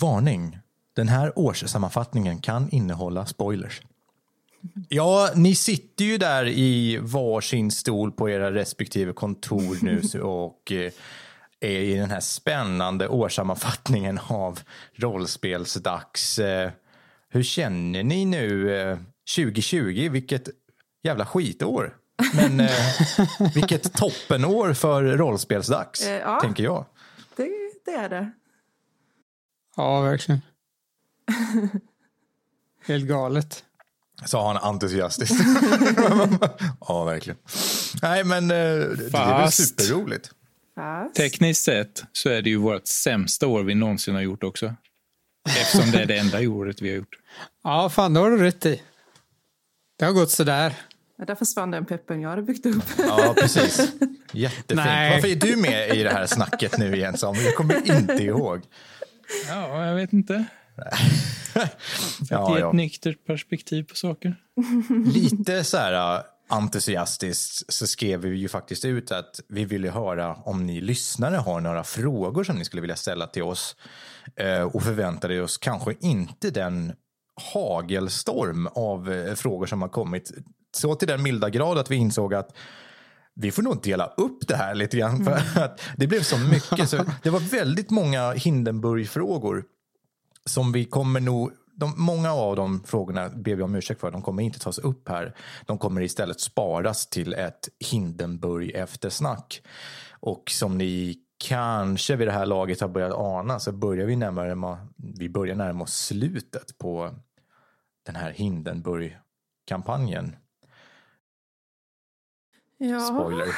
Varning. Den här årssammanfattningen kan innehålla spoilers. Ja, ni sitter ju där i varsin stol på era respektive kontor nu och eh, är i den här spännande årssammanfattningen av rollspelsdags. Eh, Hur känner ni nu eh, 2020? Vilket jävla skitår. Men eh, vilket toppenår för rollspelsdags, Eh, ja. tänker jag. Det, det är det. Ja, verkligen. Helt galet. Sa han entusiastiskt. ja, verkligen. Nej, men eh, det är väl superroligt. Fast. Tekniskt sett så är det ju vårt sämsta år vi någonsin har gjort också. Eftersom det är det enda året vi har gjort. Ja, fan det har du rätt i. Det har gått sådär. Ja, där försvann den peppen jag hade byggt upp. Ja, precis. Jättefint. Nej. Varför är du med i det här snacket nu igen, Samuel? Jag kommer inte ihåg. Ja, jag vet inte. Ja, Ge ja. ett nyktert perspektiv på saker. Lite så här uh, entusiastiskt så skrev vi ju faktiskt ut att vi ville höra om ni lyssnare har några frågor som ni skulle vilja ställa till oss eh, och förväntade oss kanske inte den hagelstorm av eh, frågor som har kommit. Så till den milda grad att vi insåg att vi får nog dela upp det här lite grann för att det blev så mycket. Så det var väldigt många Hindenburg-frågor som vi kommer nog de, många av de frågorna ber vi om ursäkt för. De kommer inte tas upp här. De kommer istället sparas till ett Hindenburg eftersnack. Och som ni kanske vid det här laget har börjat ana så börjar vi närmare, vi börjar närma oss slutet på den här Hindenburg-kampanjen. Ja. Spoiler.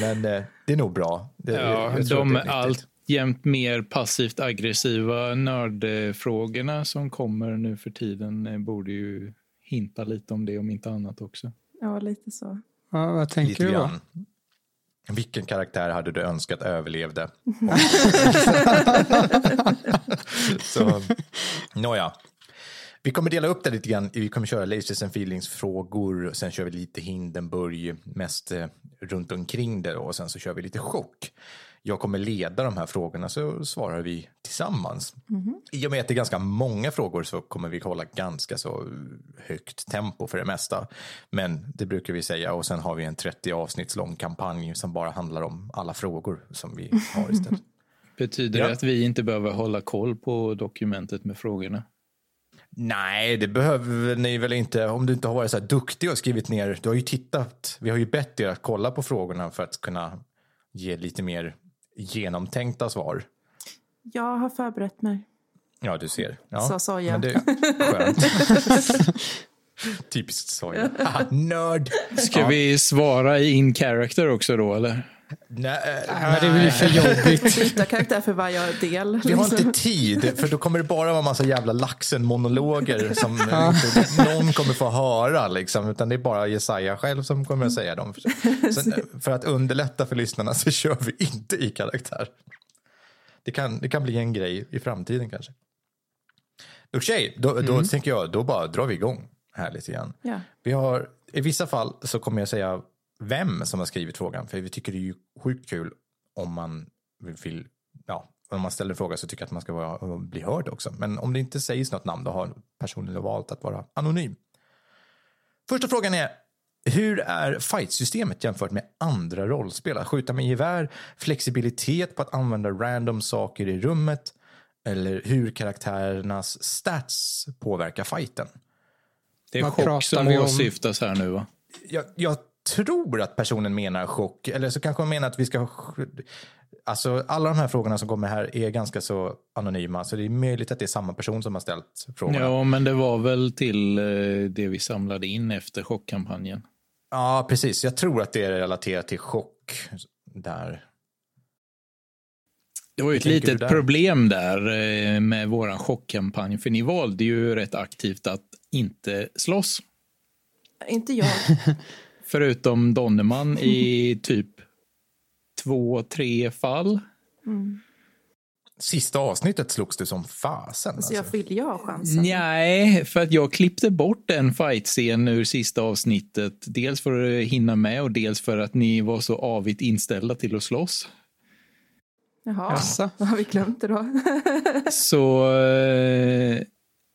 Men eh, det är nog bra. Det, Ja, de är alltjämt mer passivt aggressiva nördfrågorna som kommer nu för tiden eh, borde ju hinta lite om det om inte annat också. ja, lite så. Ja, vad tänker Lite du då? Vilken karaktär hade du önskat överlevde? Så, nåja. Vi kommer dela upp det lite grann. Vi kommer köra Lasers and Feelings-frågor. Sen kör vi lite Hindenburg, mest eh, runt omkring det. Och sen så kör vi lite chock. Jag kommer leda de här frågorna så svarar vi tillsammans. I och med att det är ganska många frågor så kommer vi hålla ganska så högt tempo för det mesta. Men det brukar vi säga och sen har vi en 30 avsnitts lång kampanj som bara handlar om alla frågor som vi har istället. Betyder Ja. det att vi inte behöver hålla koll på dokumentet med frågorna? Nej, det behöver ni väl inte. Om du inte har varit så här duktig och skrivit ner. Du har ju tittat. Vi har ju bett er att kolla på frågorna för att kunna ge lite mer genomtänkta svar. Jag har förberett mig. Ja, du ser. Ja, Sa Soja. men det skönt. Typiskt soja. Ah, nörd. Ska vi svara i in character också då eller? Nej, Ja, det blir för jobbigt. Byta karaktär för varje del. Vi har inte tid, för då kommer det bara vara massa jävla laxen-monologer som inte någon kommer få höra. Liksom, utan det är bara Jesaja själv som kommer att säga dem. Sen, för att underlätta för lyssnarna så kör vi inte i karaktär. Det kan, det kan bli en grej i framtiden kanske. Okej, då, då tänker jag, då bara drar vi igång här lite grann. Ja. Vi har, I vissa fall så kommer jag säga vem som har skrivit frågan. För vi tycker det är ju sjukt kul om man vill, ja, om man ställer en fråga så tycker jag att man ska vara, bli hörd också. Men om det inte sägs något namn då har personen valt att vara anonym. Första frågan är, hur är fightsystemet jämfört med andra rollspel? Att skjuta med gevär, flexibilitet på att använda random saker i rummet eller hur karaktärernas stats påverkar fighten? Det är chock som vi om? åsyftas här nu va? jag, jag tror att personen menar chock, eller så kanske hon menar att vi ska... Alltså alla de här frågorna som kommer här är ganska så anonyma, så det är möjligt att det är samma person som har ställt frågorna. Ja, Ja, men det var väl till eh, det vi samlade in efter chockkampanjen. precis. Jag tror att det är relaterat till chock där. Det var ju ett litet där? problem där eh, med våran chockkampanj, för ni valde ju rätt aktivt att inte slåss. Inte jag. Förutom Donnerman i typ två, tre fall. Sista avsnittet slogs du som fasen. Så jag Alltså. vill ju ha chansen. Nej, för att jag klippte bort en fightscen ur sista avsnittet. Dels för att hinna med och dels för att ni var så avigt inställda till att slåss. Jaha, Jaså? vad har vi glömt det då? Så eh,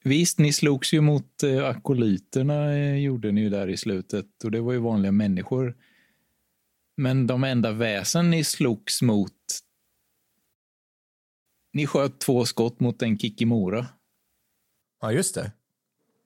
visst, ni slogs ju mot eh, akolyterna, eh, gjorde ni ju där i slutet. Och det var ju vanliga människor. Men de enda väsen ni slogs mot... Ni sköt två skott mot en Kikimora. Ja, just det.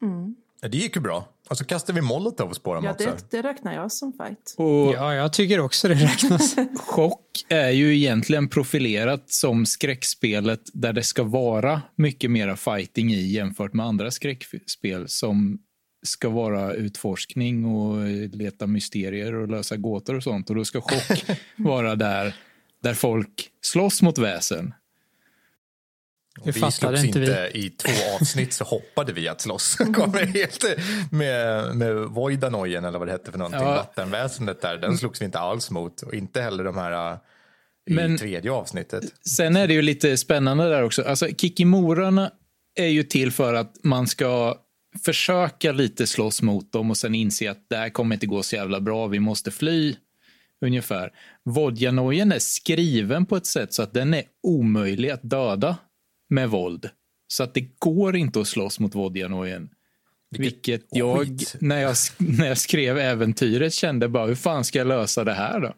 Mm. Ja, det gick ju bra. Och så kastade vi molotovs på dem Ja, också. det, det räknar jag som fight. Och Ja, jag tycker också det räknas. Chock är ju egentligen profilerat som skräckspelet där det ska vara mycket mera fighting i jämfört med andra skräckspel som ska vara utforskning och leta mysterier och lösa gåtor och sånt. Och då ska chock vara där, där folk slåss mot väsen. Vi fattade slogs inte vi. i två avsnitt så hoppade vi att slåss. Kommer helt med, med Voidanojen eller vad det hette för någonting. Ja. Vattenväsendet där, den slogs vi inte alls mot. Och inte heller de här uh, i Men- tredje avsnittet. Sen är det ju lite spännande där också. Alltså, Kikimorarna är ju till för att man ska försöka lite slåss mot dem och sen inse att det här kommer inte gå så jävla bra, vi måste fly. Ungefär. Vodjanojen är skriven på ett sätt så att den är omöjlig att döda med våld. Så att det går inte att slåss mot Vodjanojen. Vilket jag, skit. när jag, när jag skrev äventyret kände bara, hur fan ska jag lösa det här då?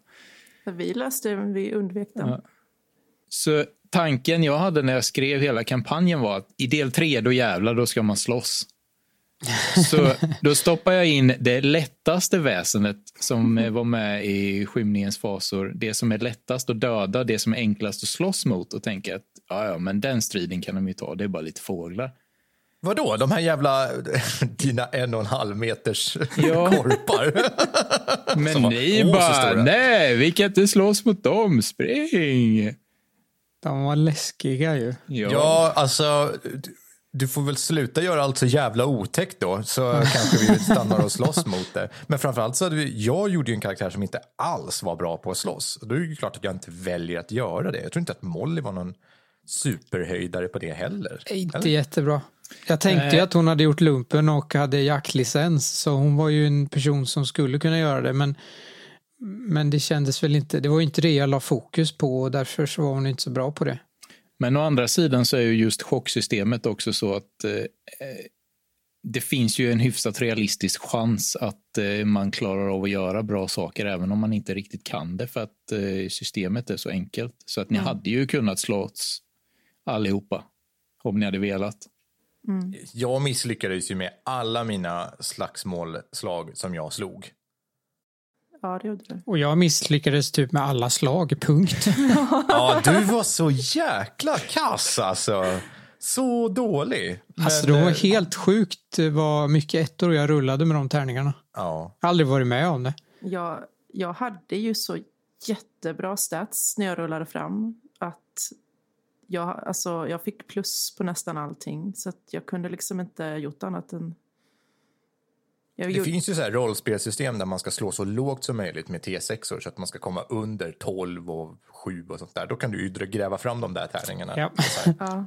Vi löste det, men vi undvek dem. Ja. Så tanken jag hade när jag skrev hela kampanjen var att i del tre, då jävlar, då ska man slåss. Så då stoppar jag in det lättaste väsenet som var med i skymningens fasor. Det som är lättast att döda, det som är enklast att slåss mot och tänka att ja, ja, men den striden kan de ju ta, det är bara lite fåglar. Vadå, de här jävla dina en och en halv meters Ja. korpar? Men Som ni bara, nej, vi kan inte slåss mot dem, spring! De var läskiga ju. Ja, alltså, du- du får väl sluta göra allt så jävla otäckt då, så kanske vi stannar och slåss mot det. Men framförallt så hade vi, jag gjorde ju en karaktär som inte alls var bra på att slåss. Och då är det ju klart att jag inte väljer att göra det. Jag tror inte att Molly var någon superhöjdare på det heller. Inte jättebra. Jag tänkte ju att hon hade gjort lumpen och hade jaktlicens så hon var ju en person som skulle kunna göra det men men det kändes väl inte, det var ju inte det jag la fokus på och därför så var hon inte så bra på det. Men å andra sidan så är ju just chocksystemet också så att eh, det finns ju en hyfsat realistisk chans att eh, man klarar av att göra bra saker även om man inte riktigt kan det för att eh, systemet är så enkelt. Så att ni hade ju kunnat slåss allihopa om ni hade velat. Jag misslyckades ju med alla mina slagsmålslag som jag slog. Ja, det gjorde du. Och jag misslyckades typ med alla slag, punkt. Ja, du var så jäkla kass alltså. Så dålig. Men, Alltså det var eh, helt sjukt vad mycket ettor jag rullade med de tärningarna. Ja. Jag har aldrig varit med om det. Jag, jag hade ju så jättebra stats när jag rullade fram att jag, alltså, jag fick plus på nästan allting. Så att jag kunde liksom inte gjort annat än... Jag Det gjorde, finns ju så här rollspelsystem där man ska slå så lågt som möjligt med T6 så att man ska komma under 12 och 7 och sånt där. Då kan du ju gräva fram de där tärningarna. Ja. ja,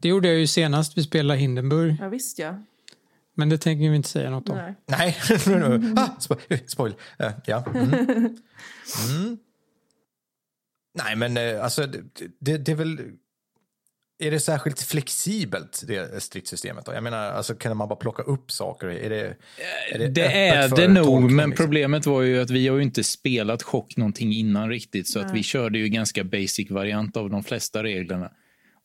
Det gjorde jag ju senast vi spelade Hindenburg. ja, visst ja. Men det tänker vi inte säga något om. Nej. Nej, ah, spo- spoil. Eh, ja. Mm. Mm. Nej, men eh, alltså det, det, det är väl... Är det särskilt flexibelt, det stridssystemet? Då? Jag menar, alltså, kan man bara plocka upp saker? Är det, är Det, öppet är det nog, tolkning, men liksom? problemet var ju att vi har ju inte spelat chock någonting innan riktigt, så att vi körde ju ganska basic variant av de flesta reglerna.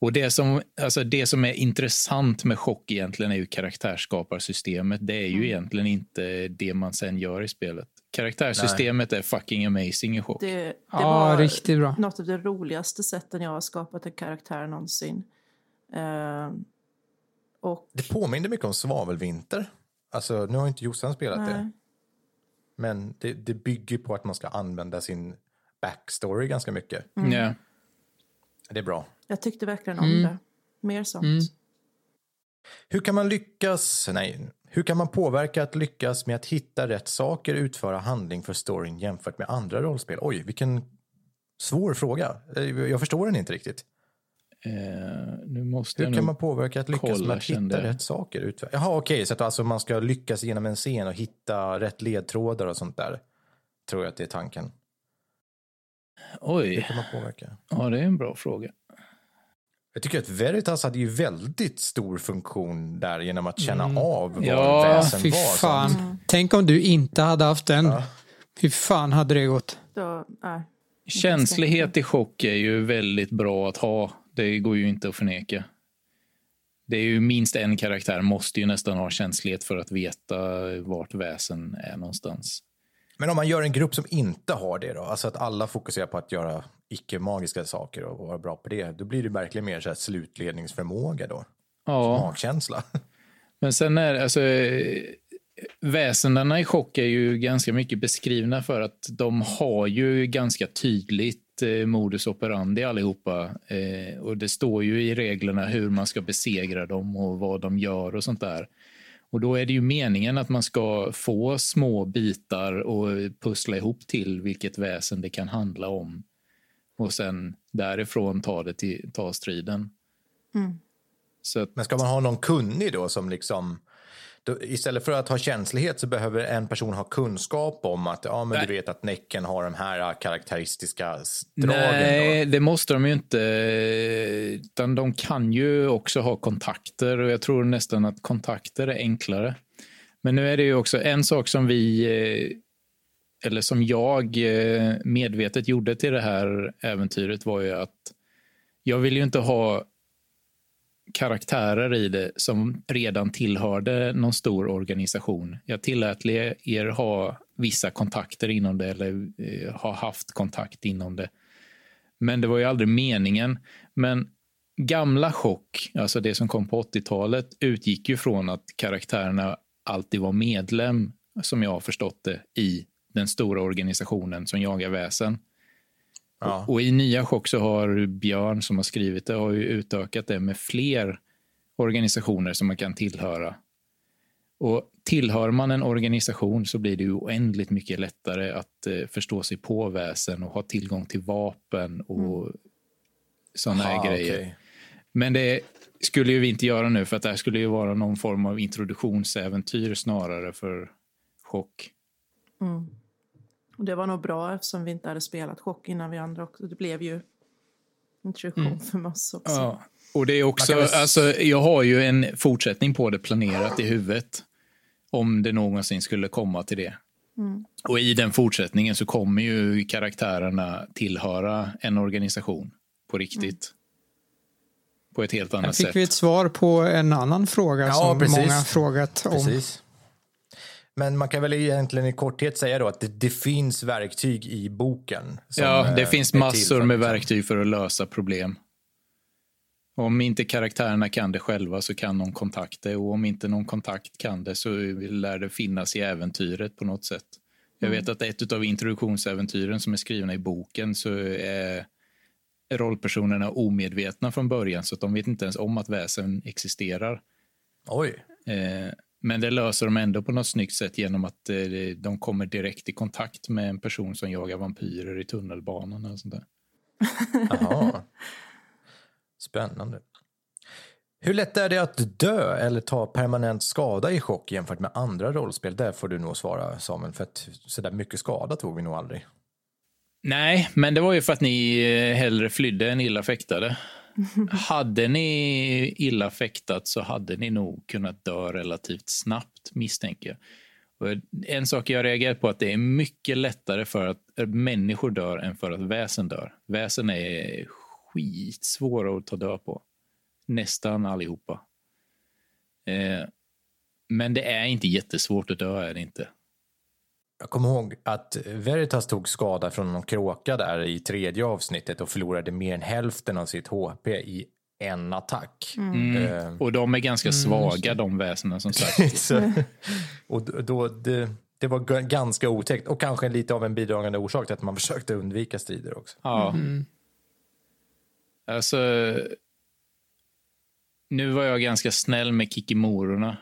Och det som, alltså det som är intressant med chock egentligen är ju karaktärsskaparsystemet. Det är ju egentligen inte det man sen gör i spelet. Karaktärssystemet är fucking amazing i chock. Det, det Ja, var riktigt bra. något av de roligaste sätten jag har skapat en karaktär någonsin. Ehm, och... Det påminner mycket om Svavelvinter. Alltså, nu har inte Jossan spelat det. Nej. Men det, det bygger på att man ska använda sin backstory ganska mycket. Ja. Det är bra. Jag tyckte verkligen om det. Mer sånt. Mm. Hur kan man lyckas, nej, hur kan man påverka att lyckas med att hitta rätt saker, utföra handling för storyn jämfört med andra rollspel? Oj, vilken svår fråga. Eh, Jag förstår den inte riktigt. Eh, nu måste Hur kan man påverka att lyckas kolla, med att hitta rätt saker? Utföra? Jaha, okej, så att alltså man ska lyckas genom en scen och hitta rätt ledtrådar och sånt där. Tror jag att det är tanken. Oj. Hur kan man påverka? Ja, det är en bra fråga. Jag tycker att Veritas hade ju väldigt stor funktion där genom att känna av vad Ja, väsen Fy var. fan. Så- Tänk om du inte hade haft den. Fy fan hade det gått. Då, nej. Känslighet i chock är ju väldigt bra att ha. Det går ju inte att förneka. Det är ju minst en karaktär måste ju nästan ha känslighet för att veta vart väsen är någonstans. Men om man gör en grupp som inte har det då, alltså att alla fokuserar på att göra icke-magiska saker och vara bra på det, då blir det verkligen mer så här slutledningsförmåga då. Ja, Magkänsla. men sen är det, alltså, väsendena i chock är ju ganska mycket beskrivna för att de har ju ganska tydligt eh, modus operandi allihopa. Eh, och det står ju i reglerna hur man ska besegra dem och vad de gör och sånt där. Och då är det ju meningen att man ska få små bitar och pussla ihop till vilket väsen det kan handla om. Och sen därifrån ta, det till, ta striden. Så att, Men ska man ha någon kunnig då som liksom då, istället för att ha känslighet så behöver en person ha kunskap om att ja, men Nej. du vet att Näcken har de här karaktäristiska s- dragen. Nej, Då. det måste de ju inte. Utan de kan ju också ha kontakter och jag tror nästan att kontakter är enklare. Men nu är det ju också en sak som vi, eh, eller som jag eh, medvetet gjorde till det här äventyret var ju att jag vill ju inte ha karaktärer i det som redan tillhörde någon stor organisation. Jag tillät er ha vissa kontakter inom det eller eh, ha haft kontakt inom det. Men det var ju aldrig meningen. Men gamla chock, alltså det som kom på 80-talet, utgick ju från att karaktärerna alltid var medlem, som jag har förstått det, i den stora organisationen som jagar väsen. Ja. Och i nya chock så har Björn som har skrivit det har ju utökat det med fler organisationer som man kan tillhöra. Och tillhör man en organisation så blir det ju oändligt mycket lättare att eh, förstå sig på väsen och ha tillgång till vapen och sådana här grejer. okej. Men det skulle ju vi inte göra nu för att det här skulle ju vara någon form av introduktionsäventyr snarare för chock. Och det var nog bra eftersom vi inte hade spelat chock innan vi andra också. Det blev ju introduktion för oss också. Ja, och det är också, väl- alltså, jag har ju en fortsättning på det planerat i huvudet. Om det någonsin skulle komma till det. Och i den fortsättningen så kommer ju karaktärerna tillhöra en organisation på riktigt. På ett helt Här annat fick sätt. vi ett svar på en annan fråga Ja, som precis. många har frågat om. Precis. Men man kan väl egentligen i korthet säga då att det, det finns verktyg i boken. Ja, det eh, finns massor med liksom- verktyg för att lösa problem. Om inte karaktärerna kan det själva så kan någon kontakt det och om inte någon kontakt kan det så lär det finnas i äventyret på något sätt. Jag vet att ett av introduktionsäventyren som är skrivna i boken så är rollpersonerna omedvetna från början så att de vet inte ens om att väsen existerar. Oj. Eh, Men det löser de ändå på något snyggt sätt genom att eh, de kommer direkt i kontakt med en person som jagar vampyrer i tunnelbanan. Och sånt där. Spännande. Hur lätt är det att dö eller ta permanent skada i chock jämfört med andra rollspel? Där får du nog svara Samuel, för att så där mycket skada tog vi nog aldrig. Nej, men det var ju för att ni eh, hellre flydde än illa fäktade hade ni illa fäktat så hade ni nog kunnat dö relativt snabbt, misstänker jag. Och en sak jag reagerar på är att det är mycket lättare för att människor dör än för att väsen dör. Väsen är skitsvåra att ta död på. Nästan allihopa. Eh, men det är inte jättesvårt att dö, är det inte. Jag kommer ihåg att Veritas tog skada från någon kråka där i tredje avsnittet och förlorade mer än hälften av sitt HP i en attack. Eh, Och de är ganska svaga, de väsena som sagt. så, och då- det, det var ganska otäckt och kanske lite av en bidragande orsak till att man försökte undvika strider också. Ja. Alltså, nu var jag ganska snäll med kikimororna.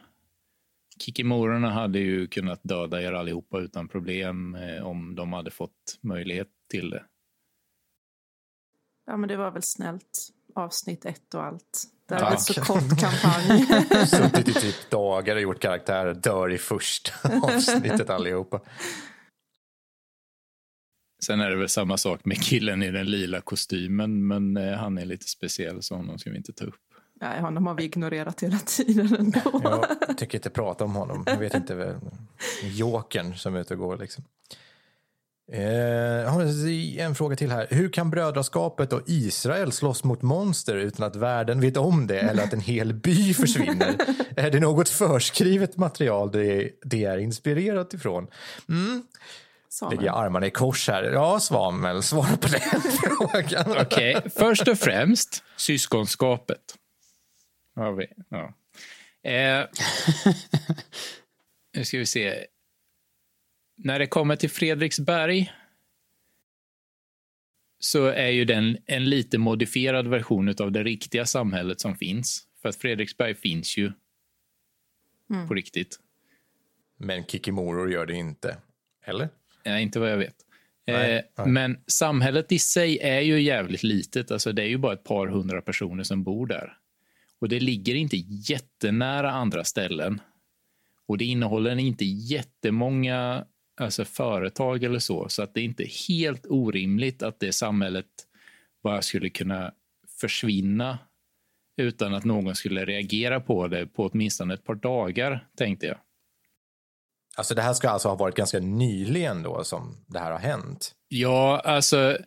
Kikimororna hade ju kunnat döda er allihopa utan problem eh, om de hade fått möjlighet till det. Ja, men det var väl snällt. Avsnitt ett och allt. Det är väl så kort kampanj. Suttit i typ dagar och gjort karaktärer, dör i första avsnittet allihopa. Sen är det väl samma sak med killen i den lila kostymen, men eh, han är lite speciell så honom ska vi inte ta upp. Nej, honom har vi ignorerat hela tiden ändå. Jag tycker inte prata om honom. Jag vet inte. Vem, jokern som är ute och går liksom. Eh, en fråga till här. Hur kan brödraskapet och Israel slåss mot monster utan att världen vet om det eller att en hel by försvinner? är det något förskrivet material det, det är inspirerat ifrån? Mm. Lägger jag armarna i kors här. Ja, Svammel, svara på den frågan. Okej, okay. först och främst syskonskapet. Har vi. Ja. Eh, nu ska vi se. När det kommer till Fredriksberg så är ju den en lite modifierad version av det riktiga samhället som finns. För att Fredriksberg finns ju mm. på riktigt. Men Kikimoror gör det inte, eller? Nej, inte vad jag vet. Nej, eh, nej. Men samhället i sig är ju jävligt litet. Alltså, det är ju bara ett par hundra personer som bor där. Och det ligger inte jättenära andra ställen. Och det innehåller inte jättemånga alltså företag eller så. Så att det är inte helt orimligt att det samhället bara skulle kunna försvinna utan att någon skulle reagera på det på åtminstone ett par dagar, tänkte jag. Alltså det här ska alltså ha varit ganska nyligen då som det här har hänt? Ja, alltså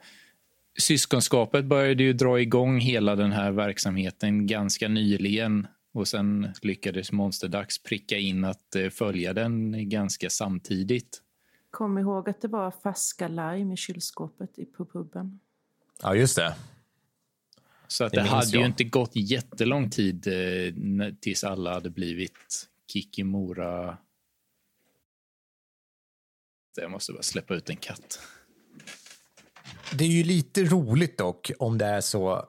syskonskapet började ju dra igång hela den här verksamheten ganska nyligen och sen lyckades Monsterdags pricka in att eh, följa den ganska samtidigt. Kom ihåg att det var färska lime i kylskåpet i puben. Ja, just det. Så att det, det hade jag. ju inte gått jättelång tid eh, tills alla hade blivit Kikimora jag måste bara släppa ut en katt. Det är ju lite roligt dock om det är så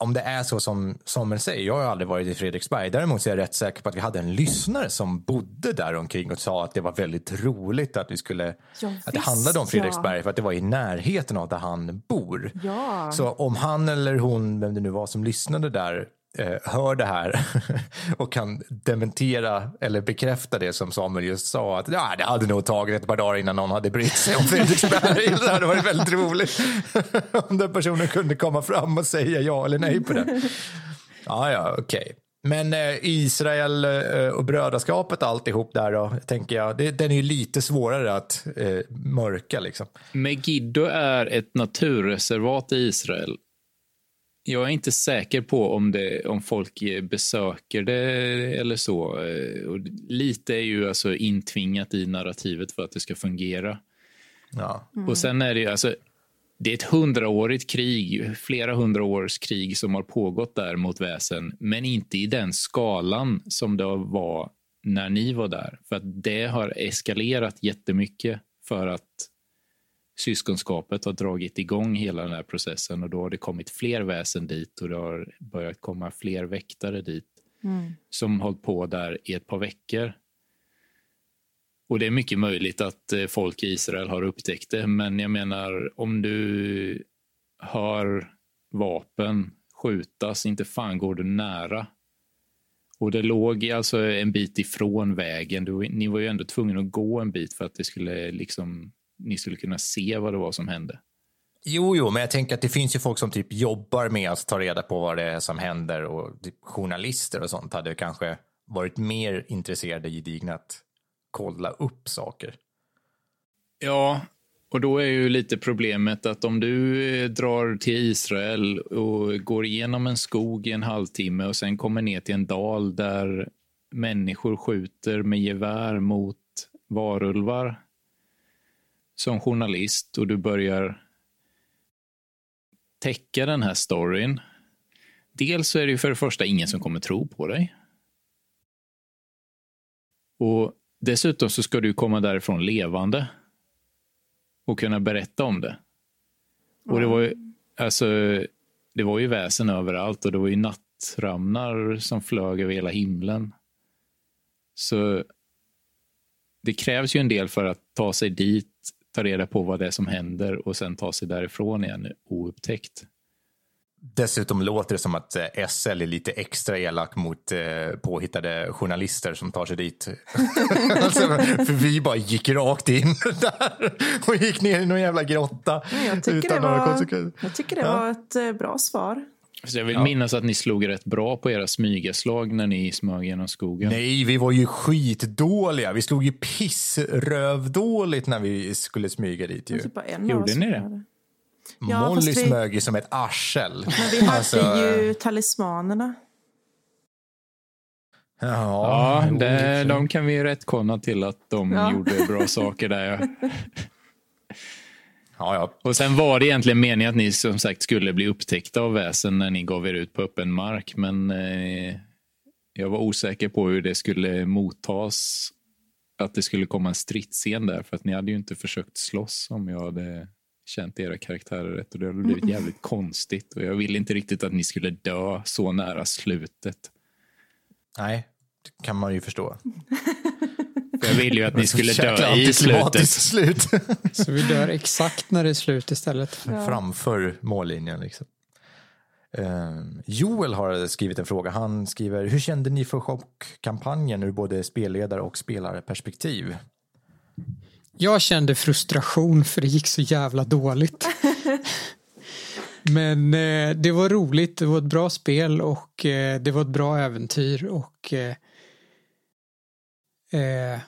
om det är så som Sommer säger, jag har aldrig varit i Fredriksberg. Däremot är jag rätt säker på att vi hade en lyssnare som bodde där omkring och sa att det var väldigt roligt att vi skulle, ja, att det handlade om Fredriksberg ja. för att det var i närheten av där han bor. Ja. Så om han eller hon, vem det nu var som lyssnade där, Eh, hör det här och kan dementera eller bekräfta det som Samuel just sa. Att ja, det hade nog tagit ett par dagar innan någon hade brytt sig om Fredriksberg. det hade varit väldigt roligt om den personen kunde komma fram och säga ja eller nej på det. Ja, ja, okej. Okay. Men eh, Israel eh, och brödraskapet alltihop där då, tänker jag, det, den är ju lite svårare att eh, mörka liksom. Megiddo är ett naturreservat i Israel jag är inte säker på om, det, om folk besöker det eller så. Och lite är ju alltså intvingat i narrativet för att det ska fungera. Ja. Mm. Och sen är det ju alltså, det är ett hundraårigt krig, flera hundra års krig som har pågått där mot väsen, men inte i den skalan som det var när ni var där. För att det har eskalerat jättemycket för att syskonskapet har dragit igång hela den här processen och då har det kommit fler väsen dit och det har börjat komma fler väktare dit mm. som hållit på där i ett par veckor. Och det är mycket möjligt att eh, folk i Israel har upptäckt det, men jag menar om du hör vapen skjutas, inte fan går du nära. Och det låg alltså en bit ifrån vägen. Du, ni var ju ändå tvungna att gå en bit för att det skulle liksom ni skulle kunna se vad det var som hände. Jo, jo, men jag tänker att det finns ju folk som typ jobbar med att ta reda på vad det är som händer och typ journalister och sånt hade kanske varit mer intresserade gedigna att kolla upp saker. Ja, och då är ju lite problemet att om du eh, drar till Israel och går igenom en skog i en halvtimme och sen kommer ner till en dal där människor skjuter med gevär mot varulvar som journalist och du börjar täcka den här storyn. Dels så är det ju för det första ingen som kommer tro på dig. Och dessutom så ska du komma därifrån levande och kunna berätta om det. Och det var ju, alltså, det var ju väsen överallt och det var ju nattramnar som flög över hela himlen. Så det krävs ju en del för att ta sig dit ta reda på vad det är som händer och sen ta sig därifrån igen oupptäckt. Dessutom låter det som att eh, SL är lite extra elak mot eh, påhittade journalister som tar sig dit. alltså, för vi bara gick rakt in där och gick ner i någon jävla grotta. Jag tycker, utan det, var, jag tycker det ja. var ett eh, bra svar. Så jag vill ja. minnas att ni slog rätt bra på era smygaslag när ni smög genom skogen. Nej, vi var ju skitdåliga. Vi slog ju pissrövdåligt när vi skulle smyga dit. Ju. Typ Gjorde ni det? Ja, Molly vi... smög ju som ett arsel. Men vi hade alltså... ju talismanerna. Ja, ja det, de kan vi rättkonna till att de ja. gjorde bra saker där. Ja, ja. Och sen var det egentligen meningen att ni som sagt skulle bli upptäckta av väsen när ni gav er ut på öppen mark. Men eh, jag var osäker på hur det skulle mottas. Att det skulle komma en stridsscen där. För att ni hade ju inte försökt slåss om jag hade känt era karaktärer rätt. Och det hade blivit jävligt konstigt. Och jag ville inte riktigt att ni skulle dö så nära slutet. Nej, det kan man ju förstå. Jag ville ju att ni skulle dö i slutet. Slut. Så vi dör exakt när det är slut istället. Ja. Framför mållinjen liksom. Uh, Joel har skrivit en fråga. Han skriver, hur kände ni för chockkampanjen ur både spelledare och spelarperspektiv? Jag kände frustration för det gick så jävla dåligt. Men eh, det var roligt, det var ett bra spel och eh, det var ett bra äventyr och eh, eh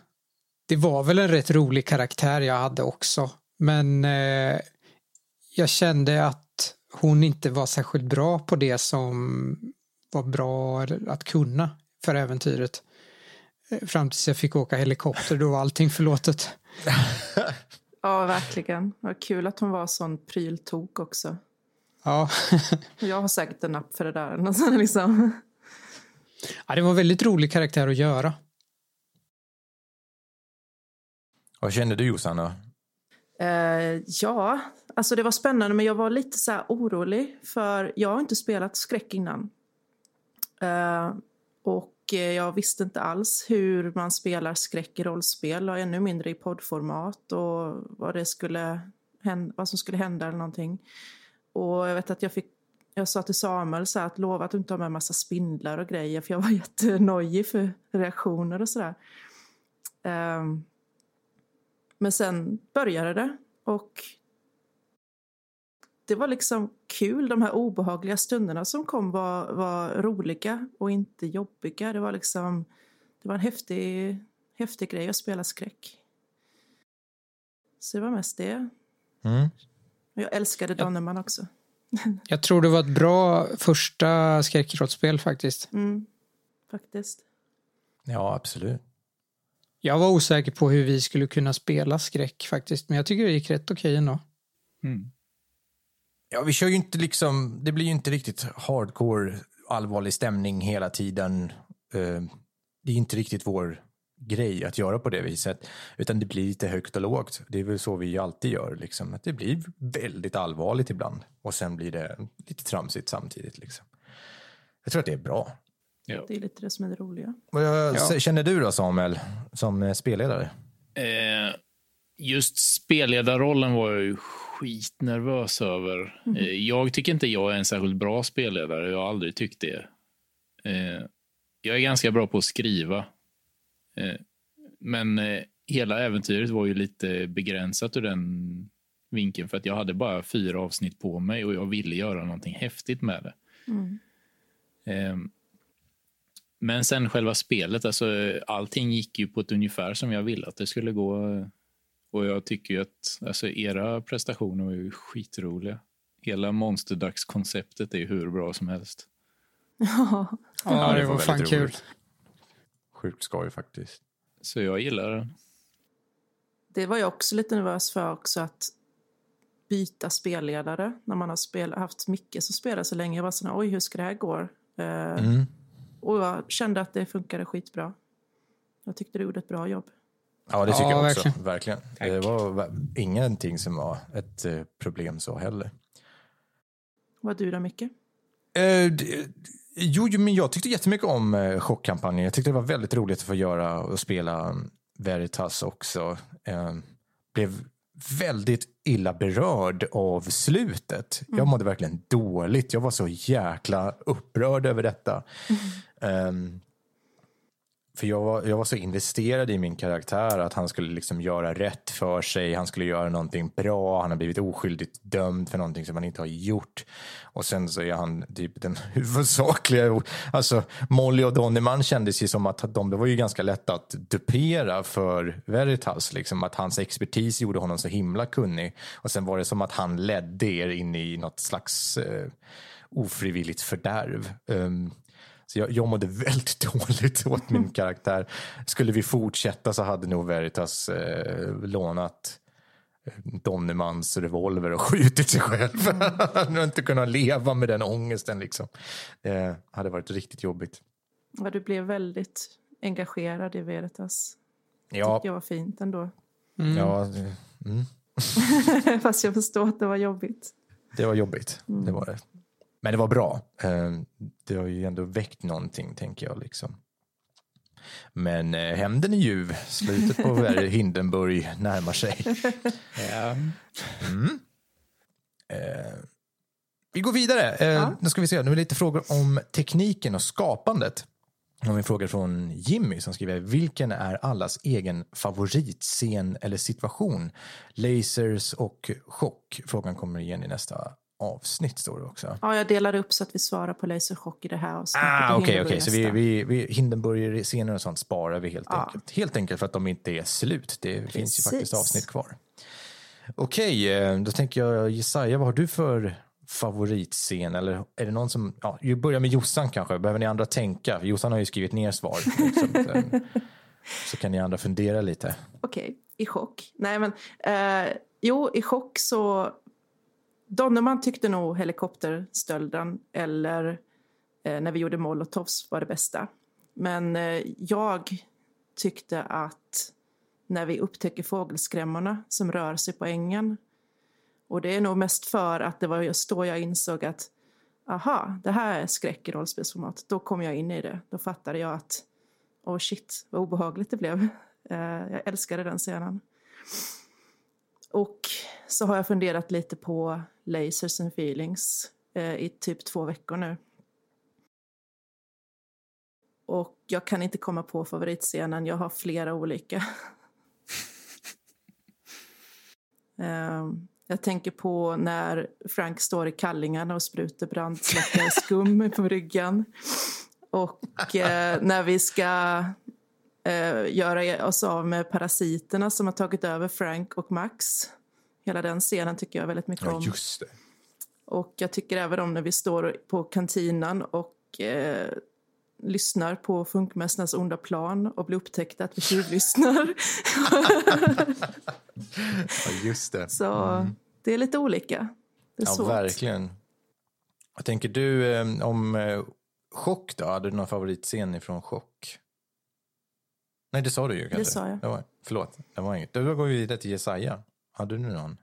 det var väl en rätt rolig karaktär jag hade också. Men eh, jag kände att hon inte var särskilt bra på det som var bra att kunna för äventyret. Eh, fram tills jag fick åka helikopter, då var allting förlåtet. ja, verkligen. Vad kul att hon var sån pryltok också. Ja. jag har säkert en napp för det där. liksom. ja, det var en väldigt rolig karaktär att göra. Vad kände du Jossan då? Uh, eh, ja, alltså det var spännande men jag var lite så orolig för jag har inte spelat skräck innan. Uh, och jag visste inte alls hur man spelar skräck i rollspel och ännu mindre i poddformat och vad, det skulle hända, vad som skulle hända eller någonting. Och jag vet att jag fick jag sa till Samuel så att lova att du inte har med massa spindlar och grejer för jag var jättenojig för reaktioner och sådär. Um, men sen började det och det var liksom kul. De här obehagliga stunderna som kom var, var roliga och inte jobbiga. Det var liksom det var en häftig, häftig grej att spela skräck. Så det var mest det. Mm. Jag älskade Donnerman också. Jag tror det var ett bra första skräckrollspel faktiskt. Mm, faktiskt. Ja, absolut. Jag var osäker på hur vi skulle kunna spela skräck faktiskt, men jag tycker det gick rätt okej ändå. Mm. Ja, vi kör ju inte liksom, det blir ju inte riktigt hardcore allvarlig stämning hela tiden. Eh, det är inte riktigt vår grej att göra på det viset, utan det blir lite högt och lågt. Det är väl så vi alltid gör, liksom. att det blir väldigt allvarligt ibland och sen blir det lite tramsigt samtidigt. Liksom. Jag tror att det är bra. Ja. Det är lite det som är det roliga. Vad ja. känner du då Samuel, som eh, spelledare? Eh, just spelledarrollen var jag ju skitnervös över. Mm. Eh, jag tycker inte jag är en särskilt bra spelledare, jag har aldrig tyckt det. Eh, jag är ganska bra på att skriva. Eh, men eh, hela äventyret var ju lite begränsat ur den vinkeln för att jag hade bara fyra avsnitt på mig och jag ville göra någonting häftigt med det. Mm. Men sen själva spelet, alltså allting gick ju på ett ungefär som jag ville att det skulle gå. Och jag tycker ju att alltså, era prestationer var ju skitroliga. Hela monsterdagskonceptet är ju hur bra som helst. Ja, ja det var fan kul. Sjukt skoj faktiskt. Så jag gillar det. Det var jag också lite nervös för också att byta spelledare när man har spel, haft Micke som spelar så länge. Jag var sån oj hur ska det här gå? Eh, mm. Och jag kände att det funkade skitbra. Jag tyckte du gjorde ett bra jobb. Ja, det tycker ja, jag också. Verkligen. verkligen. Det var ingenting som var ett eh, problem så heller. Vad du då, Micke? Eh, jo, men jag tyckte jättemycket om eh, chockkampanjen. Jag tyckte det var väldigt roligt att få göra och spela Veritas också. Eh, blev väldigt illa berörd av slutet. Jag mådde verkligen dåligt. Jag var så jäkla upprörd över detta. Um, för jag var, jag var så investerad i min karaktär att han skulle liksom göra rätt för sig, han skulle göra någonting bra, han har blivit oskyldigt dömd för någonting som han inte har gjort. Och sen så är han typ den huvudsakliga, alltså Molly och Donnerman kändes ju som att de, det var ju ganska lätt att dupera för Veritas, liksom att hans expertis gjorde honom så himla kunnig. Och sen var det som att han ledde er in i något slags eh, ofrivilligt fördärv. Um, så jag, jag mådde väldigt dåligt åt min karaktär. Skulle vi fortsätta så hade nog Veritas eh, lånat eh, Donnermans revolver och skjutit sig själv. Han hade inte kunnat leva med den ångesten. Liksom. Det hade varit riktigt jobbigt. Ja, du blev väldigt engagerad i Veritas. Ja. tyckte jag var fint ändå. Mm. Ja, mm. Fast jag förstår att det var jobbigt. Det var jobbigt, mm. det var det. Men det var bra. Ehm, det har ju ändå väckt någonting, tänker jag. Liksom. Men eh, hämnden är ljuv. Slutet på Hindenburg närmar sig. Ja. Mm. Eh, vi går vidare. Eh, ja. Nu ska vi se. Nu är det lite frågor om tekniken och skapandet. Har vi frågor från Jimmy som skriver Vilken är allas egen favoritscen eller situation? Lasers och chock? Frågan kommer igen i nästa avsnitt står det också. Ja, jag delar upp så att vi svarar på laserchock i det här avsnittet. Ah, Okej, okay, okay. så vi, vi, vi, Hindenburger-scener och sånt sparar vi helt ja. enkelt. Helt enkelt för att de inte är slut. Det Precis. finns ju faktiskt avsnitt kvar. Okej, okay, eh, då tänker jag Jesaja, vad har du för favoritscen? Eller är det någon som, ja, vi börjar med Jossan kanske. Behöver ni andra tänka? Jossan har ju skrivit ner svar. så, att, eh, så kan ni andra fundera lite. Okej, i chock. Nej men, eh, jo, i chock så Donnerman tyckte nog helikopterstölden eller eh, när vi gjorde molotovs var det bästa. Men eh, jag tyckte att när vi upptäcker fågelskrämmorna som rör sig på ängen och det är nog mest för att det var just då jag insåg att aha, det här är skräck i rollspelsformat. Då kom jag in i det. Då fattade jag att oh shit, vad obehagligt det blev. Eh, jag älskade den scenen. Och så har jag funderat lite på Lasers and feelings eh, i typ två veckor nu. Och jag kan inte komma på favoritscenen, jag har flera olika. eh, jag tänker på när Frank står i kallingarna och sprutar brandsläckare på ryggen. Och eh, när vi ska eh, göra oss av med parasiterna som har tagit över Frank och Max. Hela den scenen tycker jag väldigt mycket ja, om. Just det. Och jag tycker även om när vi står på kantinan och eh, lyssnar på Funkmästarnas onda plan och blir upptäckta att vi tjuvlyssnar. ja, just det. Så mm. det är lite olika. Det är ja, svårt. verkligen. Vad tänker du eh, om eh, Chock då? Hade du någon favoritscen ifrån Chock? Nej, det sa du ju. Kanske. Det sa jag. Det var, förlåt, det var inget. Då går vi vidare till Jesaja. Hade du någon?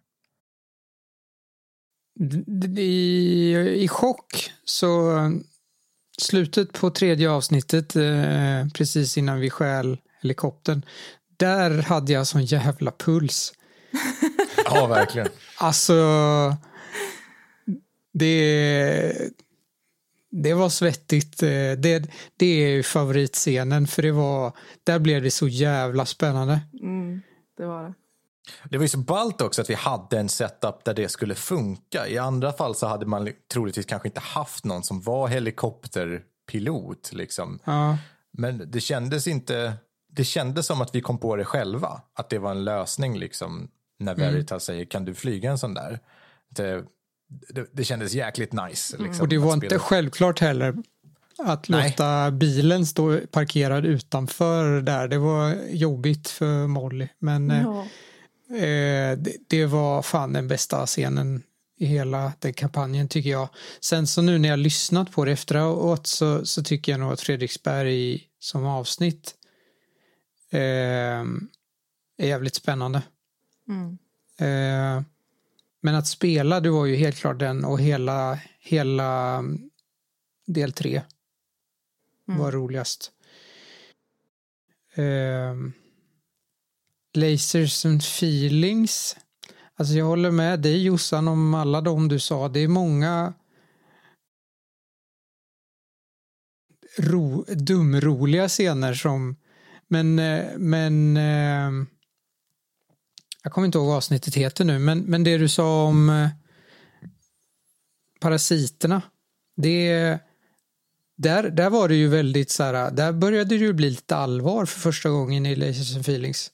I, I chock så slutet på tredje avsnittet eh, precis innan vi stjäl helikoptern där hade jag sån jävla puls. ja, verkligen. Alltså det det var svettigt. Eh, det, det är favoritscenen för det var, där blev det så jävla spännande. Mm, det var det. Det var ju så ballt också att vi hade en setup där det skulle funka. I andra fall så hade man troligtvis kanske inte haft någon som var helikopterpilot. Liksom. Ja. Men det kändes inte, det kändes som att vi kom på det själva. Att det var en lösning liksom. När mm. Veritas mm. säger kan du flyga en sån där? Det, det, det kändes jäkligt nice. Mm. Liksom, Och det var inte självklart heller att Nej. låta bilen stå parkerad utanför där. Det var jobbigt för Molly. Men ja. eh, det, det, var fan den bästa scenen i hela den kampanjen tycker jag. Sen så nu när jag lyssnat på det efteråt så, så tycker jag nog att Fredriksberg som avsnitt eh, är jävligt spännande. Mm. Eh, men att spela, det var ju helt klart den och hela, hela mm, del tre mm. var roligast. Uh, Lasers and feelings. Alltså jag håller med dig Jossan om alla de du sa. Det är många ro, dumroliga scener som men, eh, men eh, jag kommer inte ihåg vad avsnittet heter nu men, men det du sa om eh, parasiterna det där, där var det ju väldigt så här, där började det ju bli lite allvar för första gången i Lasers and Feelings.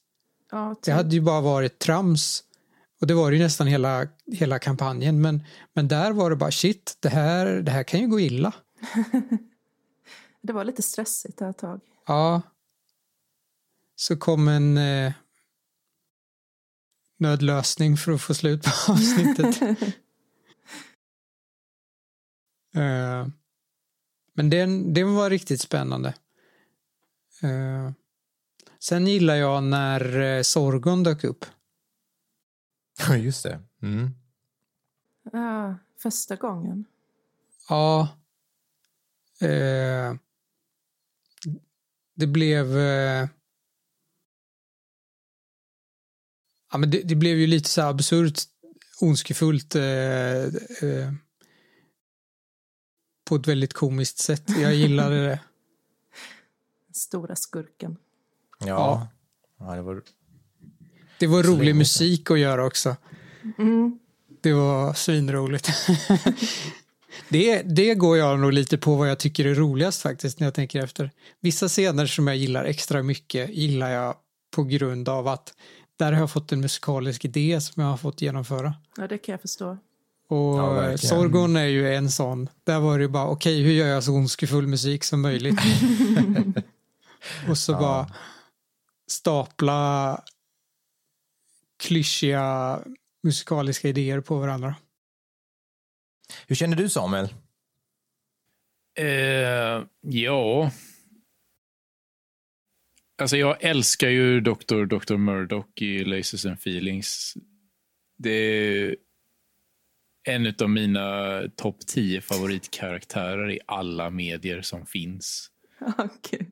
Ja, Det hade ju bara varit trams. Och det var det ju nästan hela, hela kampanjen. Men, men där var det bara shit, det här, det här kan ju gå illa. Det var lite stressigt ett tag. Ja. Så kom en eh, nödlösning för att få slut på avsnittet. eh, men den, den var riktigt spännande. Eh, sen gillar jag när eh, Sorgon dök upp. Ja, just det. Mm. Ja, första gången. Ja. Eh, det blev... Eh, ja, men det, det blev ju lite så här absurt ondskefullt. Eh, eh, på ett väldigt komiskt sätt. Jag gillade det. Stora skurken. Ja. Ja. det var... Det var rolig länge sedan. musik att göra också. Mm. Det var svinroligt. det, det går jag nog lite på vad jag tycker är roligast faktiskt när jag tänker efter. Vissa scener som jag gillar extra mycket gillar jag på grund av att där har jag fått en musikalisk idé som jag har fått genomföra. Ja, det kan jag förstå. Och Ja. Sorgon är ju en sån. Där var det ju bara, okej, hur gör jag så ondskefull musik som möjligt? och så Ja. bara stapla klyschiga musikaliska idéer på varandra. Hur känner du Samuel? Eh, ja. Alltså jag älskar ju Dr. Dr. Murdoch i Lasers and Feelings. Det är en av mina topp 10 favoritkaraktärer i alla medier som finns. Okej.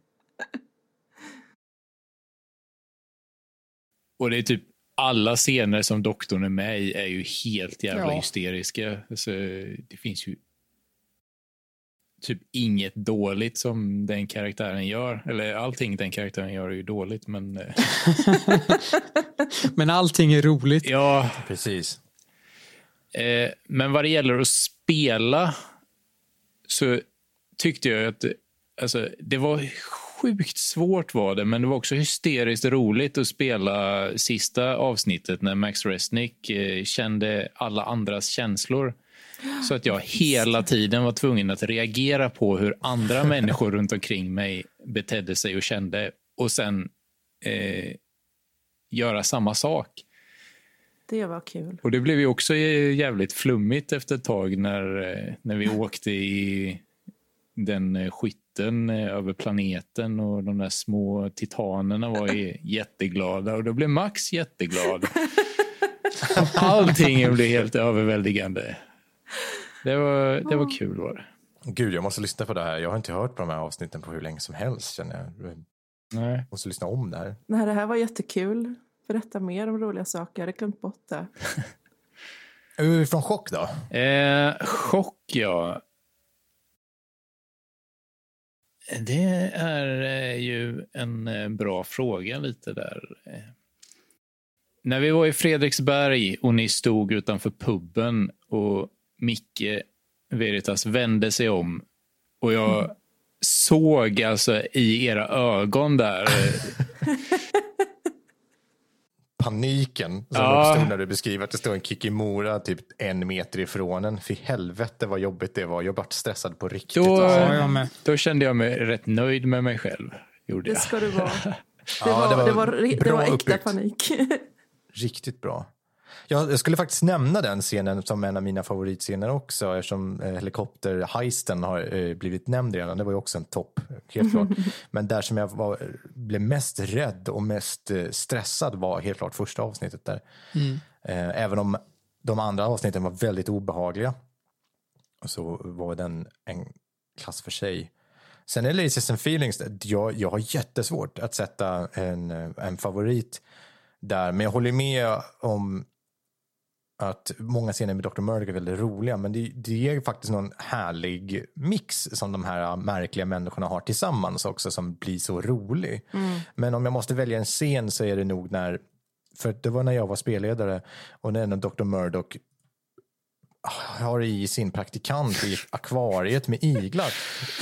Och det är typ alla scener som doktorn är med i är ju helt jävla Ja. hysteriska. Alltså, det finns ju typ inget dåligt som den karaktären gör. Eller allting den karaktären gör är ju dåligt, men eh, Men allting är roligt. ja. Precis. Eh, men vad det gäller att spela så tyckte jag att alltså, det var sjukt svårt var det, men det var också hysteriskt roligt att spela sista avsnittet när Max Resnick eh, kände alla andras känslor. Så att jag hela tiden var tvungen att reagera på hur andra människor runt omkring mig betedde sig och kände och sen eh, göra samma sak. Det var kul. Och det blev ju också jävligt flummigt efter ett tag när, eh, när vi åkte i den eh, skytten eh, över planeten och de där små titanerna var jätteglada och då blev Max jätteglad. Allting blev helt överväldigande. Det var, det var kul var det. Gud, jag måste lyssna på det här. Jag har inte hört på de här avsnitten på hur länge som helst känner jag. Jag Nej. måste lyssna om det här. Nej, det här var jättekul. Berätta mer om roliga saker. Jag hade glömt bort det. Från chock då? Eh, chock, ja. Det är eh, ju en eh, bra fråga lite där. När vi var i Fredriksberg och ni stod utanför puben och Micke Veritas vände sig om och jag såg alltså i era ögon där eh, Paniken som Ja. uppstod när du beskriver att det står en Kikimora typ en meter ifrån en. Fy helvete vad jobbigt det var. Jag vart stressad på riktigt. Då, alltså. Då kände jag mig rätt nöjd med mig själv. Gjorde Det jag. ska du vara. Det, Ja, var, det det, var var, det, var äkta uppbyggt. panik. Riktigt bra. Jag, skulle faktiskt nämna den scenen som en av mina favoritscener också eftersom eh, helikopterheisten har eh, blivit nämnd redan. Det var ju också en topp, helt klart. Men där som jag var, blev mest rädd och mest eh, stressad var helt klart första avsnittet där. Eh, även om de andra avsnitten var väldigt obehagliga så var den en klass för sig. Sen är Laces and Feelings, jag, jag har jättesvårt att sätta en, en favorit där. Men jag håller med om att många scener med Dr. Murdoch är väldigt roliga, men det, det är faktiskt någon härlig mix som de här märkliga människorna har tillsammans också som blir så rolig. Mm. Men om jag måste välja en scen så är det nog när, för det var när jag var spelledare och när Dr. Murdoch har i sin praktikant i akvariet med iglar.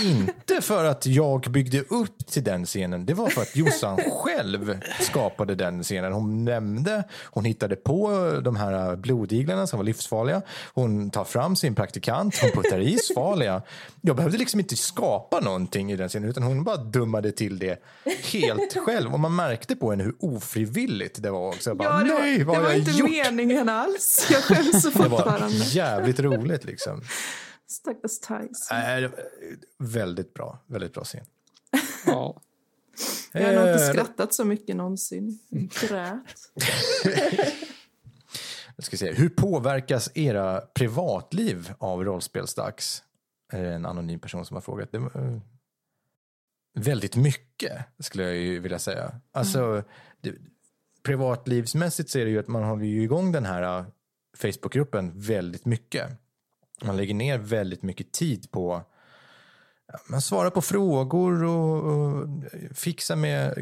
Inte för att jag byggde upp till den scenen. Det var för att Jossan själv skapade den scenen. Hon nämnde, hon hittade på de här blodiglarna som var livsfarliga. Hon tar fram sin praktikant, hon puttar i svalia. Jag behövde liksom inte skapa någonting i den scenen utan hon bara dummade till det helt själv. Och man märkte på henne hur ofrivilligt det var också. bara, ja, det var, Nej, vad det var inte gjort? meningen alls. Jag skäms fortfarande jävligt roligt liksom. Stackars Thais. Äh, väldigt bra, väldigt bra scen. Ja. Jag har nog inte skrattat så mycket någonsin. Grät. Jag ska se. Hur påverkas era privatliv av rollspelsdags? Är det en anonym person som har frågat. Det var, väldigt mycket, skulle jag ju vilja säga. Alltså, mm. det, privatlivsmässigt så är det ju att man håller ju igång den här Facebookgruppen väldigt mycket. Man lägger ner väldigt mycket tid på man svarar på frågor och, och fixa med,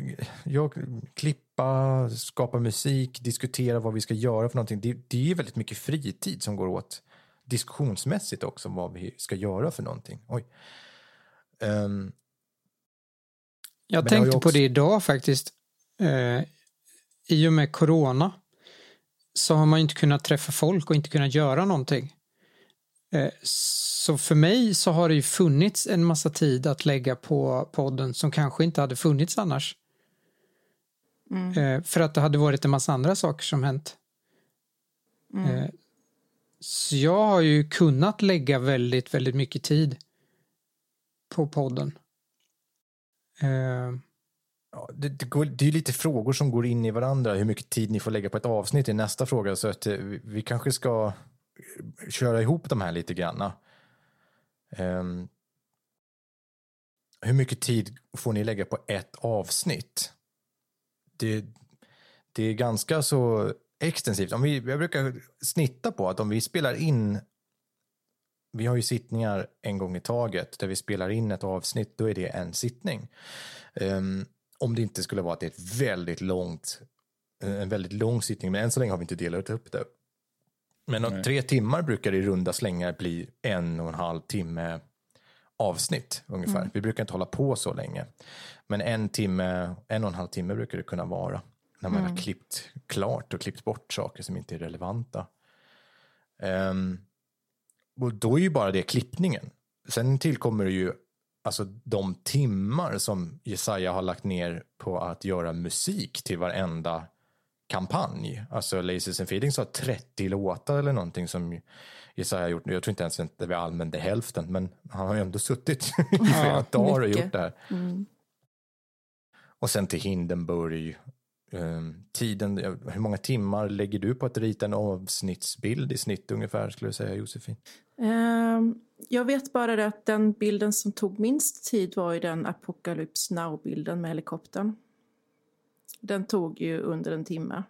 jag, klippa, skapa musik, diskutera vad vi ska göra för någonting. Det, det är väldigt mycket fritid som går åt diskussionsmässigt också vad vi ska göra för någonting. Oj. Um, jag tänkte också... på det idag faktiskt. Eh, I och med corona så har man inte kunnat träffa folk och inte kunnat göra någonting. Eh, så för mig så har det ju funnits en massa tid att lägga på podden som kanske inte hade funnits annars. Mm. Eh, för att det hade varit en massa andra saker som hänt. Mm. Eh, så jag har ju kunnat lägga väldigt, väldigt mycket tid på podden. Ja, det, det, går, det är lite frågor som går in i varandra. Hur mycket tid ni får lägga på ett avsnitt i nästa fråga. Så att eh, vi, vi kanske ska eh, köra ihop de här lite grann. Um, ehm, hur mycket tid får ni lägga på ett avsnitt? Det, det är ganska så extensivt. Om vi, jag brukar snitta på att om vi spelar in vi har ju sittningar en gång i taget där vi spelar in ett avsnitt, då är det en sittning. Um, om det inte skulle vara att det är ett väldigt långt, en väldigt lång sittning, men än så länge har vi inte delat upp det. Men om tre timmar brukar det i runda slängar bli en och en halv timme avsnitt ungefär. Mm. Vi brukar inte hålla på så länge. Men en timme, en och en halv timme brukar det kunna vara. När man mm. har klippt klart och klippt bort saker som inte är relevanta. Um, och då är ju bara det klippningen. Sen tillkommer det ju alltså de timmar som Jesaja har lagt ner på att göra musik till varenda kampanj. Alltså Laces and Feedings har 30 låtar eller någonting som Jesaja har gjort. Jag tror inte ens att vi använde hälften, men han har ju ändå suttit i flera dagar och gjort det här. Mm. Och sen till Hindenburg. Um, tiden, hur många timmar lägger du på att rita en avsnittsbild i snitt ungefär, skulle du säga Josefin? Um, jag vet bara det att den bilden som tog minst tid var ju den Apocalypse Now-bilden med helikoptern. Den tog ju under en timme.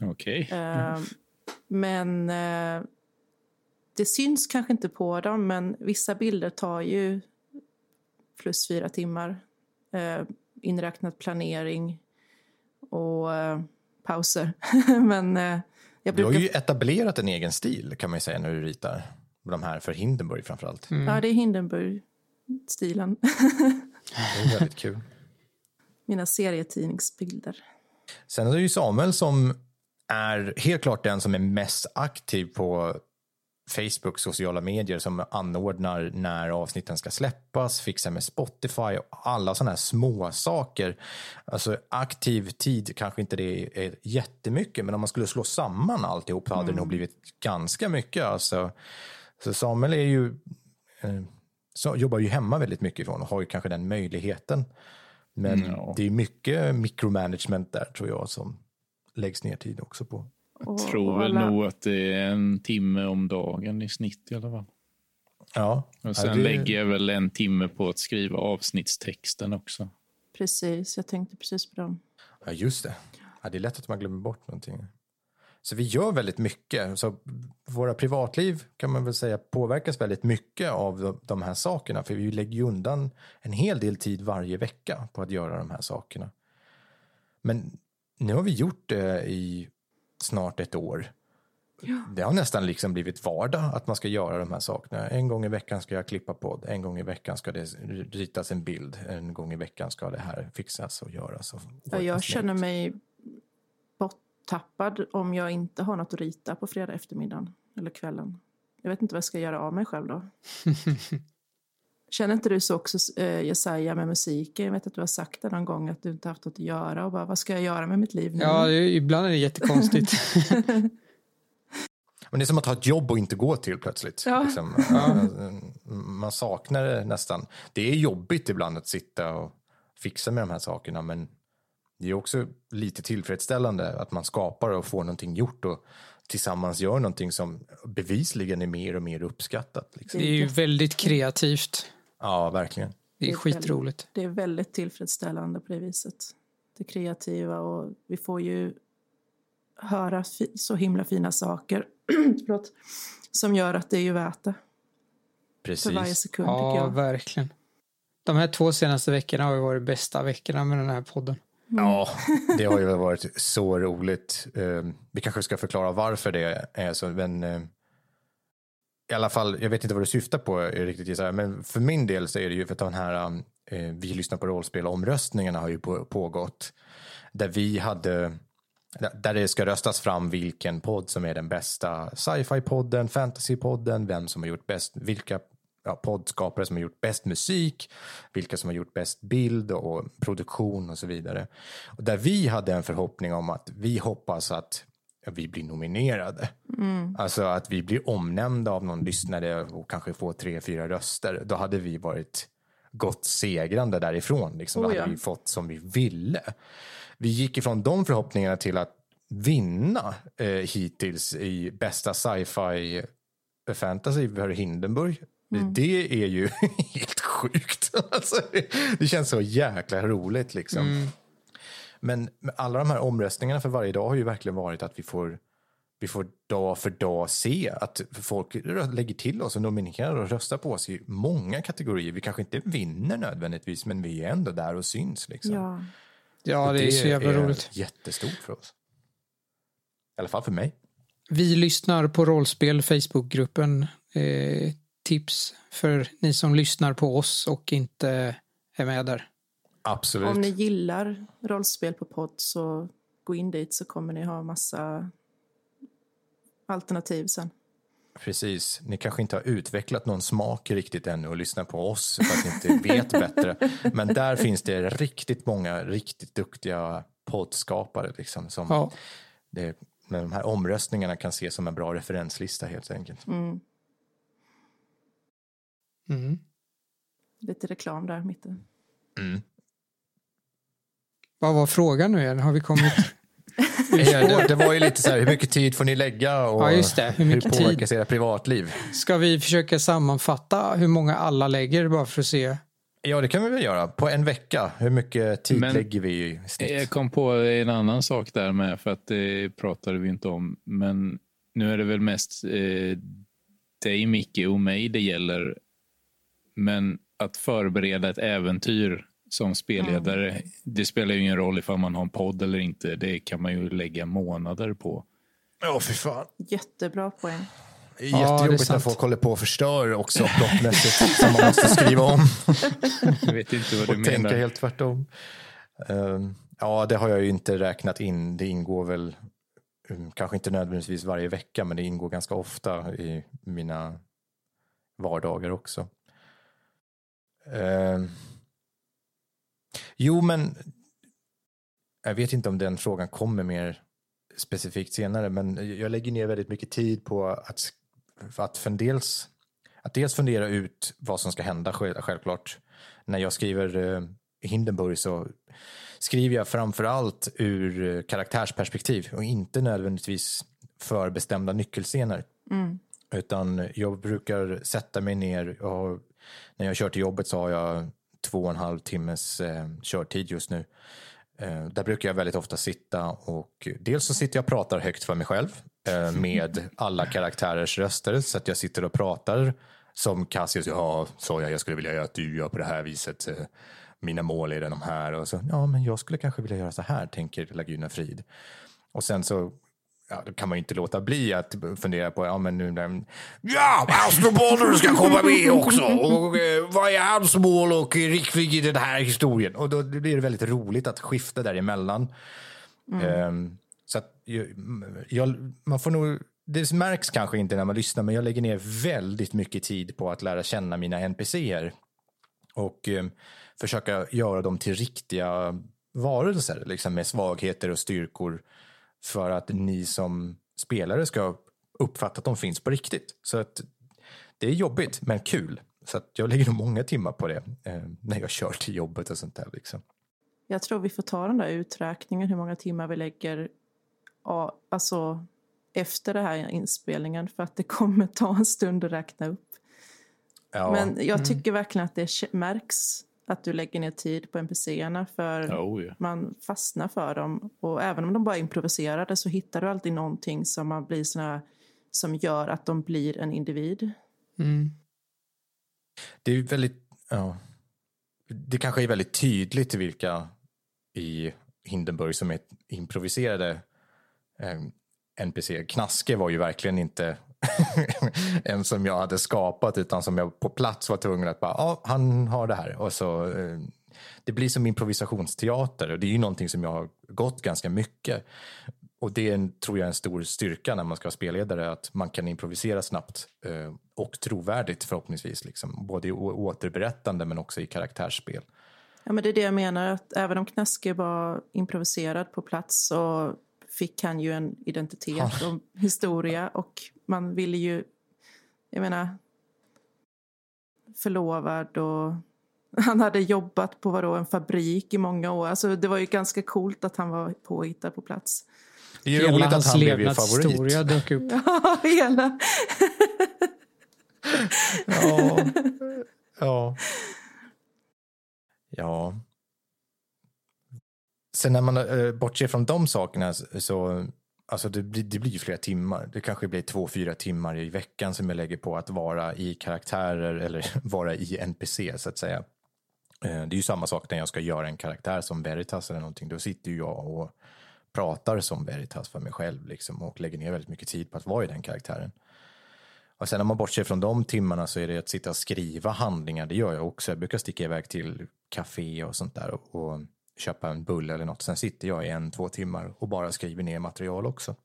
Okej. Okay. Uh, men uh, det syns kanske inte på dem, men vissa bilder tar ju plus fyra timmar. Uh, inräknat planering och uh, pauser. men uh, jag brukar... Du har ju etablerat en egen stil kan man ju säga när du ritar de här för Hindenburg framförallt. Mm. Ja, det är Hindenburg-stilen. det är väldigt kul. Mina serietidningsbilder. Sen är det ju Samuel som är helt klart den som är mest aktiv på Facebook, sociala medier som anordnar när avsnitten ska släppas, fixar med Spotify och alla sådana här små saker. Alltså aktiv tid kanske inte det är jättemycket, men om man skulle slå samman alltihop så hade mm. det nog blivit ganska mycket. Alltså, så Samuel är ju, eh, så jobbar ju hemma väldigt mycket ifrån och har ju kanske den möjligheten. Men mm, det är mycket micromanagement där tror jag som läggs ner tid också på. Jag tror väl alla... nog att det är en timme om dagen i snitt i alla fall. Ja. Och sen det... lägger jag väl en timme på att skriva avsnittstexten också. Precis, jag tänkte precis på dem. Ja, just det. Ja, det är lätt att man glömmer bort någonting. Så vi gör väldigt mycket. Så våra privatliv kan man väl säga påverkas väldigt mycket av de, här sakerna. För vi lägger ju undan en hel del tid varje vecka på att göra de här sakerna. Men nu har vi gjort det i snart ett år. Ja. Det har nästan liksom blivit vardag att man ska göra de här sakerna. En gång i veckan ska jag klippa podd, en gång i veckan ska det ritas en bild, en gång i veckan ska det här fixas och göras. Och Ja, jag känner mig borttappad om jag inte har något att rita på fredag eftermiddagen eller kvällen. Jag vet inte vad jag ska göra av mig själv då. Känner inte du så också, eh, Jesaja, med musiken? Jag vet att du har sagt det någon gång att du inte haft något att göra och bara, vad ska jag göra med mitt liv nu? Ja, det är, ibland är det jättekonstigt. Men det är som att ha ett jobb och inte gå till plötsligt. Ja. Liksom. Man saknar det nästan. Det är jobbigt ibland att sitta och fixa med de här sakerna men det är också lite tillfredsställande att man skapar och får någonting gjort och tillsammans gör någonting som bevisligen är mer och mer uppskattat. Liksom. Det är ju väldigt kreativt. Ja, verkligen. Det är Det är skitroligt. Det är väldigt tillfredsställande på det viset. Det kreativa och vi får ju höra så himla fina saker förlåt, som gör att det är ju värt det för varje Precis. sekund tycker Ja, jag. verkligen. De här två senaste veckorna har ju varit bästa veckorna med den här podden. Mm. Ja, det har ju varit så roligt. Ehm, vi kanske ska förklara varför det är så, men eh, i alla fall, jag vet inte vad du syftar på eh, riktigt Jesaja, men för min del så är det ju för att den här eh, Vi lyssnar på rollspel omröstningarna har ju pågått. Där vi hade där det ska röstas fram vilken podd som är den bästa sci-fi-podden, fantasy-podden, vem som har gjort bäst, vilka ja, poddskapare som har gjort bäst musik, vilka som har gjort bäst bild och produktion och så vidare. Och där vi hade en förhoppning om att vi hoppas att vi blir nominerade. Alltså att vi blir omnämnda av någon lyssnare och kanske får tre, fyra röster. Då hade vi varit gått segrande därifrån. Liksom. Då Oh ja. hade vi fått som vi ville. Vi gick ifrån de förhoppningarna till att vinna eh, hittills i bästa sci-fi eh, fantasy för Hindenburg. Det är ju helt sjukt. Alltså, det, det känns så jäkla roligt liksom. Men med alla de här omröstningarna för varje dag har ju verkligen varit att vi får, vi får dag för dag se att folk lägger till oss och nominerar och röstar på oss i många kategorier. Vi kanske inte vinner nödvändigtvis, men vi är ändå där och syns. Liksom. Ja. Ja, Och det är så jävla roligt. jättestort för oss. I alla fall för mig. Vi lyssnar på rollspel, Facebookgruppen. Eh, tips för ni som lyssnar på oss och inte är med där. Absolut. Om ni gillar rollspel på podd så gå in dit så kommer ni ha massa alternativ sen. Precis. Ni kanske inte har utvecklat någon smak riktigt ännu och lyssnar på oss för att ni inte vet bättre. Men där finns det riktigt många riktigt duktiga poddskapare liksom, som Ja, det, med de här omröstningarna kan ses som en bra referenslista helt enkelt. Mm. Mm. Lite reklam där mitten. Mm. Vad var frågan nu igen? Har vi kommit... Ja, det, det var ju lite så här, hur mycket tid får ni lägga och Ja, just det. Hur mycket tid? påverkas era privatliv? Ska vi försöka sammanfatta hur många alla lägger bara för att se? Ja, det kan vi väl göra. På en vecka, hur mycket tid Men- lägger vi i snitt? Jag kom på en annan sak där med, för att det pratade vi inte om. Men nu är det väl mest eh, dig, Micke och mig det gäller. Men att förbereda ett äventyr som spelledare, det spelar ju ingen roll ifall man har en podd eller inte. Det kan man ju lägga månader på. Ja, för fan. Jättebra poäng. Det är Ja, det är jättejobbigt när sant. folk håller på och förstör också plottmässigt. som man måste skriva om Jag vet inte vad du och tänka menar. helt tvärtom. Ehm, ja, det har jag ju inte räknat in. Det ingår väl, um, kanske inte nödvändigtvis varje vecka, men det ingår ganska ofta i mina vardagar också. Ehm, jo, men jag vet inte om den frågan kommer mer specifikt senare, men jag lägger ner väldigt mycket tid på att, att, för dels, att dels fundera ut vad som ska hända själv- självklart. När jag skriver eh, Hindenburg så skriver jag framför allt ur karaktärsperspektiv och inte nödvändigtvis förbestämda nyckelscener. Utan jag brukar sätta mig ner och när jag kör till jobbet så har jag två och en halv timmes eh, körtid just nu. Eh, där brukar jag väldigt ofta sitta och dels så sitter jag och pratar högt för mig själv eh, med alla karaktärers röster så att jag sitter och pratar som Cassius, ja, sa jag, jag skulle vilja att du gör på det här viset. Eh, mina mål är de här och så, ja, men jag skulle kanske vilja göra så här, tänker Laguna Frid. Och sen så ja, då kan man ju inte låta bli att fundera på, ja men nu Ja, Astro Boulder ska komma med också. Och eh, vad är hans mål och riktning i den här historien? Och då blir det väldigt roligt att skifta däremellan. Mm. Um, så att jag, man får nog, det märks kanske inte när man lyssnar, men jag lägger ner väldigt mycket tid på att lära känna mina NPCer. Och um, försöka göra dem till riktiga varelser, liksom med svagheter och styrkor för att ni som spelare ska uppfatta att de finns på riktigt. Så att det är jobbigt, men kul. Så att jag lägger nog många timmar på det eh, när jag kör till jobbet och sånt där. Liksom. Jag tror vi får ta den där uträkningen hur många timmar vi lägger alltså, efter den här inspelningen för att det kommer ta en stund att räkna upp. Ja. Men jag mm. tycker mm. verkligen att det märks att du lägger ner tid på NPCerna för oh, yeah. man fastnar för dem. Och även om de bara är improviserade så hittar du alltid någonting som man blir såna, som gör att de blir en individ. Mm. Det är väldigt, ja, det kanske är väldigt tydligt vilka i Hindenburg som är improviserade eh, NPC. Knaske var ju verkligen inte en som jag hade skapat utan som jag på plats var tvungen att bara, ja, han har det här. Och så, eh, det blir som improvisationsteater och det är ju någonting som jag har gått ganska mycket. Och det är, tror jag är en stor styrka när man ska vara spelledare, att man kan improvisera snabbt eh, och trovärdigt förhoppningsvis. Liksom. Både i återberättande men också i karaktärsspel. Ja, men det är det jag menar, att även om Knäske var improviserad på plats så fick han ju en identitet och historia och man ville ju, jag menar, förlovad och han hade jobbat på vadå, en fabrik i många år. Alltså, det var ju ganska coolt att han var påhittad på plats. Det är ju roligt att han blev er favorit. historia dök upp. Ja, hela. ja. Ja. Ja. Sen när man eh, bortser från de sakerna så Alltså det blir, det blir flera timmar. Det kanske blir två, fyra timmar i veckan som jag lägger på att vara i karaktärer eller vara i NPC så att säga. Eh, det är ju samma sak när jag ska göra en karaktär som Veritas eller någonting. Då sitter ju jag och pratar som Veritas för mig själv liksom och lägger ner väldigt mycket tid på att vara i den karaktären. Och sen när man bortser från de timmarna så är det att sitta och skriva handlingar. Det gör jag också. Jag brukar sticka iväg till café och sånt där och, och köpa en bulle eller något. Sen sitter jag i en, två timmar och bara skriver ner material också.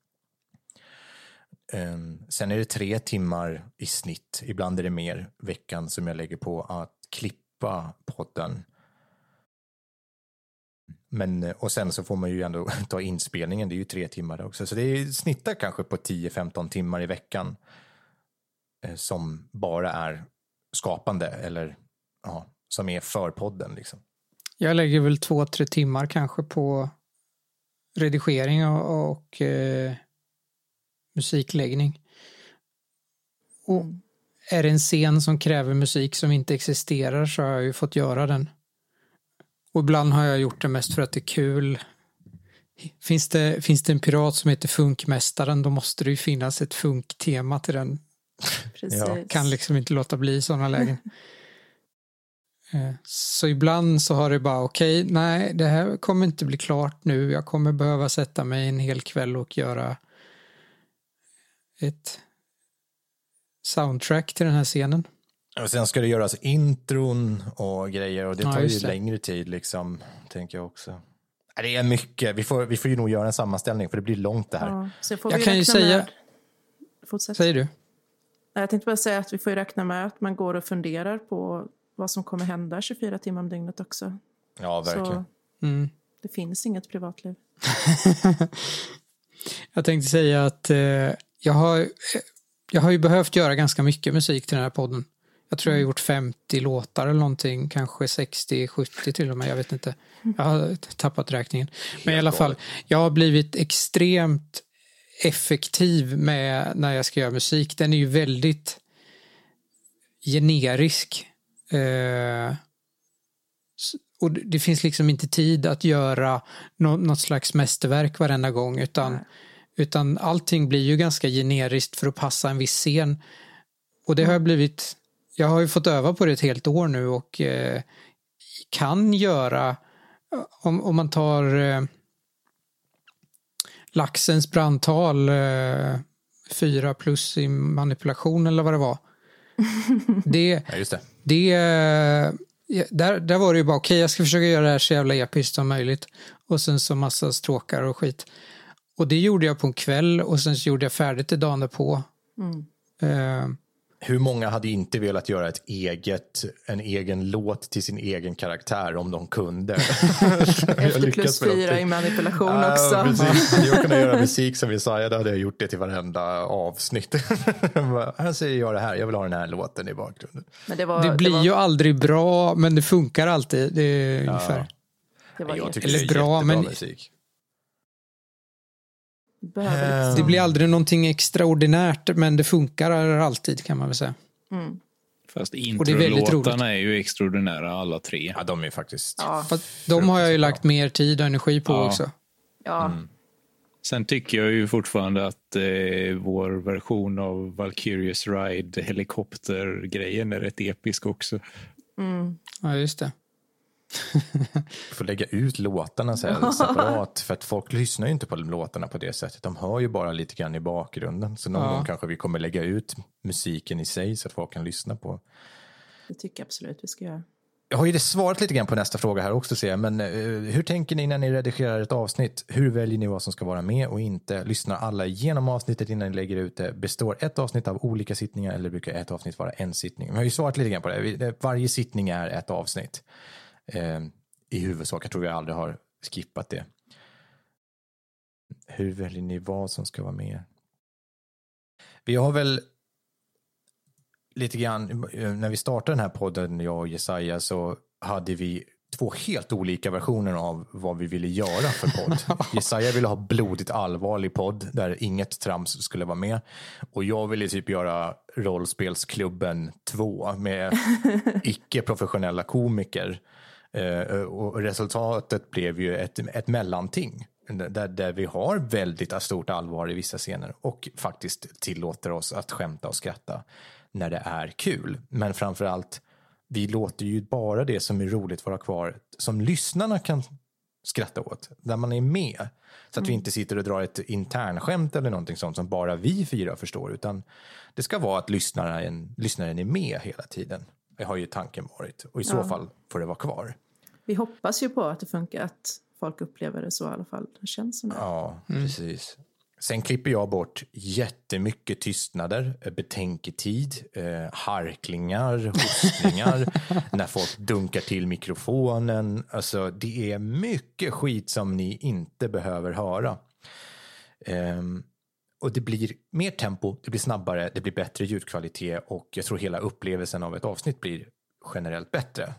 Ehm, sen är det tre timmar i snitt, ibland är det mer, veckan som jag lägger på att klippa podden. Men, och sen så får man ju ändå ta inspelningen, det är ju tre timmar också. Så det snittar kanske på 10-15 timmar i veckan eh, som bara är skapande eller ja, som är för podden. Liksom. Jag lägger väl två, tre timmar kanske på redigering och, och eh, musikläggning. Och är det en scen som kräver musik som inte existerar så har jag ju fått göra den. Och ibland har jag gjort det mest för att det är kul. Finns det, finns det en pirat som heter Funkmästaren då måste det ju finnas ett funktema till den. Precis. Jag kan liksom inte låta bli sådana lägen. Eh, så ibland så har det bara okej, okay, nej det här kommer inte bli klart nu. Jag kommer behöva sätta mig en hel kväll och göra ett soundtrack till den här scenen. Och sen ska det göras intron och grejer och det tar ja, ju det. längre tid liksom, tänker jag också. Det är mycket, vi får, vi får ju nog göra en sammanställning för det blir långt det här. Ja, jag kan ju säga... Med... Fortsätt. Säger du? Jag tänkte bara säga att vi får ju räkna med att man går och funderar på vad som kommer hända 24 timmar om dygnet också. Ja, verkligen. Så mm. Det finns inget privatliv. jag tänkte säga att eh, jag, har, jag har ju behövt göra ganska mycket musik till den här podden. Jag tror jag har gjort 50 låtar eller någonting, kanske 60, 70 till och med, jag vet inte. Jag har tappat räkningen. Men i alla fall, jag har blivit extremt effektiv med när jag ska göra musik. Den är ju väldigt generisk. Eh, och det finns liksom inte tid att göra något, något slags mästerverk varenda gång utan, utan allting blir ju ganska generiskt för att passa en viss scen. Och det har jag blivit, jag har ju fått öva på det ett helt år nu och eh, kan göra, om, om man tar eh, laxens brandtal, eh, fyra plus i manipulation eller vad det var. Det, Ja, just det. Det, där, där var det ju bara okej, jag ska försöka göra det här så jävla episkt som möjligt. Och sen så massa stråkar och skit. Och det gjorde jag på en kväll och sen så gjorde jag färdigt det dagen därpå. Eh, Hur många hade inte velat göra ett eget, en egen låt till sin egen karaktär om de kunde? Efter plus fyra i manipulation Ja, också. precis. Hade jag kunnat göra musik som Jesaja, då hade jag gjort det till varenda avsnitt. här säger jag det här, jag vill ha den här låten i bakgrunden. Men det, var, det blir var, ju aldrig bra, men det funkar alltid. Det är ungefär. det var Jag tycker Eller det är bra, men- musik. Liksom, Det blir aldrig någonting extraordinärt, men det funkar alltid kan man väl säga. mm. Fast det är introlåtarna är ju extraordinära alla tre. Ja, de är faktiskt... ja, de har jag ju lagt mer tid och energi på Ja. också. ja. Mm. Sen tycker jag ju fortfarande att eh, vår version av Valkyrious Ride helikoptergrejen är rätt episk också. Mm. Ja, just det. Får lägga ut låtarna så här separat. För att folk lyssnar ju inte på låtarna på det sättet. De hör ju bara lite grann i bakgrunden. Så någon Ja. gång kanske vi kommer lägga ut musiken i sig så att folk kan lyssna på. Det tycker jag absolut vi ska göra. Jag har ju svarat lite grann på nästa fråga här också ser jag. Men eh, hur tänker ni när ni redigerar ett avsnitt? Hur väljer ni vad som ska vara med och inte? Lyssnar alla igenom avsnittet innan ni lägger ut det? Består ett avsnitt av olika sittningar eller brukar ett avsnitt vara en sittning? Vi har ju svarat lite grann på det. Varje sittning är ett avsnitt. Eh, I huvudsak. Jag tror vi aldrig har skippat det. Hur väljer ni vad som ska vara med? Vi har väl lite grann, eh, när vi startade den här podden, jag och Jesaja, så hade vi två helt olika versioner av vad vi ville göra för podd. Jesaja ville ha blodigt allvarlig podd där inget trams skulle vara med. Och jag ville typ göra Rollspelsklubben 2 med icke-professionella komiker. Eh, och resultatet blev ju ett, ett mellanting. Där, där vi har väldigt stort allvar i vissa scener och faktiskt tillåter oss att skämta och skratta när det är kul. Men framför allt, vi låter ju bara det som är roligt vara kvar som lyssnarna kan skratta åt, där man är med. Så att vi inte sitter och drar ett internskämt eller någonting sånt som bara vi fyra förstår, utan det ska vara att lyssnaren, lyssnaren är med hela tiden. Har ju tanken varit och i så Ja. fall får det vara kvar. Vi hoppas ju på att det funkar, att folk upplever det så i alla fall. Det känns som det. Ja, precis. Sen klipper jag bort jättemycket tystnader, eh, betänketid, eh, harklingar, hostningar, när folk dunkar till mikrofonen. Alltså, det är mycket skit som ni inte behöver höra. Ehm, och det blir mer tempo, det blir snabbare, det blir bättre ljudkvalitet och jag tror hela upplevelsen av ett avsnitt blir generellt bättre.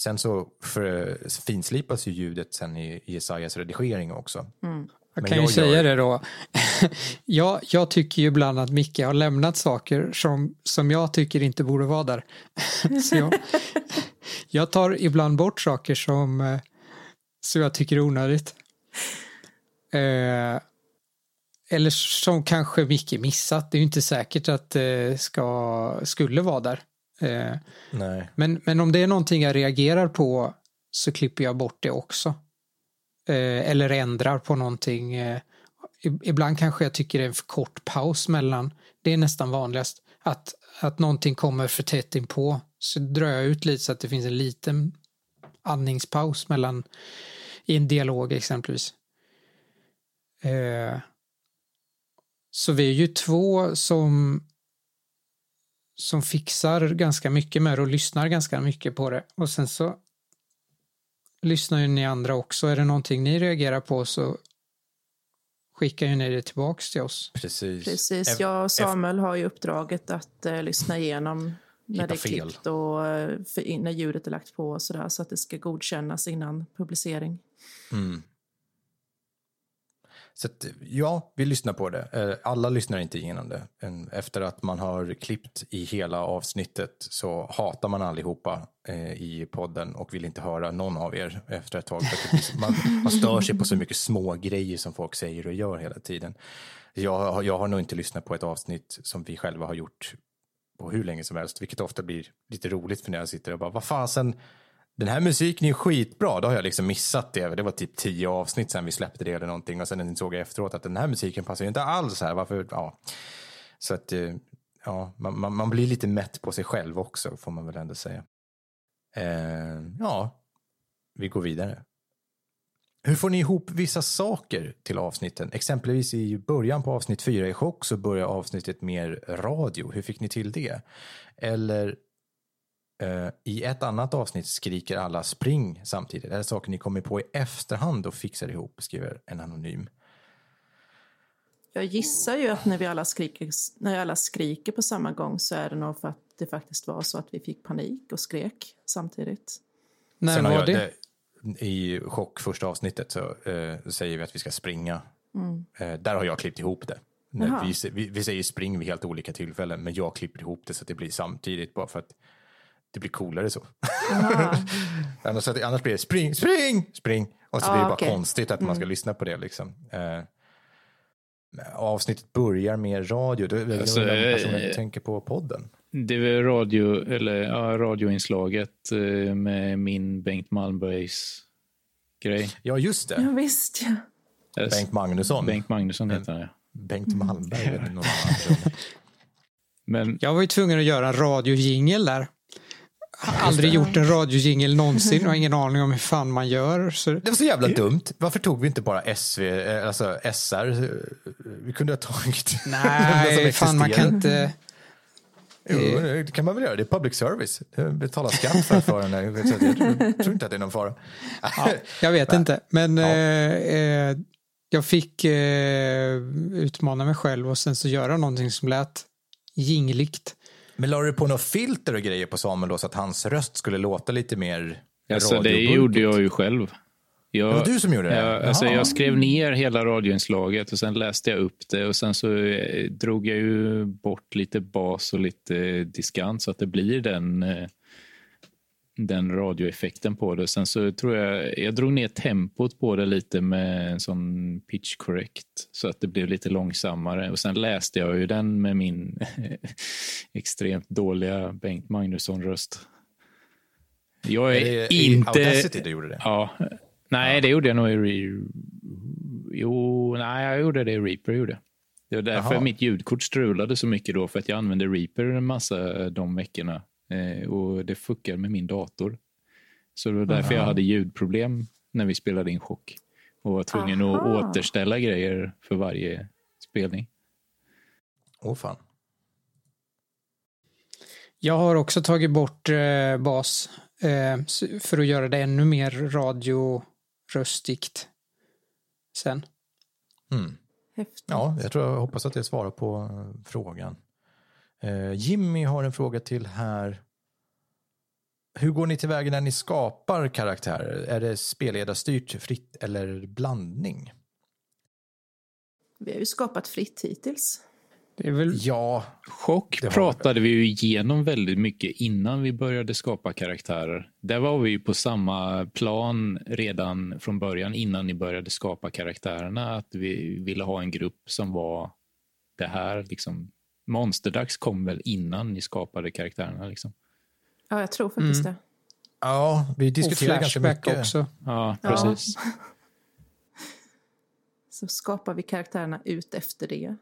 Sen så för, finslipas ju ljudet sen i Jesajas redigering också. Jag Men kan ju jag säga gör- det då. jag, jag tycker ju ibland att Micke har lämnat saker som, som jag tycker inte borde vara där. Så jag, jag tar ibland bort saker som, eh, som jag tycker är onödigt. Eh, eller som kanske Micke missat. Det är ju inte säkert att det ska, skulle vara där. Eh, Nej. men, men om det är någonting jag reagerar på så klipper jag bort det också. Eh, eller ändrar på någonting. Eh, ibland kanske jag tycker det är en för kort paus mellan. Det är nästan vanligast. Att, att någonting kommer för tätt inpå. Så drar jag ut lite så att det finns en liten andningspaus mellan i en dialog exempelvis. Eh, så vi är ju två som som fixar ganska mycket med det och lyssnar ganska mycket på det. Och sen så lyssnar ju ni andra också. Är det någonting ni reagerar på så skickar ju ni det tillbaks till oss. Precis. Precis, jag och Samuel har ju uppdraget att eh, lyssna igenom när det är klippt och eh, när ljudet är lagt på och sådär så att det ska godkännas innan publicering. Mm. Så att, ja, vi lyssnar på det. Eh, alla lyssnar inte igenom det. Efter att man har klippt i hela avsnittet så hatar man allihopa eh, i podden och vill inte höra någon av er efter ett tag. För man, man stör sig på så mycket små grejer som folk säger och gör hela tiden. Jag, har- jag har nog inte lyssnat på ett avsnitt som vi själva har gjort på hur länge som helst, vilket ofta blir lite roligt för när jag sitter och bara, vad fasen, den här musiken är ju skitbra, då har jag liksom missat det. Det var typ tio avsnitt sen vi släppte det eller någonting och sen såg jag efteråt att den här musiken passar ju inte alls här. Varför? Ja. Så att, eh, ja, man, man, man blir lite mätt på sig själv också, får man väl ändå säga. Eh, ja, vi går vidare. Hur får ni ihop vissa saker till avsnitten? Exempelvis i början på avsnitt fyra i chock så börjar avsnittet mer radio. Hur fick ni till det? Eller i ett annat avsnitt skriker alla spring samtidigt. Är det saker ni kommer på i efterhand och fixar ihop, skriver en anonym. Jag gissar ju att när vi alla skriker, när alla skriker på samma gång så är det nog för att det faktiskt var så att vi fick panik och skrek samtidigt. När var jag det? I chock första avsnittet så eh, säger vi att vi ska springa. Eh, där har jag klippt ihop det. Vi, vi, vi säger spring vid helt olika tillfällen, men jag klipper ihop det så att det blir samtidigt bara för att det blir coolare så. Annars, annars blir det spring, spring, spring. Och så Ja, blir det bara. Mm. konstigt att man ska lyssna på det. Liksom. Eh, avsnittet börjar med radio. Det är Alltså, personen eh, du tänker på podden. Det är radio, eller, ja, radioinslaget eh, med min Bengt Malmbergs grej. Ja, just det. Ja, visst, ja. Eh, Bengt Magnusson. Bengt Magnusson heter han, ja. Bengt Malmberg. person. Men Jag var ju tvungen att göra en radiojingel där. Har aldrig gjort en radiojingel någonsin och har ingen aning om hur fan man gör. Så Det var så jävla dumt. Varför tog vi inte bara SV, eh, alltså SR? Vi kunde ha tagit nej, fan man kan inte. Jo, det kan man väl göra. Det är public service. Betala skatt för att föra den Jag tror inte att det är någon fara. Jag vet inte, men Ja. eh, eh, jag fick eh, utmana mig själv och sen så göra någonting som lät jingligt. Men la du på något filter och grejer på Samuel då så att hans röst skulle låta lite mer alltså, det gjorde jag ju själv. Jag, Det var du som gjorde det? Jag, alltså, jag skrev ner hela radioinslaget och sen läste jag upp det och sen så eh, drog jag ju bort lite bas och lite diskant så att det blir den, eh, den radioeffekten på det. Sen så tror jag, jag drog ner tempot på det lite med en sån pitch correct så att det blev lite långsammare och sen läste jag ju den med min extremt dåliga Bengt Magnusson-röst. Jag Är är, det i inte... Audacity du gjorde det? Ja. Nej, det gjorde jag nog i... Re... Jo, nej, jag gjorde det i Reaper. Gjorde. Det var därför Jaha. mitt ljudkort strulade så mycket då, för att jag använde Reaper en massa de veckorna. Eh, och det fuckade med min dator. Så det var därför jag hade ljudproblem när vi spelade in Chock. Och var tvungen att Aha. återställa grejer för varje spelning. Åh fan. Jag har också tagit bort eh, bas eh, för att göra det ännu mer radioröstigt sen. Mm. Häftigt. Ja, jag tror jag hoppas att det svarar på eh, frågan. Eh, Jimmy har en fråga till här. Hur går ni tillväga när ni skapar karaktärer? Är det spelledarstyrt, fritt eller blandning? Vi har ju skapat fritt hittills. Det är väl Ja, Chock Det har vi pratade vi ju igenom väldigt mycket innan vi började skapa karaktärer. Där var vi ju på samma plan redan från början innan ni började skapa karaktärerna. Att vi ville ha en grupp som var det här. Liksom. Monsterdags kom väl innan ni skapade karaktärerna. Liksom. Ja, jag tror faktiskt Mm. det. ja vi och diskuterar ganska Flashback mycket. också. Ja, Ja. precis. Så skapar vi karaktärerna ut efter det.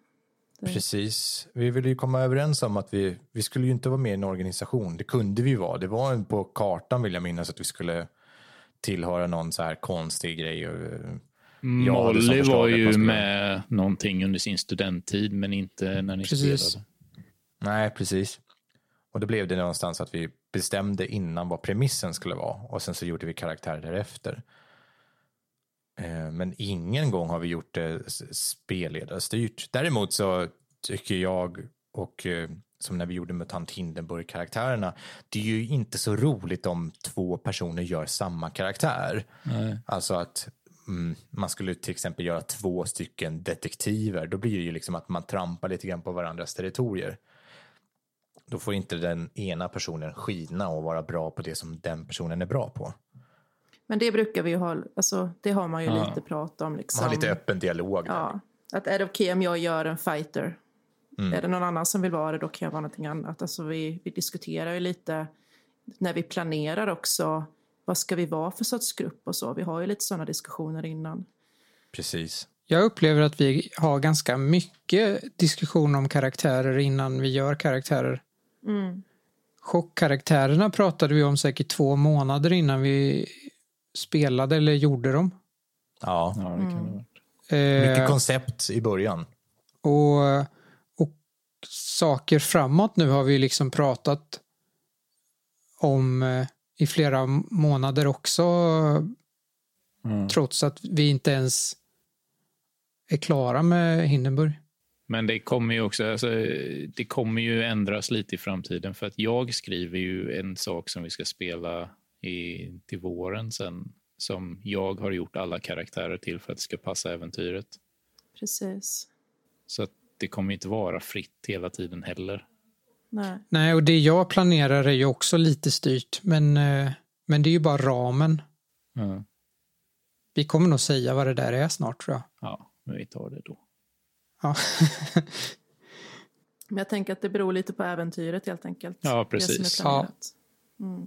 det. Precis. Vi ville ju komma överens om att vi, vi skulle ju inte vara med i en organisation. Det kunde vi ju vara. Det var en- på kartan vill jag minnas att vi skulle tillhöra någon så här konstig grej. Som Molly var ju skulle- med någonting under sin studenttid, men inte när ni Precis. spelade. Nej, precis. Och då blev det någonstans att vi bestämde innan vad premissen skulle vara och sen så gjorde vi karaktärer därefter. Eh, Men ingen gång har vi gjort det spelledarstyrt. Däremot så tycker jag och eh, som när vi gjorde MUTANT Hindenburg-karaktärerna, det är ju inte så roligt om två personer gör samma karaktär. Nej. Alltså att mm, man skulle till exempel göra två stycken detektiver, då blir det ju liksom att man trampar lite grann på varandras territorier. Då får inte den ena personen skina och vara bra på det som den personen är bra på. Men det brukar vi ju ha, alltså det har man ju Ja. lite prat om. Liksom. Man har lite öppen dialog där. Ja, att är det okej om jag gör en fighter? Mm. Är det någon annan som vill vara det, då kan jag vara någonting annat. Alltså vi, vi diskuterar ju lite när vi planerar också, vad ska vi vara för sorts grupp och så. Vi har ju lite sådana diskussioner innan. Precis. Jag upplever att vi har ganska mycket diskussion om karaktärer innan vi gör karaktärer. Mm. Chockkaraktärerna pratade vi om säkert två månader innan vi spelade eller gjorde dem. Ja. Ja, det kan det vara. Eh, Mycket koncept i början. och, och saker framåt nu har vi liksom pratat om eh, i flera månader också Mm. trots att vi inte ens är klara med Hindenburg. Men det kommer ju också alltså, det kommer ju ändras lite i framtiden för att jag skriver ju en sak som vi ska spela i, till våren sen som jag har gjort alla karaktärer till för att det ska passa äventyret. Precis. Så att det kommer inte vara fritt hela tiden heller. Nej. Nej, och det jag planerar är ju också lite styrt, men, eh, men det är ju bara ramen. Ja, Vi kommer nog säga vad det där är snart tror jag. ja men vi tar det då. Ja. Men jag tänker att det beror lite på äventyret helt enkelt. Ja, precis. planerat. Mm.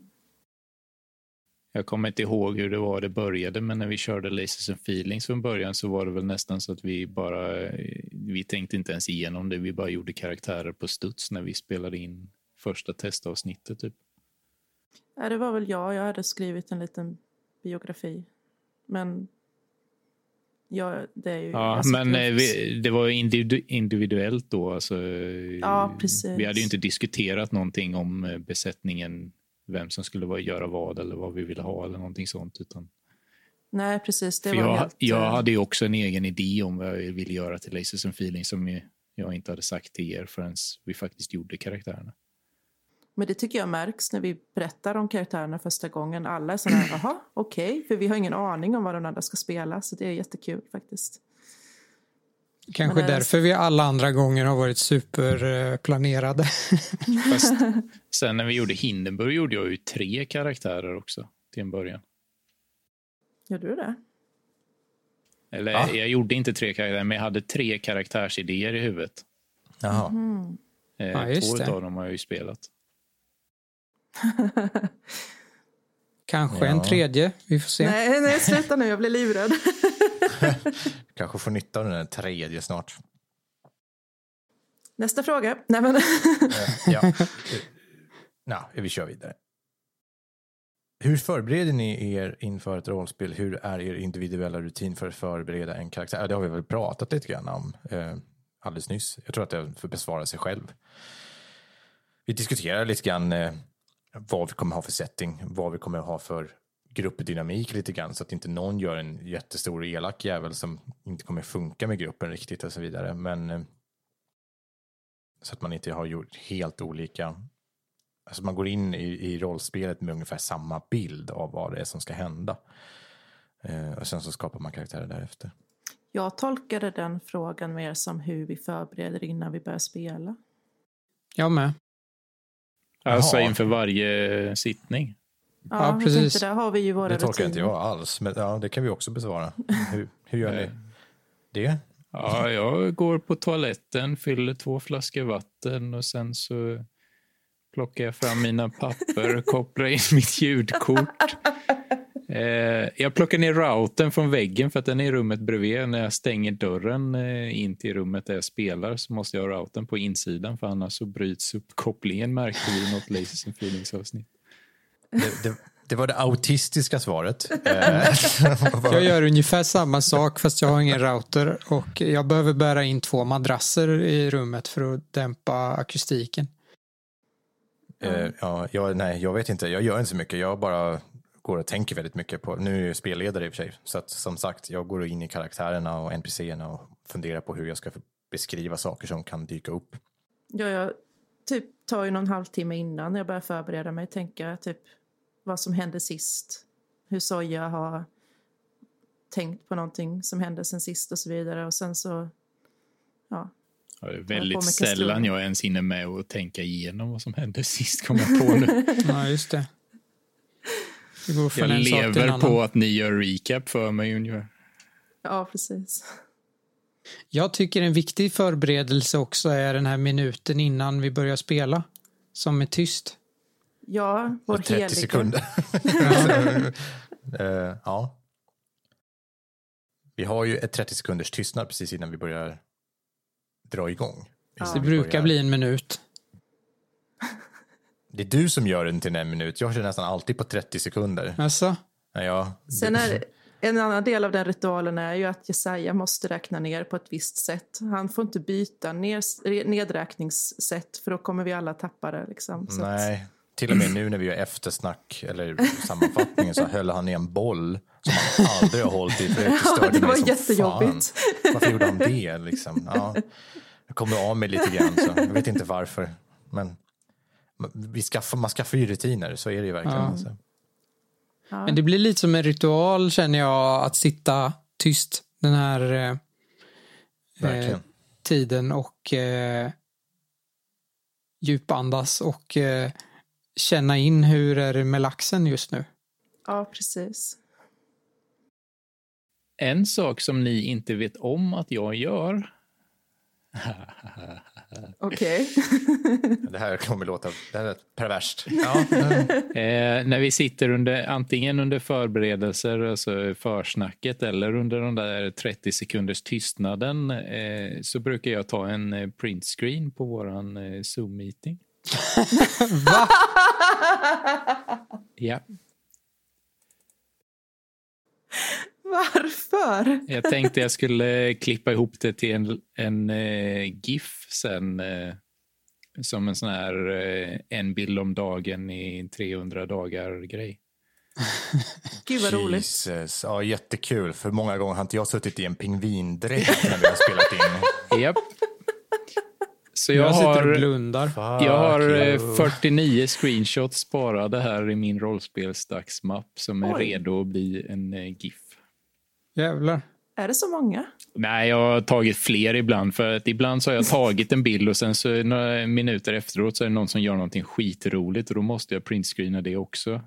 Jag kommer inte ihåg hur det var det började, men när vi körde Laces and Feelings från början så var det väl nästan så att vi bara, vi tänkte inte ens igenom det, vi bara gjorde karaktärer på studs när vi spelade in första testavsnittet. Typ. Ja, det var väl jag. Jag hade skrivit en liten biografi. Men ja, det är ju... Ja, men eh, vi, det var individu- individuellt då. Alltså, Ja, precis. Vi hade ju inte diskuterat någonting om eh, besättningen, vem som skulle göra vad eller vad vi ville ha eller någonting sånt. Utan, Nej, precis. Det för var jag, helt... jag eh, hade ju också en egen idé om vad jag ville göra till Laces and Feelings som jag inte hade sagt till er förrän vi faktiskt gjorde karaktärerna. Men det tycker jag märks när vi berättar om karaktärerna första gången. Alla är sådana här, jaha, okej. För vi har ingen aning om vad den andra ska spela. Så det är jättekul faktiskt. Kanske Men är- därför vi alla andra gånger har varit superplanerade. Fast sen när vi gjorde Hindenburg gjorde jag ju tre karaktärer också till en början. Gjorde du det? Eller Va? jag gjorde inte tre karaktärer, men jag hade tre karaktärsidéer i huvudet. Jaha. Mm. Eh, Ja, Två det. av dem har jag ju spelat. Kanske Ja. en tredje, vi får se. Nej, nej, sluta nu. Jag blir livrädd. Kanske får nytta av den tredje snart. Nästa fråga. Nej, men... Eh, ja. Nå, vi kör vidare. Hur förbereder ni er inför ett rollspel? Hur är er individuella rutin för att förbereda en karaktär? Det har vi väl pratat lite grann om eh, alldeles nyss. Jag tror att det får besvara sig själv. Vi diskuterar lite grann eh, vad vi kommer ha för setting, vad vi kommer ha för gruppdynamik lite grann så att inte någon gör en jättestor elak jävel som inte kommer funka med gruppen riktigt och så vidare. Men eh, så att man inte har gjort helt olika Alltså man går in i, i rollspelet med ungefär samma bild av vad det är som ska hända. Eh, och sen så skapar man karaktärer därefter. Jag tolkade den frågan mer som hur vi förbereder innan vi börjar spela. Jag med. Alltså Jaha. inför varje sittning. Ja, jag precis. tänkte, där har vi ju våra Det tolkar inte rutiner. jag alls, men ja, det kan vi också besvara. Hur, hur gör ni det? Ja, jag går på toaletten, fyller två flaskor vatten och sen så plockar jag fram mina papper och kopplar in mitt ljudkort. Eh, jag plockar ner routern från väggen för att den är i rummet bredvid. När jag stänger dörren eh, in till rummet där jag spelar så måste jag ha routern på insidan för annars så bryts uppkopplingen märkte vi i något Laces and Feelings avsnitt. Det, det, det var det autistiska svaret. Eh, Jag gör ungefär samma sak fast jag har ingen router och jag behöver bära in två madrasser i rummet för att dämpa akustiken. Eh, ja, jag, nej, jag vet inte. Jag gör inte så mycket. Jag bara går och tänker väldigt mycket på... Nu är jag spelledare i och för sig. Så att, som sagt, jag går in i karaktärerna och NPCerna och funderar på hur jag ska beskriva saker som kan dyka upp. Ja, jag typ tar ju någon halvtimme innan jag börjar förbereda mig. Tänka typ vad som hände sist. Hur Soja har tänkt på någonting som hände sen sist och så vidare. Och sen så, ja. Ja, det är väldigt sällan jag ens hinner med att tänka igenom vad som hände sist, kom jag på nu. Ja, just det. Det går Jag lever på att ni gör recap för mig ungefär. Ja, precis. Jag tycker en viktig förberedelse också är den här minuten innan vi börjar spela. Som är tyst. Ja, vår 30 heliga. sekunder. Eh, ja. Vi har ju ett 30 sekunders tystnad precis innan vi börjar dra igång. Ja. Det brukar börjar- bli en minut. Det är du som gör den till en minut. Jag kör nästan alltid på 30 sekunder. Alltså, Ja. Sen är en annan del av den ritualen är ju att Jesaja måste räkna ner på ett visst sätt. Han får inte byta ner, nedräkningssätt för då kommer vi alla tappa det. Liksom. Så att- Nej, till och med nu när vi gör eftersnack eller sammanfattningen så höll han i en boll som han aldrig har hållit i. För det Ja, det mig var som jättejobbigt. Fan. Varför gjorde han det? Liksom? Ja, jag kommer av mig lite grann, så jag vet inte varför. Men vi skaffar, man skaffar ju rutiner, så är det ju verkligen. Ja. Alltså. ja. men det blir lite som en ritual känner jag att sitta tyst den här eh, eh, tiden och eh, djupandas och eh, känna in hur är det med laxen just nu. ja, precis. En sak som ni inte vet om att jag gör. Okej. Det här kommer låta det här är perverst. Ja, Eh, när vi sitter under antingen under förberedelser, alltså försnacket eller under den där 30 sekunders tystnaden eh, så brukar jag ta en eh, printscreen på våran eh, Zoom-meeting. Va? Ja, Varför? jag tänkte jag skulle klippa ihop det till en, en eh, GIF sen eh, som en sån här eh, en bild om dagen i 300 dagar-grej. Gud vad roligt. Jesus. Ja, jättekul. För många gånger har inte jag suttit i en pingvindräkt när vi har spelat in. Japp. Så Jag, jag sitter och har... blundar. Jag har Fuck eh, you. 49 screenshots sparade här i min rollspelsdagsmapp som är Oj. redo att bli en eh, GIF. Jävlar. Är det så många? Nej, jag har tagit fler ibland. För att ibland så har jag tagit en bild och sen så några minuter efteråt så är det någon som gör någonting skitroligt och då måste jag printscreena det också.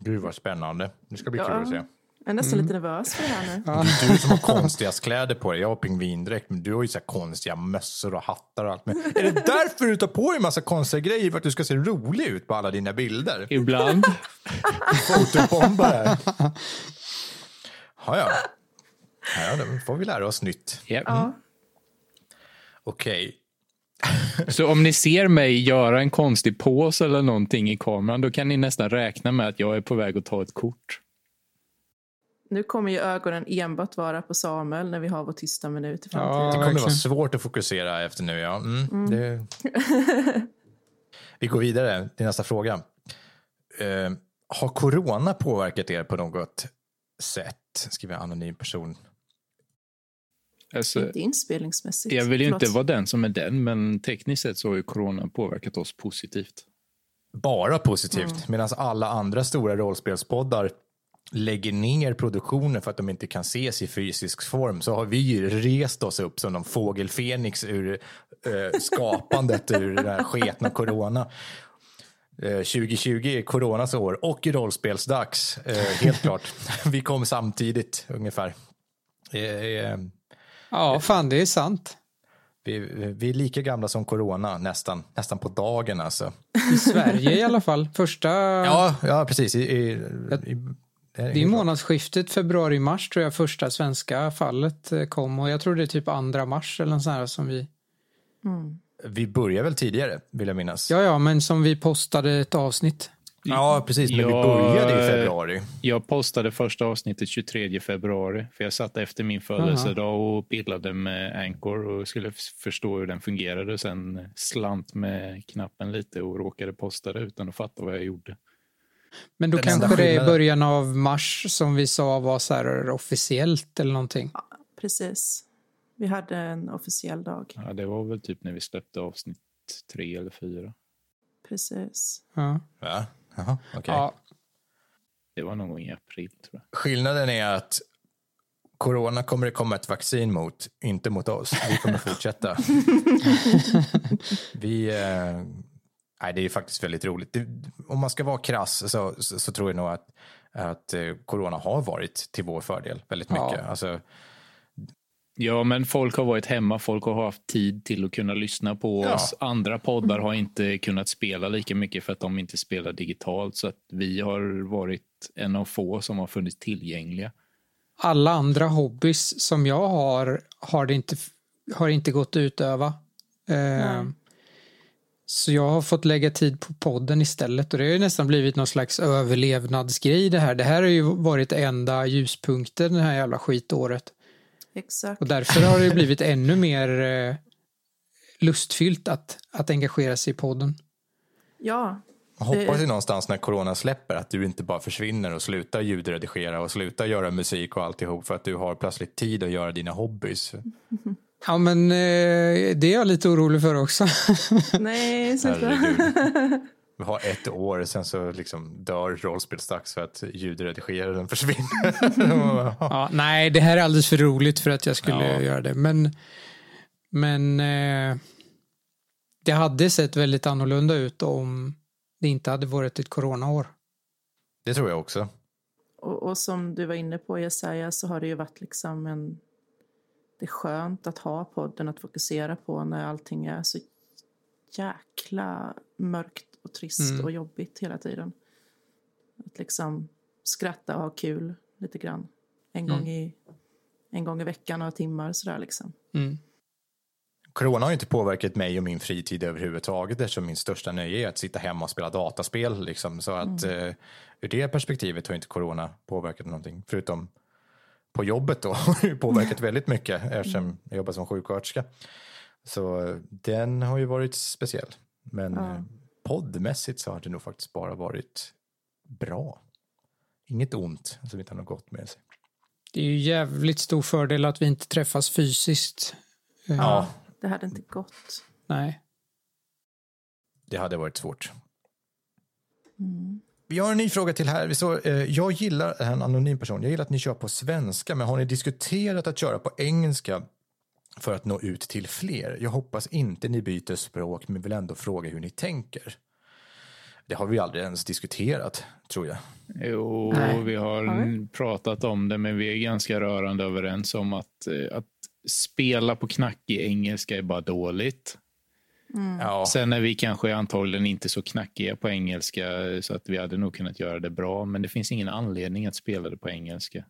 Gud vad spännande. Det ska bli kul Ja. att se. Jag är nästan lite nervös för det här nu. Det är du som har konstigast kläder på dig. Jag har pingvindräkt, men du har ju så här konstiga mössor och hattar och allt. Men är det därför du tar på dig en massa konstiga grejer? För att du ska se rolig ut på alla dina bilder? Ibland. Fotobombar här. Ja, ja. Ja, då får vi lära oss nytt. Ja. Ja. Okej. Så om ni ser mig göra en konstig pose eller någonting i kameran, då kan ni nästan räkna med att jag är på väg att ta ett kort. Nu kommer ju ögonen enbart vara på Samuel när vi har vår tysta minut i Ja, framtiden. Det kommer vara svårt att fokusera efter nu, ja. Mm, Det... Vi går vidare till nästa fråga. Eh, har corona påverkat er på något sätt? Skriver en anonym person. Alltså, Inte inspelningsmässigt. jag vill ju inte vara den som är den, men tekniskt sett så har ju corona påverkat oss positivt. Bara positivt, medan alla andra stora rollspelspoddar lägger ner produktionen för att de inte kan ses i fysisk form så har vi ju rest oss upp som någon fågel Fenix ur eh, skapandet ur den här sketna corona. Eh, 2020 är coronas år och rollspelsdags, eh, helt klart. Vi kom samtidigt ungefär. Eh, eh, Ja, fan det är sant. vi, vi är lika gamla som corona nästan, nästan på dagen alltså. I Sverige i alla fall. Första... Ja, ja precis. I, i, i, Det är månadsskiftet februari-mars tror jag första svenska fallet eh, kom och jag tror det är typ andra mars eller något sånt här som vi... Vi börjar väl tidigare, vill jag minnas. Ja, ja, men som vi postade ett avsnitt. Ja, precis. Men vi Ja, började i februari. Jag postade första avsnittet 23 februari, för jag satt efter min födelsedag och pillade med Anchor och skulle förstå hur den fungerade. Sen slant med knappen lite och råkade posta det utan att fatta vad jag gjorde. Men då kanske det är skillnaden- början av mars som vi sa var så här officiellt eller någonting. Precis. Vi hade en officiell dag. Ja, det var väl typ när vi släppte avsnitt tre eller fyra. Precis. Ja. Va? Jaha, okej. Ja, Det var någon gång i april tror jag. Skillnaden är att Corona kommer det komma ett vaccin mot, inte mot oss. Vi kommer fortsätta. vi, eh, nej, det är faktiskt väldigt roligt. Det, om man ska vara krass så, så, så, tror jag nog att, att eh, corona har varit till vår fördel väldigt mycket. Ja. Alltså, Ja, men folk har varit hemma, folk har haft tid till att kunna lyssna på ja. oss. Andra poddar har inte kunnat spela lika mycket för att de inte spelar digitalt, så att vi har varit en av få som har funnits tillgängliga. Alla andra hobbys som jag har har det inte, har inte gått att utöva. Eh, så jag har fått lägga tid på podden istället och det har ju nästan blivit någon slags överlevnadsgrej det här. Det här har ju varit enda ljuspunkten det här jävla skitåret. Exakt. Och därför har det blivit ännu mer eh, lustfyllt att, att engagera sig i podden. Ja. Jag hoppas ju någonstans när corona släpper att du inte bara försvinner och slutar ljudredigera och slutar göra musik och alltihop för att du har plötsligt tid att göra dina hobbys. Ja men eh, det är jag lite orolig för också. Nej, sluta. Vi har ett år, sen så liksom dör rollspelsdags för att ljudredigeraren försvinner. ja, nej, det här är alldeles för roligt för att jag skulle ja. göra det. Men, men eh, det hade sett väldigt annorlunda ut om det inte hade varit ett coronaår. Det tror jag också. Och, och som du var inne på Jesaja så har det ju varit liksom en... Det är skönt att ha podden att fokusera på när allting är så jäkla mörkt och trist mm. och jobbigt hela tiden. Att liksom skratta och ha kul lite grann. En, mm. gång, i, en gång i veckan, några timmar sådär liksom. Mm. Corona har inte påverkat mig och min fritid överhuvudtaget eftersom min största nöje är att sitta hemma och spela dataspel. Liksom. Så att mm. eh, ur det perspektivet har inte corona påverkat någonting. Förutom på jobbet då har det påverkat väldigt mycket eftersom jag jobbar som sjuksköterska. Så eh, den har ju varit speciell. Men ja. Eh, poddmässigt så har det nog faktiskt bara varit bra. Inget ont som inte har något gott med sig. Det är ju jävligt stor fördel att vi inte träffas fysiskt. Ja, det hade inte gått. Nej. Det hade varit svårt. Mm. Vi har en ny fråga till här. Så, eh, jag gillar, en anonym person, jag gillar att ni kör på svenska, men har ni diskuterat att köra på engelska för att nå ut till fler. Jag hoppas inte ni byter språk, men vill ändå fråga hur ni tänker. Det har vi aldrig ens diskuterat, tror jag. Jo, Nej. vi har pratat om det, men vi är ganska rörande överens om att, eh, att spela på knackig engelska är bara dåligt. Mm. Ja. Sen är vi kanske antagligen inte så knackiga på engelska så att vi hade nog kunnat göra det bra, men det finns ingen anledning att spela det på engelska.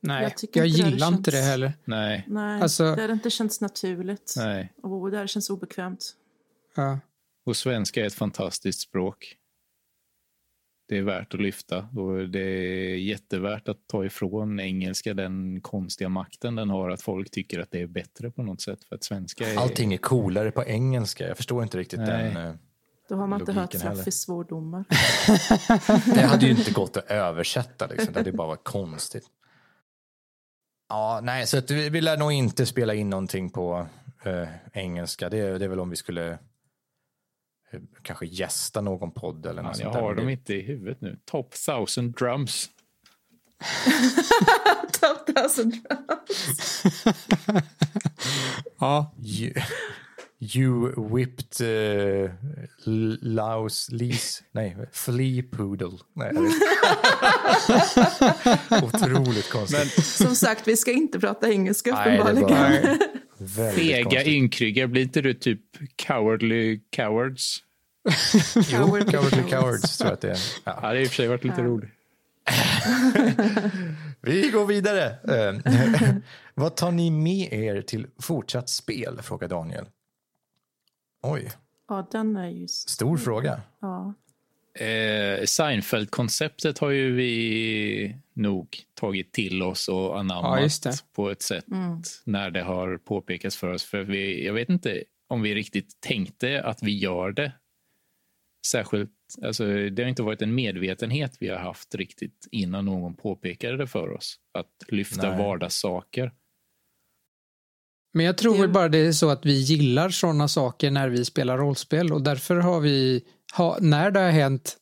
Nej, jag, jag inte gillar det inte det heller. Nej. Nej, alltså, det hade inte känts naturligt. Nej. Och det hade känts obekvämt. Ja. Och svenska är ett fantastiskt språk. Det är värt att lyfta och det är jättevärt att ta ifrån engelska den konstiga makten den har att folk tycker att det är bättre på något sätt för att svenska är... Allting är coolare på engelska. Jag förstår inte riktigt Nej. den eh, Då har man inte hört Fluffys svordomar. det hade ju inte gått att översätta liksom. Det hade bara varit konstigt. Ja, nej, så att vi, vi lär nog inte spela in någonting på äh, engelska. Det, det är väl om vi skulle kanske gästa någon podd eller något ja, Jag har dem inte i huvudet nu. Top 1000 drums. Top 1000 drums. ja. You whipped uh, Laos, Lis, nej, Flea Poodle. Nej, Otroligt konstigt. Men, som sagt, vi ska inte prata engelska uppenbarligen. Fega ynkryggar, blir inte du typ cowardly cowards? jo, cowardly, cowards tror jag att det är. Ja, ja det har i och för sig varit lite ja. roligt. vi går vidare. Eh, vad tar ni med er till fortsatt spel? Frågar Daniel. Oj. Ja, den är ju... Stor fråga. Ja. Eh, Seinfeld-konceptet har ju vi nog tagit till oss och anammat ja, på ett sätt mm. när det har påpekats för oss. För vi, jag vet inte om vi riktigt tänkte att vi gör det. Särskilt, alltså, det har inte varit en medvetenhet vi har haft riktigt innan någon påpekade det för oss. Att lyfta Nej. vardagssaker. Men jag tror det... väl bara det är så att vi gillar sådana saker när vi spelar rollspel och därför har vi, ha, när det har hänt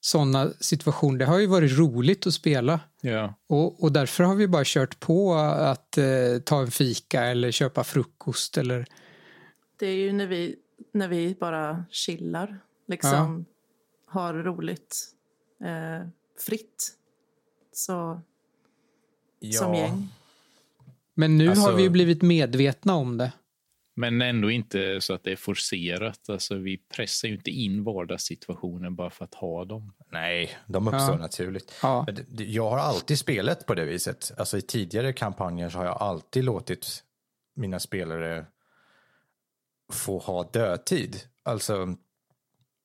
sådana situationer. Det har ju varit roligt att spela. Ja. Och, och därför har vi bara kört på att eh, ta en fika eller köpa frukost eller Det är ju när vi, när vi bara chillar, liksom har roligt, eh, fritt. Så, som gäng. Men nu Alltså- har vi ju blivit medvetna om det. Men ändå inte så att det är forcerat. Alltså, vi pressar ju inte in vardagssituationer bara för att ha dem. Nej, de uppstår Ja. naturligt. Ja. Jag har alltid spelat på det viset. Alltså i tidigare kampanjer så har jag alltid låtit mina spelare få ha dödtid. Alltså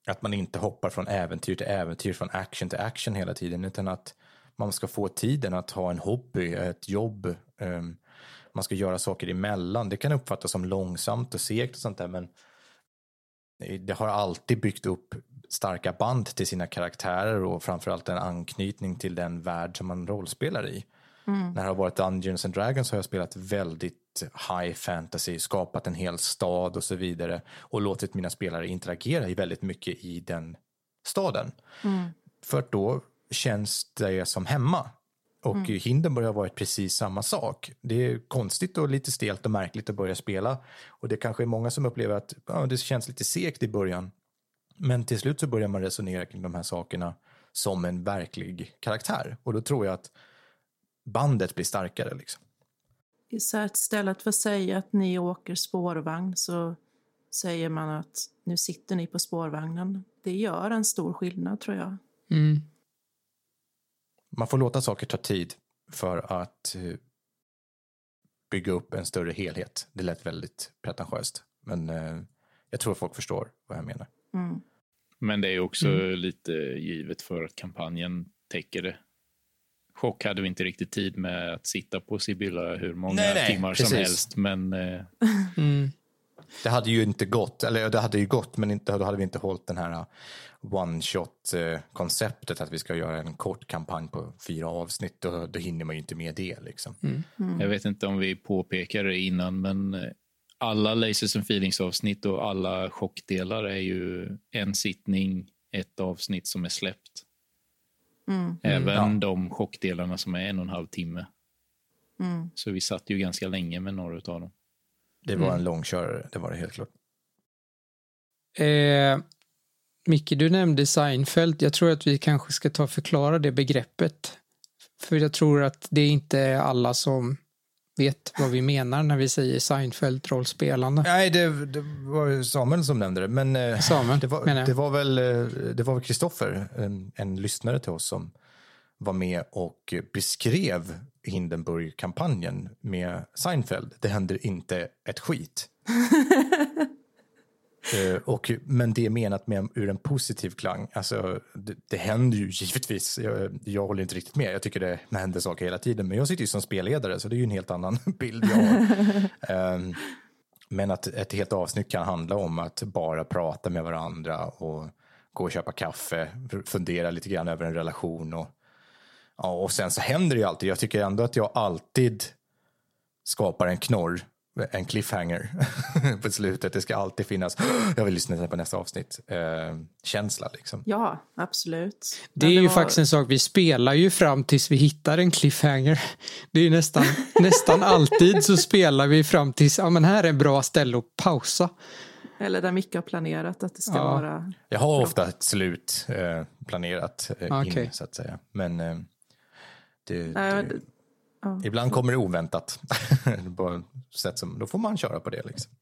att man inte hoppar från äventyr till äventyr, från action till action hela tiden, utan att man ska få tiden att ha en hobby, ett jobb. ehm, man ska göra saker emellan. Det kan uppfattas som långsamt och segt och sånt där, men det har alltid byggt upp starka band till sina karaktärer och framförallt en anknytning till den värld som man rollspelar i. När det har varit Dungeons and Dragons har jag spelat väldigt high fantasy, skapat en hel stad och så vidare och låtit mina spelare interagera väldigt mycket i den staden. För att då känns det som hemma. Och mm. Hindenburg har varit precis samma sak. Det är konstigt och lite stelt och märkligt att börja spela. Och det kanske är många som upplever att ja, det känns lite segt i början. Men till slut så börjar man resonera kring de här sakerna som en verklig karaktär. Och då tror jag att bandet blir starkare. Liksom. Så istället för att säga att ni åker spårvagn så säger man att nu sitter ni på spårvagnen. Det gör en stor skillnad tror jag. Mm. Man får låta saker ta tid för att eh, bygga upp en större helhet. Det lät väldigt pretentiöst, men eh, jag tror folk förstår vad jag menar. Mm. Men det är också lite givet för att kampanjen täcker det. Chock hade vi inte riktigt tid med att sitta på Sibylla hur många Nej, nej, timmar precis. som helst. Men eh, Mm. Det hade ju inte gått, eller det hade ju gått, men inte, då hade vi inte hållit den här one-shot-konceptet att vi ska göra en kort kampanj på fyra avsnitt. Då, då hinner man ju inte med det. Liksom. jag vet inte om vi påpekade det innan, men eh, alla Lasers and Feelings avsnitt och alla chockdelar är ju en sittning, ett avsnitt som är släppt. Mm. Även ja. de chockdelarna som är en och en halv timme. Mm. Så vi satt ju ganska länge med några av dem. Det var en långkörare, det var det helt klart. Eh, Micke, du nämnde Seinfeld. Jag tror att vi kanske ska ta och förklara det begreppet. För jag tror att det är inte alla som vet vad vi menar när vi säger Seinfeld-rollspelande. Nej, det, det var Samuel som nämnde det. Men eh, Samuel, det, var, det var väl eh, det var Kristoffer, en, en lyssnare till oss, som var med och beskrev Hindenburg-kampanjen med Seinfeld. Det händer inte ett skit. Eh, och, men det är menat med, ur en positiv klang. Alltså, det, det händer ju givetvis. Jag, jag håller inte riktigt med. Jag tycker det händer saker hela tiden. Men jag sitter ju som spelledare så det är ju en helt annan bild jag har. Ehm, men att ett helt avsnitt kan handla om att bara prata med varandra och gå och köpa kaffe, fundera lite grann över en relation och, ja, och sen så händer det ju alltid. Jag tycker ändå att jag alltid skapar en knorr, en cliffhanger på slutet. Det ska alltid finnas, jag vill lyssna på nästa avsnitt, eh, känsla liksom. Ja, absolut. Det är ju var- faktiskt en sak, vi spelar ju fram tills vi hittar en cliffhanger. Det är ju nästan, nästan alltid så spelar vi fram tills, ja men här är en bra ställe att pausa. Eller där Micke har planerat att det ska Ja. vara... Jag har ofta ett slut eh, planerat eh, Okej. in, så att säga. Men eh, det, Nej, det, det- ja. ibland kommer det oväntat. på sätt som, då får man köra på det. Liksom.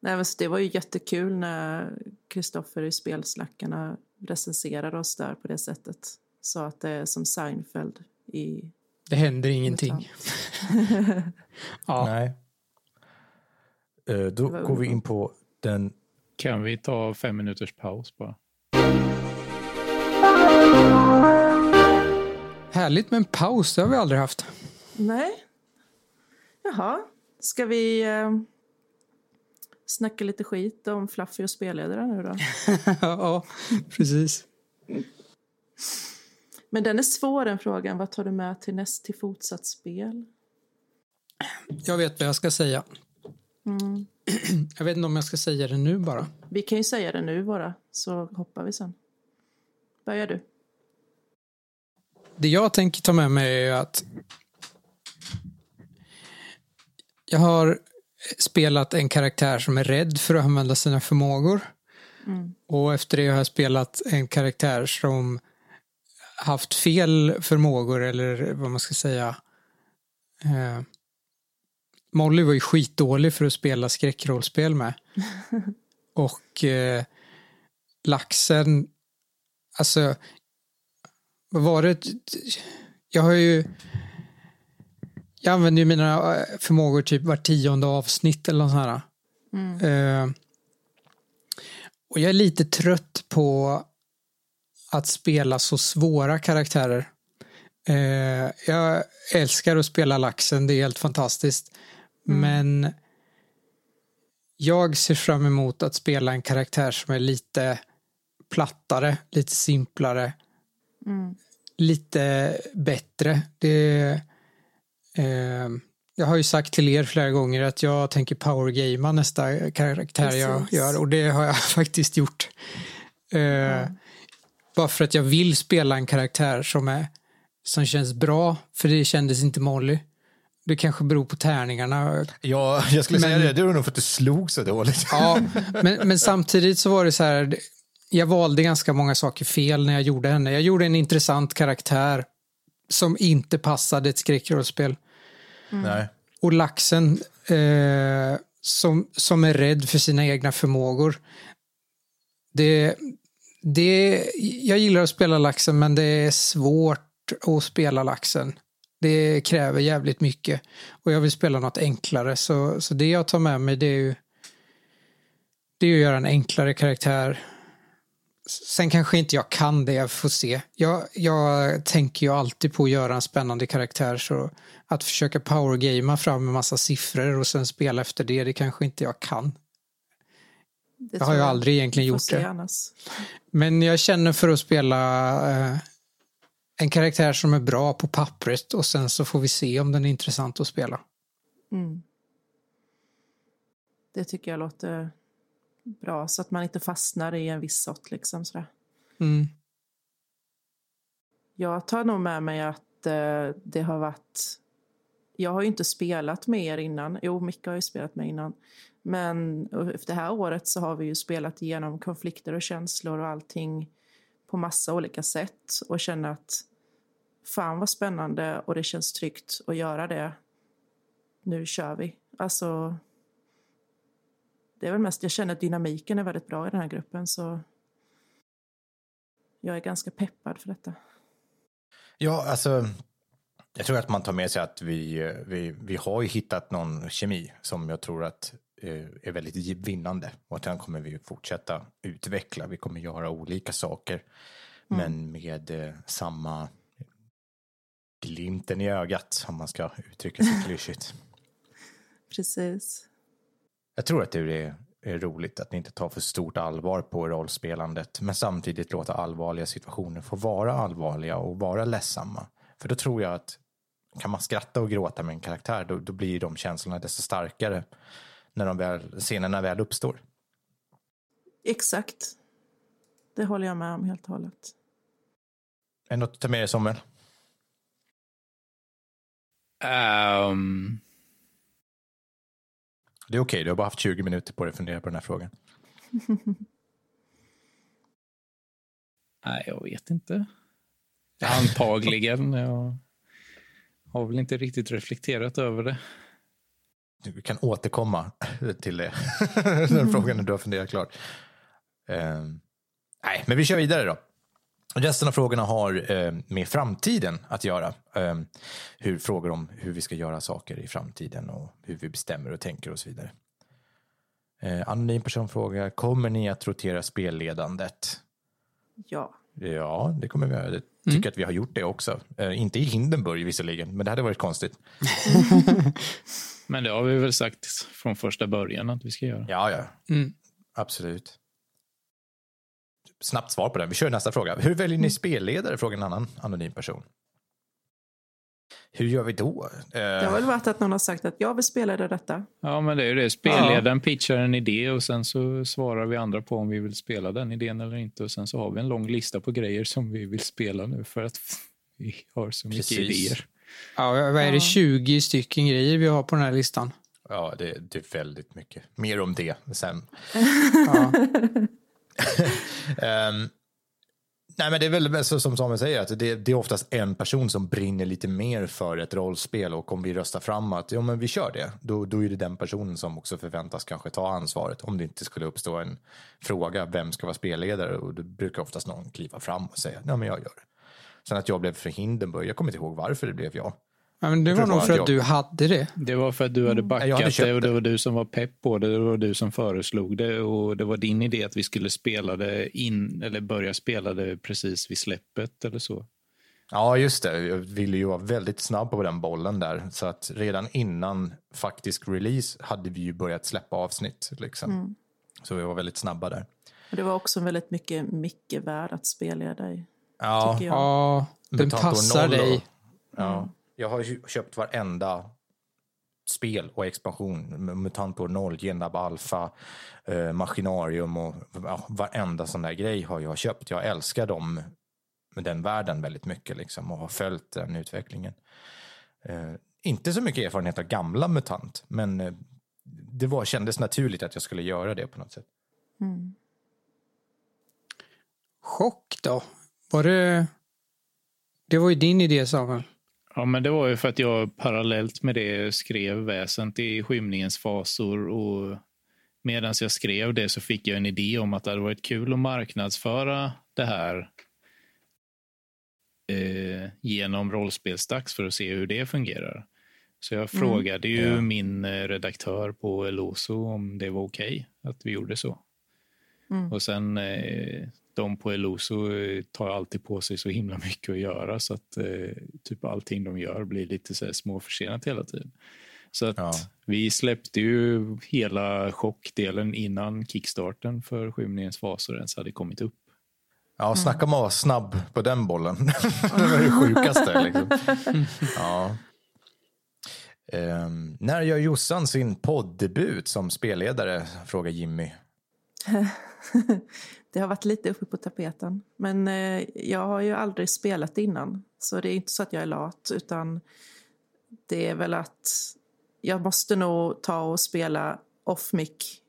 Nej, men det var ju jättekul när Kristoffer i Spelsnackarna recenserade oss där på det sättet. Sa att det är som Seinfeld i... Det händer ingenting. Ja, Nej. Eh, då går vi in på den Kan vi ta fem minuters paus bara? Härligt med en paus, det har vi aldrig haft. Nej. Jaha. Ska vi eh, snacka lite skit om Fluffy och spelledare nu då? ja, precis. Men den är svår den frågan. Vad tar du med till näst till fortsatt spel? Jag vet vad jag ska säga. Mm. Jag vet inte om jag ska säga det nu bara. Vi kan ju säga det nu bara, så hoppar vi sen. Börjar du? Det jag tänker ta med mig är att jag har spelat en karaktär som är rädd för att använda sina förmågor. Mm. Och efter det har jag spelat en karaktär som haft fel förmågor eller vad man ska säga. Eh, Molly var ju skitdålig för att spela skräckrollspel med. Och eh, laxen, alltså, vad var det? Jag har ju, jag använder ju mina eh, förmågor typ var tionde avsnitt eller något sånt här. Mm. Eh, och jag är lite trött på att spela så svåra karaktärer. Eh, jag älskar att spela laxen, det är helt fantastiskt. Mm. Men jag ser fram emot att spela en karaktär som är lite plattare, lite simplare, mm. Lite bättre. Det, eh, jag har ju sagt till er flera gånger att jag tänker powergamea nästa karaktär Precis. jag gör och det har jag faktiskt gjort. Eh, mm. Bara för att jag vill spela en karaktär som, är, som känns bra, för det kändes inte Molly. Det kanske beror på tärningarna. Ja, jag skulle men, säga det. Det var nog för att du slog så dåligt. Ja, men, men samtidigt så var det så här. Jag valde ganska många saker fel när jag gjorde henne. Jag gjorde en intressant karaktär som inte passade ett skräckrollspel. Mm. Och laxen eh, som, som är rädd för sina egna förmågor. Det, det, jag gillar att spela laxen men det är svårt att spela laxen. Det kräver jävligt mycket. Och jag vill spela något enklare. Så, så det jag tar med mig det är ju det är att göra en enklare karaktär. Sen kanske inte jag kan det, jag får se. Jag, jag tänker ju alltid på att göra en spännande karaktär. Så att försöka powergamea fram en massa siffror och sen spela efter det, det kanske inte jag kan. Det jag har ju aldrig egentligen gjort det. Annars. Men jag känner för att spela eh, en karaktär som är bra på pappret och sen så får vi se om den är intressant att spela. Mm. Det tycker jag låter bra så att man inte fastnar i en viss sort liksom sådär. Mm. Jag tar nog med mig att eh, det har varit jag har ju inte spelat med er innan. Jo, Micke har ju spelat med innan. Men efter det här året så har vi ju spelat igenom konflikter och känslor och allting på massa olika sätt och känner att fan vad spännande och det känns tryggt att göra det. Nu kör vi. Alltså, det är väl mest, jag känner att dynamiken är väldigt bra i den här gruppen så jag är ganska peppad för detta. Ja, alltså jag tror att man tar med sig att vi, vi, vi har ju hittat någon kemi som jag tror att eh, är väldigt vinnande och den kommer vi fortsätta utveckla. Vi kommer göra olika saker mm. men med eh, samma glimten i ögat om man ska uttrycka sig klyschigt. Precis. Jag tror att det är, är roligt att ni inte tar för stort allvar på rollspelandet men samtidigt låta allvarliga situationer få vara allvarliga och vara ledsamma. För då tror jag att kan man skratta och gråta med en karaktär då, då blir de känslorna desto starkare när de väl, scenerna väl uppstår. Exakt. Det håller jag med om helt och hållet. Är det något att ta med dig, Samuel? Um... Det är okej, okay. du har bara haft 20 minuter på dig att fundera på den här frågan. Nej, jag vet inte. Antagligen. Jag har väl inte riktigt reflekterat över det. Du kan återkomma till det. den frågan när du har funderat klart. Uh, nej, men vi kör vidare då. Resten av frågorna har uh, med framtiden att göra. Uh, hur Frågor om hur vi ska göra saker i framtiden och hur vi bestämmer och tänker och så vidare. Uh, anonym person frågar, kommer ni att rotera spelledandet? Ja. Ja, det kommer vi göra. Jag tycker mm. att vi har gjort det också. Uh, inte i Hindenburg visserligen, men det hade varit konstigt. men det har vi väl sagt från första början att vi ska göra. Ja, ja. Mm. Absolut. Snabbt svar på den. Vi kör nästa fråga. Hur väljer ni mm. spelledare? Frågar en annan anonym person. Hur gör vi då? Det har väl varit att någon har sagt att jag vill spela det detta. Ja, men det är ju det. Spelledaren ja. pitchar en idé och sen så svarar vi andra på om vi vill spela den idén eller inte. Och sen så har vi en lång lista på grejer som vi vill spela nu för att Vi har så mycket Precis. idéer. Ja, vad är det? Ja. 20 stycken grejer vi har på den här listan. Ja, det, det är väldigt mycket. Mer om det sen. Ja um, nej, men det är väl så som Samuel säger, att det, det är oftast en person som brinner lite mer för ett rollspel och om vi röstar fram att ja, men vi kör det, då, då är det den personen som också förväntas kanske ta ansvaret om det inte skulle uppstå en fråga, vem ska vara spelledare? Och då brukar oftast någon kliva fram och säga, ja men jag gör det. Sen att jag blev förhindrad, jag kommer inte ihåg varför det blev jag. Ja, men det var nog för att jag- du hade det. Det var för att du hade hade backat köpt det och det. var du som var pepp på det. Det var du som föreslog det och det var din idé att vi skulle spela det in eller börja spela det precis vid släppet eller så. Ja, just det. Jag ville ju vara väldigt snabb på den bollen där. Så att redan innan faktisk release hade vi ju börjat släppa avsnitt. Liksom. Så vi var väldigt snabba där. Och det var också väldigt mycket Micke värd att spelleda i. Ja. Ja, den passar dig. Ja. Jag har köpt varenda spel och expansion. Mutantor 0, Genab Alpha, eh, Machinarium och ja, varenda sån där grej har jag köpt. Jag älskar dem, den världen väldigt mycket liksom, och har följt den utvecklingen. Eh, inte så mycket erfarenhet av gamla MUTANT, men eh, det var, kändes naturligt att jag skulle göra det på något sätt. Chock då? Var det... Det var ju din idé Samuel. Ja, men det var ju för att jag parallellt med det skrev väsent i skymningens fasor och medan jag skrev det så fick jag en idé om att det hade varit kul att marknadsföra det här eh, genom rollspelsdags för att se hur det fungerar. Så jag frågade ju Ja. min eh, redaktör på Eloso om det var okej att vi gjorde så. Mm. Och sen eh, de på Eloso eh, tar alltid på sig så himla mycket att göra så att eh, typ allting de gör blir lite så här småförsenat hela tiden. Så att Ja. vi släppte ju hela chockdelen innan kickstarten för Skymningens fasor ens hade kommit upp. Ja, snacka om att vara snabb på den bollen. det var det sjukaste. Liksom. Ja. Ehm, när gör Jossan sin poddebut som spelledare? Frågar Jimmy. Det har varit lite uppe på tapeten. Men eh, jag har ju aldrig spelat innan. Så det är inte så att jag är lat. Utan det är väl att jag måste nog ta och spela off mic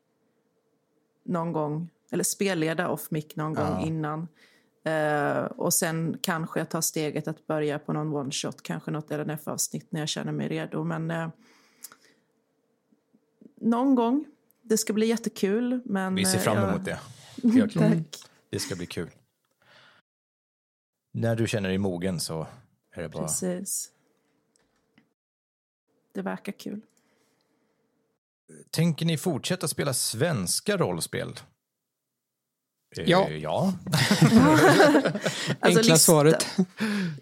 någon gång. Eller spelleda off mic någon gång Ja. innan. Eh, och sen kanske jag tar steget att börja på någon one shot. Kanske något LNF-avsnitt när jag känner mig redo. Men eh, någon gång. Det ska bli jättekul. Men, Vi ser fram emot det. Helt klart. Tack. Det ska bli kul. När du känner dig mogen så är det bara... Precis. Det verkar kul. Tänker ni fortsätta spela svenska rollspel? Eh, Ja. Ja. Alltså, Enkla lista- svaret.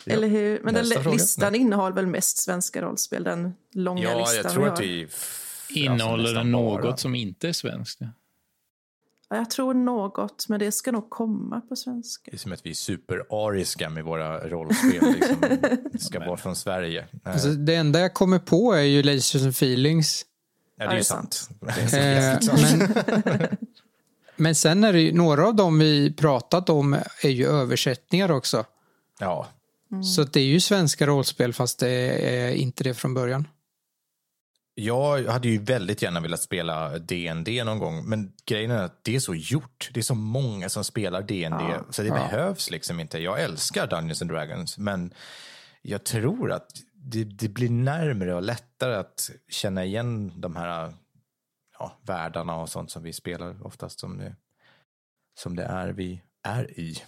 Eller hur? Men den Nästa li- fråga. listan innehåller väl mest svenska rollspel? Den långa ja, listan jag tror vi att har. vi... f- Innehåller alltså den något bara- som inte är svenskt? Ja, jag tror något, men det ska nog komma på svenska. Det är som att vi är superariska med våra rollspel. Liksom. Det ska vara från Sverige. Alltså, det enda jag kommer på är ju Lasers and Feelings. ja, det är det ju sant. Men, men sen är det ju, några av dem vi pratat om är ju översättningar också. Ja, Så att det är ju svenska rollspel fast det är inte det från början. Jag hade ju väldigt gärna velat spela DND någon gång, men grejen är att det är så gjort. Det är så många som spelar DND, Ja. så det behövs liksom inte. Jag älskar Dungeons and Dragons, men jag tror att det, det blir närmare och lättare att känna igen de här ja, världarna och sånt som vi spelar oftast som det, som det är vi är i.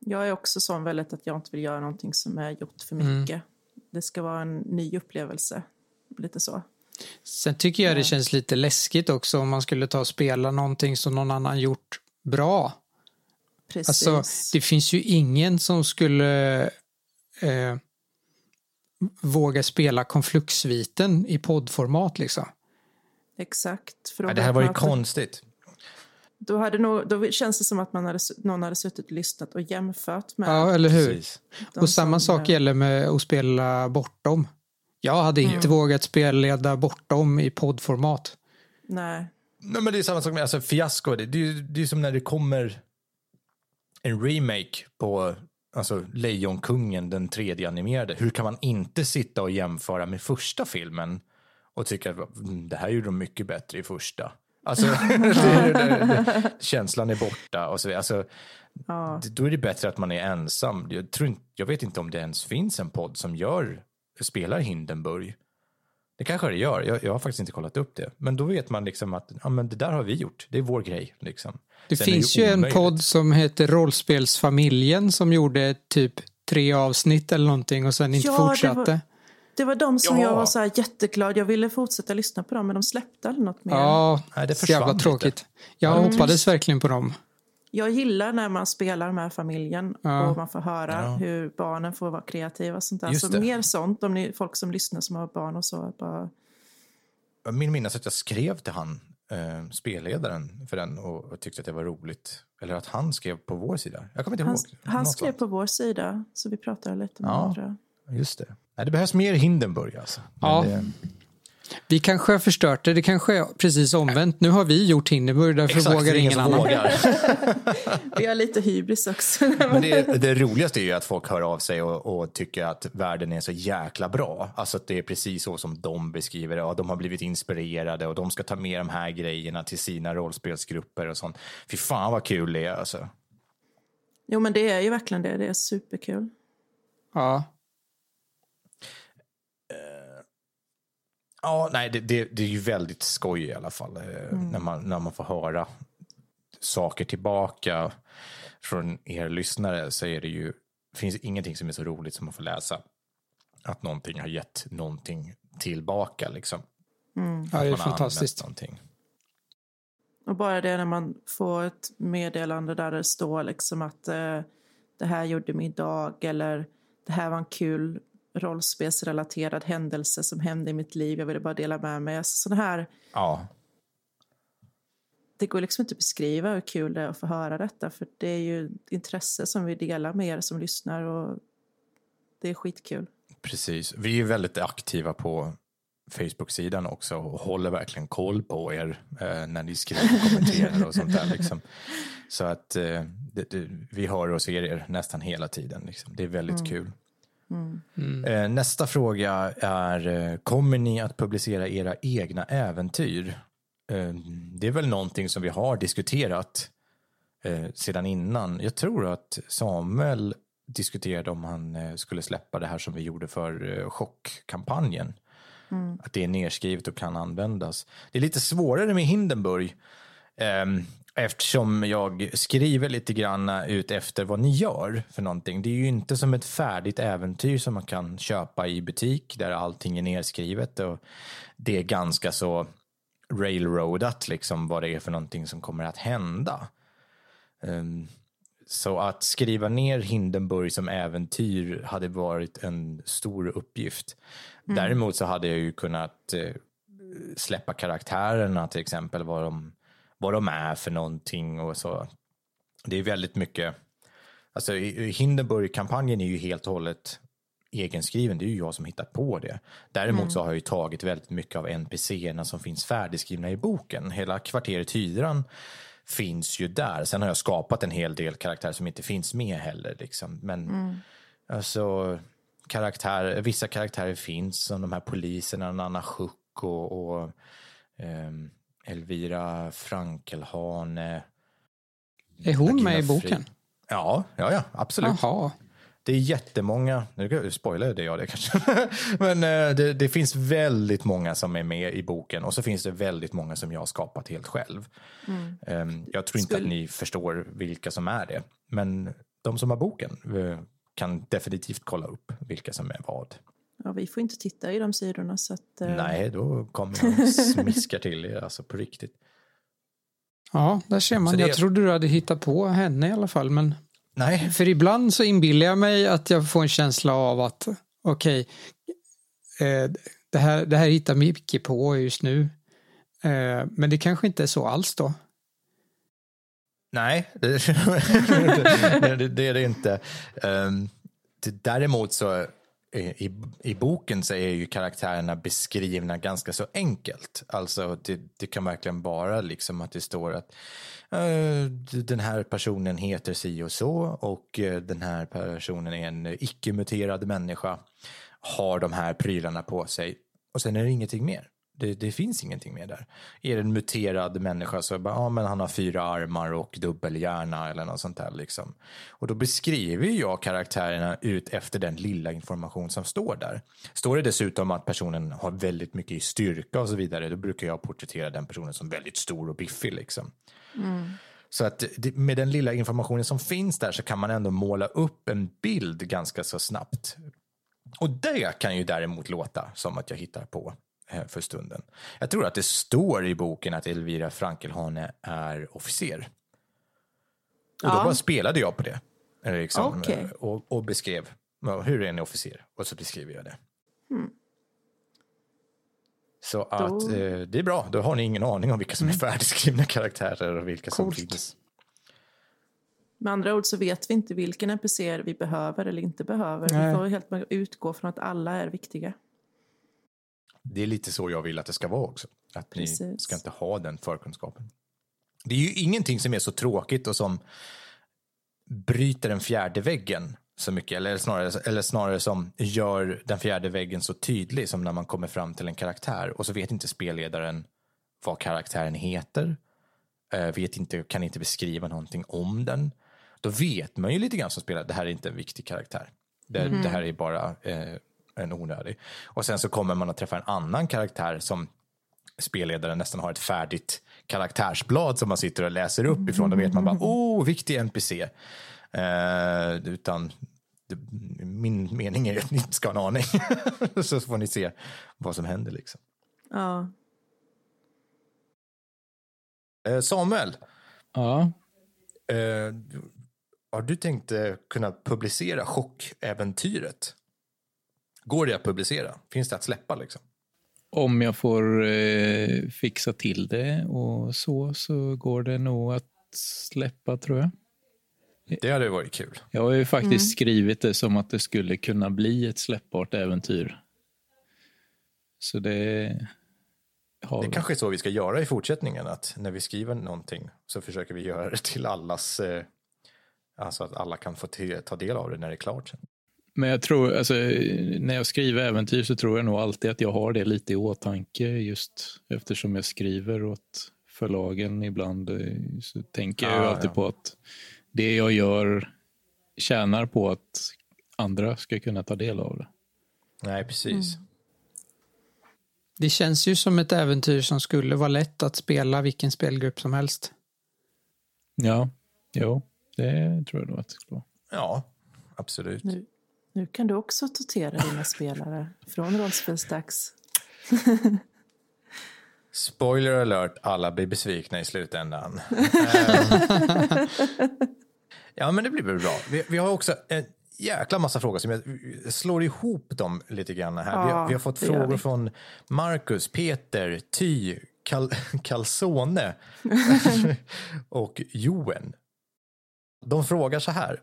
Jag är också sån väldigt att jag inte vill göra någonting som är gjort för Mm. mycket. Det ska vara en ny upplevelse. Lite så. Sen tycker jag det känns lite läskigt också om man skulle ta och spela någonting som någon annan gjort bra. Precis. Alltså, det finns ju ingen som skulle eh, våga spela konfluktsviten i poddformat liksom. Exakt. För Ja, det här var ju att- konstigt. Då, hade nog, då känns det som att man hade, någon hade suttit och lyssnat och jämfört med Ja, eller hur? Och samma som, sak eh, gäller med att spela bortom. Jag hade inte vågat spelleda bortom i poddformat. Nej, Nej, men det är samma sak med alltså, fiasko. Det, det, det är som när det kommer en remake på alltså Lejonkungen, den tredje animerade, hur kan man inte sitta och jämföra med första filmen och tycka att "Mm, det här gjorde de mycket bättre i första. Alltså, det, det, det, känslan är borta och så vidare. Alltså, Ja. då är det bättre att man är ensam. Jag, tror, inte- jag vet inte om det ens finns en podd som gör, spelar Hindenburg. Det kanske det gör, jag, jag har faktiskt inte kollat upp det. Men då vet man liksom att ja, men det där har vi gjort, det är vår grej. Liksom. Det Sen finns ju en omöjligt. podd som heter Rollspelsfamiljen som gjorde typ tre avsnitt eller någonting och sen inte Ja, det var- fortsatte. Det var de som Ja. jag var så här jätteglad. Jag ville fortsätta lyssna på dem, men de släppte aldrig något mer. Ja, Nej, det så jävla försvann tråkigt. Jag hoppades verkligen på dem. Jag gillar när man spelar med familjen Ja. och man får höra Ja. hur barnen får vara kreativa. Och sånt där. Så mer sånt, om ni, folk som lyssnar som har barn och så. Bara, min minnas att jag skrev till han, eh, spelledaren för den och, och tyckte att det var roligt. Eller att han skrev på vår sida. Jag kommer inte han, ihåg. han skrev sånt. på vår sida, så vi pratade lite med Ja. jag. Just det. Nej, det behövs mer Hindenburg alltså. Men Ja. det, Vi kanske har förstört det, det kanske är precis omvänt. Nu har vi gjort Hindenburg, därför exakt, vågar det är ingen annan. vågar. Vi har lite hybris också. Men det, det roligaste är ju att folk hör av sig och, och tycker att världen är så jäkla bra. Alltså att det är precis så som de beskriver det. Och de har blivit inspirerade och de ska ta med de här grejerna till sina rollspelsgrupper och sånt. Fy fan vad kul det är alltså. jo, men det är ju verkligen det. Det är superkul. Ja. Ja, nej, det, det, det är ju väldigt skoj i alla fall eh, när, man, när man får höra saker tillbaka från er lyssnare så är det ju, finns ingenting som är så roligt som att få läsa att någonting har gett någonting tillbaka liksom. ja, det är fantastiskt. Någonting. Och bara det när man får ett meddelande där det står liksom att eh, det här gjorde min dag eller det här var en kul rollspelsrelaterad händelse som hände i mitt liv. Jag ville bara dela med mig. Alltså, sån här, Ja, det går liksom inte att beskriva hur kul det är att få höra detta för det är ju intresse som vi delar med er som lyssnar och det är skitkul. precis. Vi är väldigt aktiva på Facebook-sidan också och håller verkligen koll på er eh, när ni skriver och kommenterar och sånt där. Liksom. Så att eh, det, det, vi hör och ser er nästan hela tiden. Liksom. Det är väldigt kul. Eh, nästa fråga är, eh, kommer ni att publicera era egna äventyr? Eh, det är väl någonting som vi har diskuterat sedan innan. Jag tror att Samuel diskuterade om han skulle släppa det här som vi gjorde för chockkampanjen. Att det är nedskrivet och kan användas. Det är lite svårare med Hindenburg ehm, eftersom jag skriver lite grann ut efter vad ni gör för någonting. Det är ju inte som ett färdigt äventyr som man kan köpa i butik där allting är nedskrivet och det är ganska så railroadat liksom vad det är för någonting som kommer att hända. Ehm, så att skriva ner Hindenburg som äventyr hade varit en stor uppgift. Däremot så hade jag ju kunnat eh, släppa karaktärerna till exempel, vad de, vad de är för någonting och så. Det är väldigt mycket, alltså Hindenburg-kampanjen är ju helt och hållet egenskriven, det är ju jag som hittat på det. Däremot så har jag ju tagit väldigt mycket av NPC-erna som finns färdigskrivna i boken. Hela kvarteret Hydran finns ju där. Sen har jag skapat en hel del karaktärer som inte finns med heller. Liksom. Men alltså, karaktär, vissa karaktärer finns, som de här poliserna, Nanna Schuck och, och ehm, Elvira Frankelhane. Är hon Agina med i Fri. boken? Ja, ja, ja, absolut. Jaha. Det är jättemånga, nu spoilar det jag det kanske, men eh, det, det finns väldigt många som är med i boken och så finns det väldigt många som jag har skapat helt själv. Ehm, Jag tror inte att Skulle- ni förstår vilka som är det, men de som har boken eh, kan definitivt kolla upp vilka som är vad. Ja, vi får inte titta i de sidorna så att... eh, Nej, då kommer jag smiskar till er, alltså på riktigt. Ja, där ser man. Så det- Jag trodde du hade hittat på henne i alla fall. Men Nej, för ibland så inbillar jag mig att jag får en känsla av att okej, eh, det, här, det här hittar Micke på just nu. Eh, men det kanske inte är så alls då. Nej, det, det, det är det inte. Um, det, däremot så Eh, i, i boken så är ju karaktärerna beskrivna ganska så enkelt. Alltså det, det kan verkligen vara liksom att det står att uh, den här personen heter si och så och uh, den här personen är en icke-muterad människa, har de här prylarna på sig och sen är det ingenting mer. Det, det, finns ingenting mer där. Är det en muterad människa så bara, ja men han har fyra armar och dubbelhjärna eller något sånt där liksom. Och då beskriver jag karaktärerna ut efter den lilla information som står där. Står det dessutom att personen har väldigt mycket styrka och så vidare, då brukar jag porträttera den personen som väldigt stor och biffig liksom. Mm. Så att med den lilla informationen som finns där så kan man ändå måla upp en bild ganska så snabbt. Och det kan ju däremot låta som att jag hittar på för stunden. Jag tror att det står i boken att Elvira Frankelhane är officer. Och då bara spelade jag på det. Liksom, okay. och, och, beskrev hur är en officer? Och så beskriver jag det. Hmm. Så att då... eh, det är bra, då har ni ingen aning om vilka som är mm. färdigskrivna karaktärer och vilka Coolt. som finns. Med andra ord så vet vi inte vilken NPC vi behöver eller inte behöver. Nej. Vi får helt utgå från att alla är viktiga. Det är lite så jag vill att det ska vara också. Att Precis. ni ska inte ha den förkunskapen. Det är ju ingenting som är så tråkigt och som bryter den fjärde väggen så mycket, eller snarare, eller snarare som gör den fjärde väggen så tydlig som när man kommer fram till en karaktär och så vet inte spelledaren vad karaktären heter, eh, vet inte, kan inte beskriva någonting om den. Då vet man ju lite grann som spelare, det här är inte en viktig karaktär. Det, mm. det här är bara eh, en onödig. Och sen så kommer man att träffa en annan karaktär som spelledaren nästan har ett färdigt karaktärsblad som man sitter och läser upp ifrån. Då vet man bara, oh, viktig NPC. Eh, utan min mening är att ni inte ska ha en aning. så får ni se vad som händer liksom. Ja. Eh, Samuel. Ja. Eh, har du tänkt eh, kunna publicera chockäventyret? Går det att publicera? Finns det att släppa liksom? Om jag får eh, fixa till det och så, så går det nog att släppa tror jag. Det hade varit kul. Jag har ju faktiskt mm. skrivit det som att det skulle kunna bli ett släppbart äventyr. Så det... Har... Det kanske är så vi ska göra i fortsättningen, att när vi skriver någonting så försöker vi göra det till allas, eh, alltså att alla kan få ta del av det när det är klart. Sen. Men jag tror, alltså, när jag skriver äventyr så tror jag nog alltid att jag har det lite i åtanke just eftersom jag skriver åt förlagen ibland. Så tänker jag ah, alltid ja. på att det jag gör tjänar på att andra ska kunna ta del av det. Nej, precis. Mm. Det känns ju som ett äventyr som skulle vara lätt att spela vilken spelgrupp som helst. Ja, jo, det tror jag nog att det skulle vara. Ja, absolut. Nu, nu kan du också tortera dina spelare från rollspelsdags. Spoiler alert, alla blir besvikna i slutändan. ja, men det blir väl bra. Vi, vi, har också en jäkla massa frågor som jag slår ihop dem lite grann här. Ja, vi, har, vi, har, fått frågor från Marcus, Peter, Ty, Cal Calzone och Joen. De frågar så här.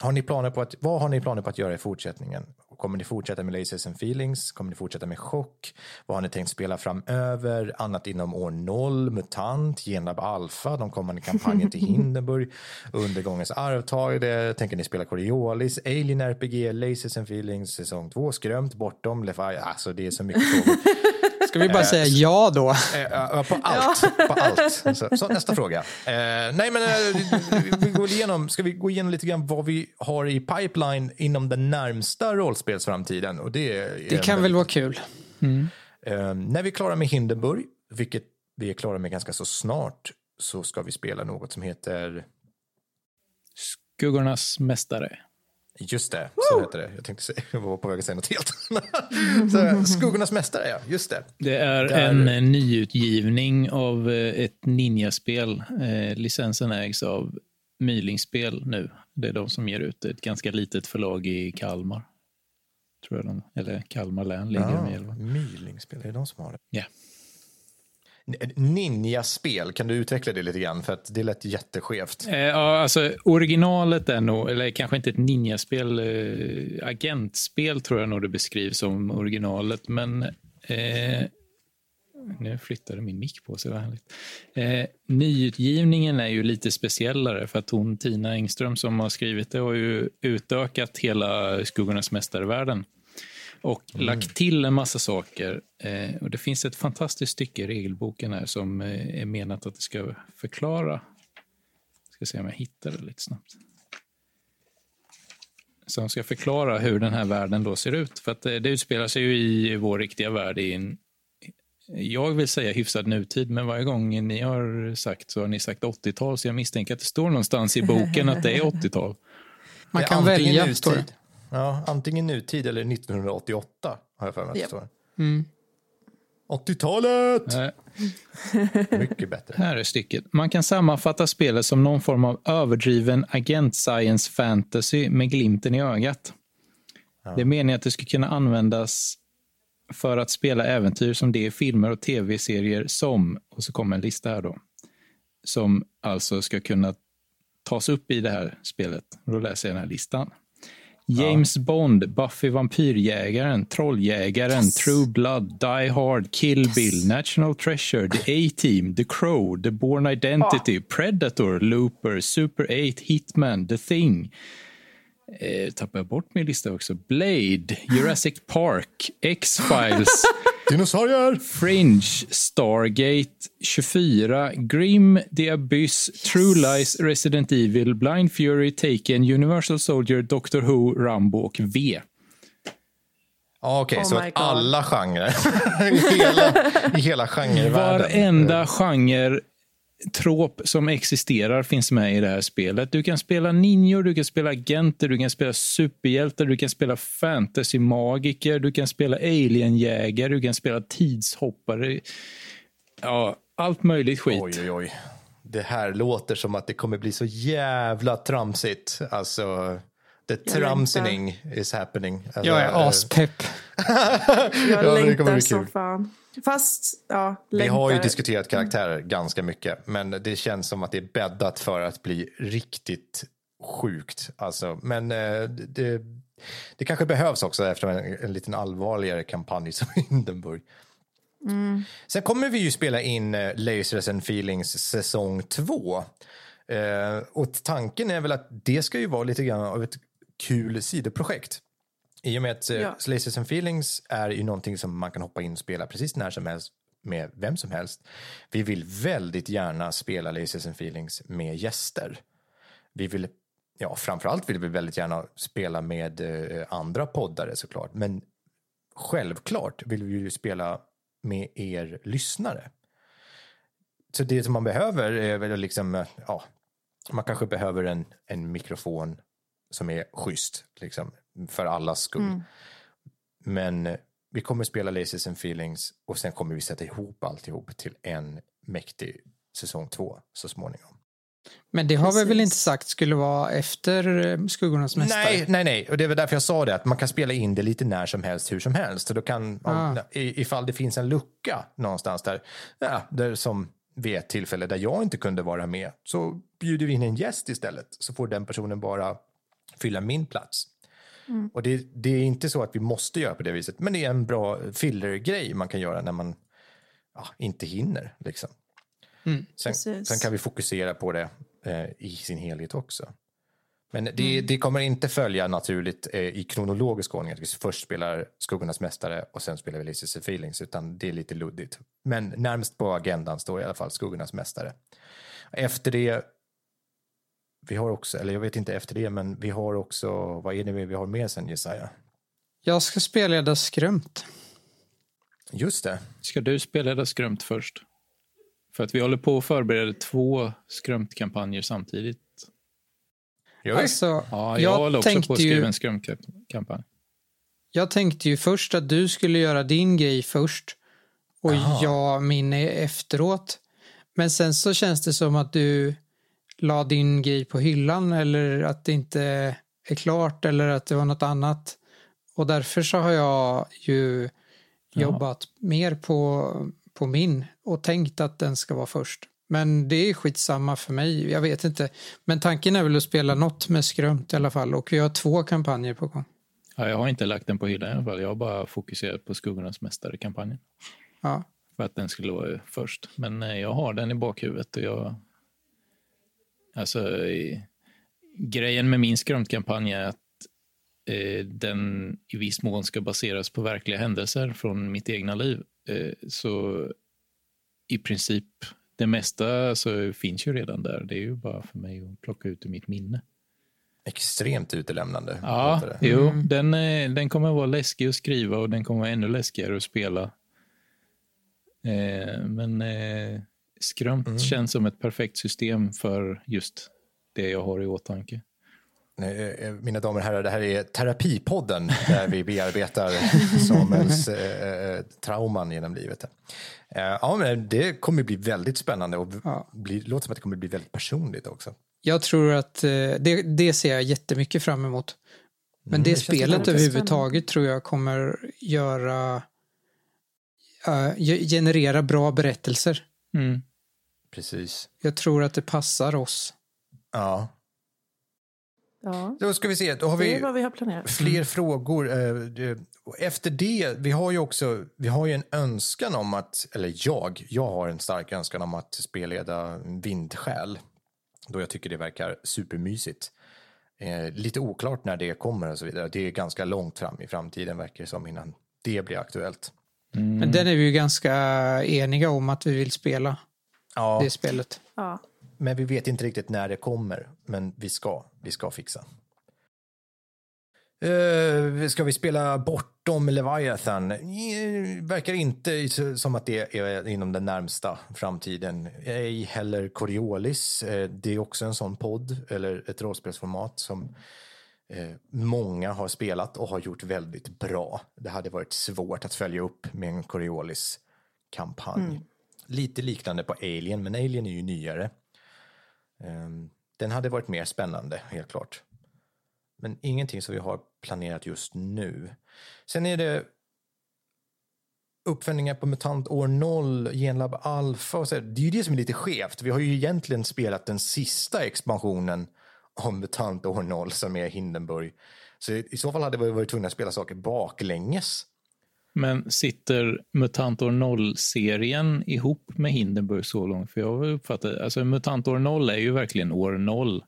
Har ni planer på att, vad har ni planer på att göra i fortsättningen? Kommer ni fortsätta med Lasers and Feelings? Kommer ni fortsätta med Chock? Vad har ni tänkt spela framöver? Annat inom år 0, MUTANT, Genlab Alpha, de kommande kampanjen till Hindenburg, Undergångens arvtagare, tänker ni spela Coriolis, Alien RPG, Lasers and Feelings, säsong 2, Skrömt, Bortom, Lefy, alltså det är så mycket frågor. Ska vi bara säga eh, ja då? Eh, på allt. På allt. Så, så, nästa fråga. Eh, nej, men vi går igenom, ska vi gå igenom lite grann vad vi har i pipeline inom den närmsta rollspelsframtiden? Och det, det kan väl vara kul. Mm. när vi är klara med Hindenburg, vilket vi är klara med ganska så snart, så ska vi spela något som heter... Skuggornas mästare. Just det, så heter det. Jag tänkte säga, jag var på väg att säga något helt annat. Skuggornas mästare, ja. Just det. Det är Där... en nyutgivning av eh, ett ninjaspel. Eh, licensen ägs av Mylingspel nu. Det är de som ger ut ett ganska litet förlag i Kalmar. Tror jag de, eller Kalmar län ligger ja, med. Mylingspel, är det de som har det? Ja ninjaspel. Kan du utveckla det lite grann? För att det lät jätteskevt. Eh, ja, alltså originalet är nog, eller kanske inte ett ninjaspel, eh, agentspel tror jag nog det beskrivs som originalet. Men eh, nu flyttade min mick på sig. Eh, nyutgivningen är ju lite speciellare för att hon, Tina Engström som har skrivit det, har ju utökat hela Skuggornas mästarvärlden och mm. lagt till en massa saker. Eh, och Det finns ett fantastiskt stycke i regelboken här som eh, är menat att det ska förklara. Jag ska se om jag hittar det lite snabbt. Som ska förklara hur den här världen då ser ut. För att det, det utspelar sig ju i vår riktiga värld i en jag vill säga hyfsad nutid, men varje gång ni har sagt så har ni sagt 80-tal, så jag misstänker att det står någonstans i boken att det är 80-tal. Man kan välja, står det. Ja, antingen nutid eller 1988 har jag för mig att det mm. 80-talet! Mycket bättre. Här är stycket. Man kan sammanfatta spelet som någon form av överdriven agent-science fantasy med glimten i ögat. Ja. Det är meningen att det ska kunna användas för att spela äventyr som det är filmer och tv-serier som, och så kommer en lista här då, som alltså ska kunna tas upp i det här spelet. Då läser jag den här listan. James ja. Bond, Buffy vampyrjägaren, Trolljägaren, yes. True Blood, Die Hard, Kill yes. Bill, National Treasure, The A-Team, The Crow, The Born Identity, oh. Predator, Looper, Super 8, Hitman, The Thing. Eh, tappar jag bort min lista också? Blade, Jurassic Park, X-Files. Dinosaurier! Fringe, Stargate, 24, Grim, The Abyss, yes. True Lies, Resident Evil, Blind Fury, Taken, Universal Soldier, Doctor Who, Rambo och V. Okej, okay, oh så att alla genrer i hela, i hela genrevärlden. Varenda genre trop som existerar finns med i det här spelet. Du kan spela ninjor, du kan spela agenter, du kan spela superhjältar, du kan spela fantasy-magiker, du kan spela alienjägare, du kan spela tidshoppare. Ja, allt möjligt skit. Oj, oj, oj. Det här låter som att det kommer bli så jävla tramsigt. Alltså, the tramsing is happening. Alltså, jag är aspepp. jag längtar så fan. Fast, ja, längtar. Vi har ju diskuterat karaktärer ganska mycket, men det känns som att det är bäddat för att bli riktigt sjukt. Alltså, men eh, det, det kanske behövs också efter en, en liten allvarligare kampanj som Hindenburg. Mm. Sen kommer vi ju spela in eh, Lasers and Feelings säsong två. Eh, och tanken är väl att det ska ju vara lite grann av ett kul sidoprojekt. I och med att eh, ja. Slaces and Feelings är ju någonting som man kan hoppa in och spela precis när som helst med vem som helst. Vi vill väldigt gärna spela Laces and Feelings med gäster. Vi vill, ja framförallt vill vi väldigt gärna spela med eh, andra poddare såklart, men självklart vill vi ju spela med er lyssnare. Så det som man behöver är väl liksom, eh, ja, man kanske behöver en, en mikrofon som är schysst, liksom, för allas skull. Mm. Men eh, vi kommer spela Laces and Feelings och sen kommer vi sätta ihop alltihop till en mäktig säsong två så småningom. Men det har Precis. vi väl inte sagt skulle vara efter eh, Skuggornas mästare? Nej, nej, nej. Och det är väl därför jag sa det, att man kan spela in det lite när som helst, hur som helst. Och då kan, ah. om, ifall det finns en lucka någonstans där, ja, där som vid ett tillfälle där jag inte kunde vara med, så bjuder vi in en gäst istället. Så får den personen bara fylla min plats. Mm. Och det, det, är inte så att vi måste göra på det viset, men det är en bra fillergrej man kan göra när man ja, inte hinner. Liksom. Mm. Sen, sen, kan vi fokusera på det eh, i sin helhet också. Men det, mm. det kommer inte följa naturligt eh, i kronologisk ordning att vi först spelar Skuggornas mästare och sen spelar vi Lises Feelings, utan det är lite luddigt. Men närmast på agendan står i alla fall Skuggornas mästare. Efter det vi har också, eller jag vet inte efter det, men vi har också, vad är det vi har med sen Jesaja? Jag ska spelleda Skrömt. Just det. Ska du spelleda Skrömt först? För att vi håller på att förbereda två Skrömt-kampanjer samtidigt. Gör Alltså, ja, jag, jag håller också på att skriva ju, en Skrömt-kampanj. Jag tänkte ju först att du skulle göra din grej först och Aha. jag min efteråt. Men sen så känns det som att du la din grej på hyllan eller att det inte är klart eller att det var något annat. Och därför så har jag ju jobbat mer på, på min och tänkt att den ska vara först. Men det är skitsamma för mig, jag vet inte. Men tanken är väl att spela något med skrömt i alla fall och vi har två kampanjer på gång. Ja, jag har inte lagt den på hyllan i alla fall. Jag har bara fokuserat på Skuggornas mästare-kampanjen. Ja. För att den skulle vara först. Men eh, jag har den i bakhuvudet och jag... Alltså, i... grejen med min skrömtkampanj är att eh, den i viss mån ska baseras på verkliga händelser från mitt egna liv. Eh, så i princip det mesta så finns ju redan där. Det är ju bara för mig att plocka ut ur mitt minne. Extremt utelämnande. Ja, det. jo, Mm. den, eh, den kommer vara läskig att skriva och den kommer vara ännu läskigare att spela. Eh, men eh, skrömt Mm. känns som ett perfekt system för just det jag har i åtanke. Eh, Mina damer och herrar, det här är Terapipodden där vi bearbetar Samuels eh, trauman genom livet. Eh, ja, men det kommer bli väldigt spännande och Ja. bli, låter som att det kommer bli väldigt personligt också. Jag tror att eh, det, det ser jag jättemycket fram emot. Men Mm, det, det spelet överhuvudtaget tror jag kommer göra eh, ge- generera bra berättelser. Mm. Precis. Jag tror att det passar oss. Ja, Ja, då ska vi se. Då har det är vi vad vi har planerat. fler frågor. eh, Efter det, vi har ju också vi har ju en önskan om att, eller jag, jag har en stark önskan om att spelleda Vindsjäl. Då jag tycker det verkar supermysigt. Eh, lite oklart när det kommer och så vidare. Det är ganska långt fram i framtiden verkar det som innan det blir aktuellt. Mm. Men den är vi ju ganska eniga om att vi vill spela, Ja, det spelet. Ja. men vi vet inte riktigt när det kommer. Men vi ska, vi ska fixa. Uh, ska vi spela bortom Leviathan? Eh, verkar inte som att det är inom den närmsta framtiden. Ej heller Coriolis. Eh, det är också en sån podd, eller ett rollspelsformat som många har spelat och har gjort väldigt bra. Det hade varit svårt att följa upp med en Coriolis-kampanj. Lite liknande på Alien, men Alien är ju nyare. Ehm, Den hade varit mer spännande, helt klart. Men ingenting som vi har planerat just nu. Sen är det uppföljningar på MUTANT år 0, Genlab Alpha och så. Det är ju det som är lite skevt. Vi har ju egentligen spelat den sista expansionen av MUTANT år 0 som är Hindenburg. Så i så fall hade vi varit tvungna att spela saker baklänges. Men sitter MUTANT år 0-serien ihop med Hindenburg så långt? För jag har uppfattat, alltså MUTANT år 0 är ju verkligen år 0.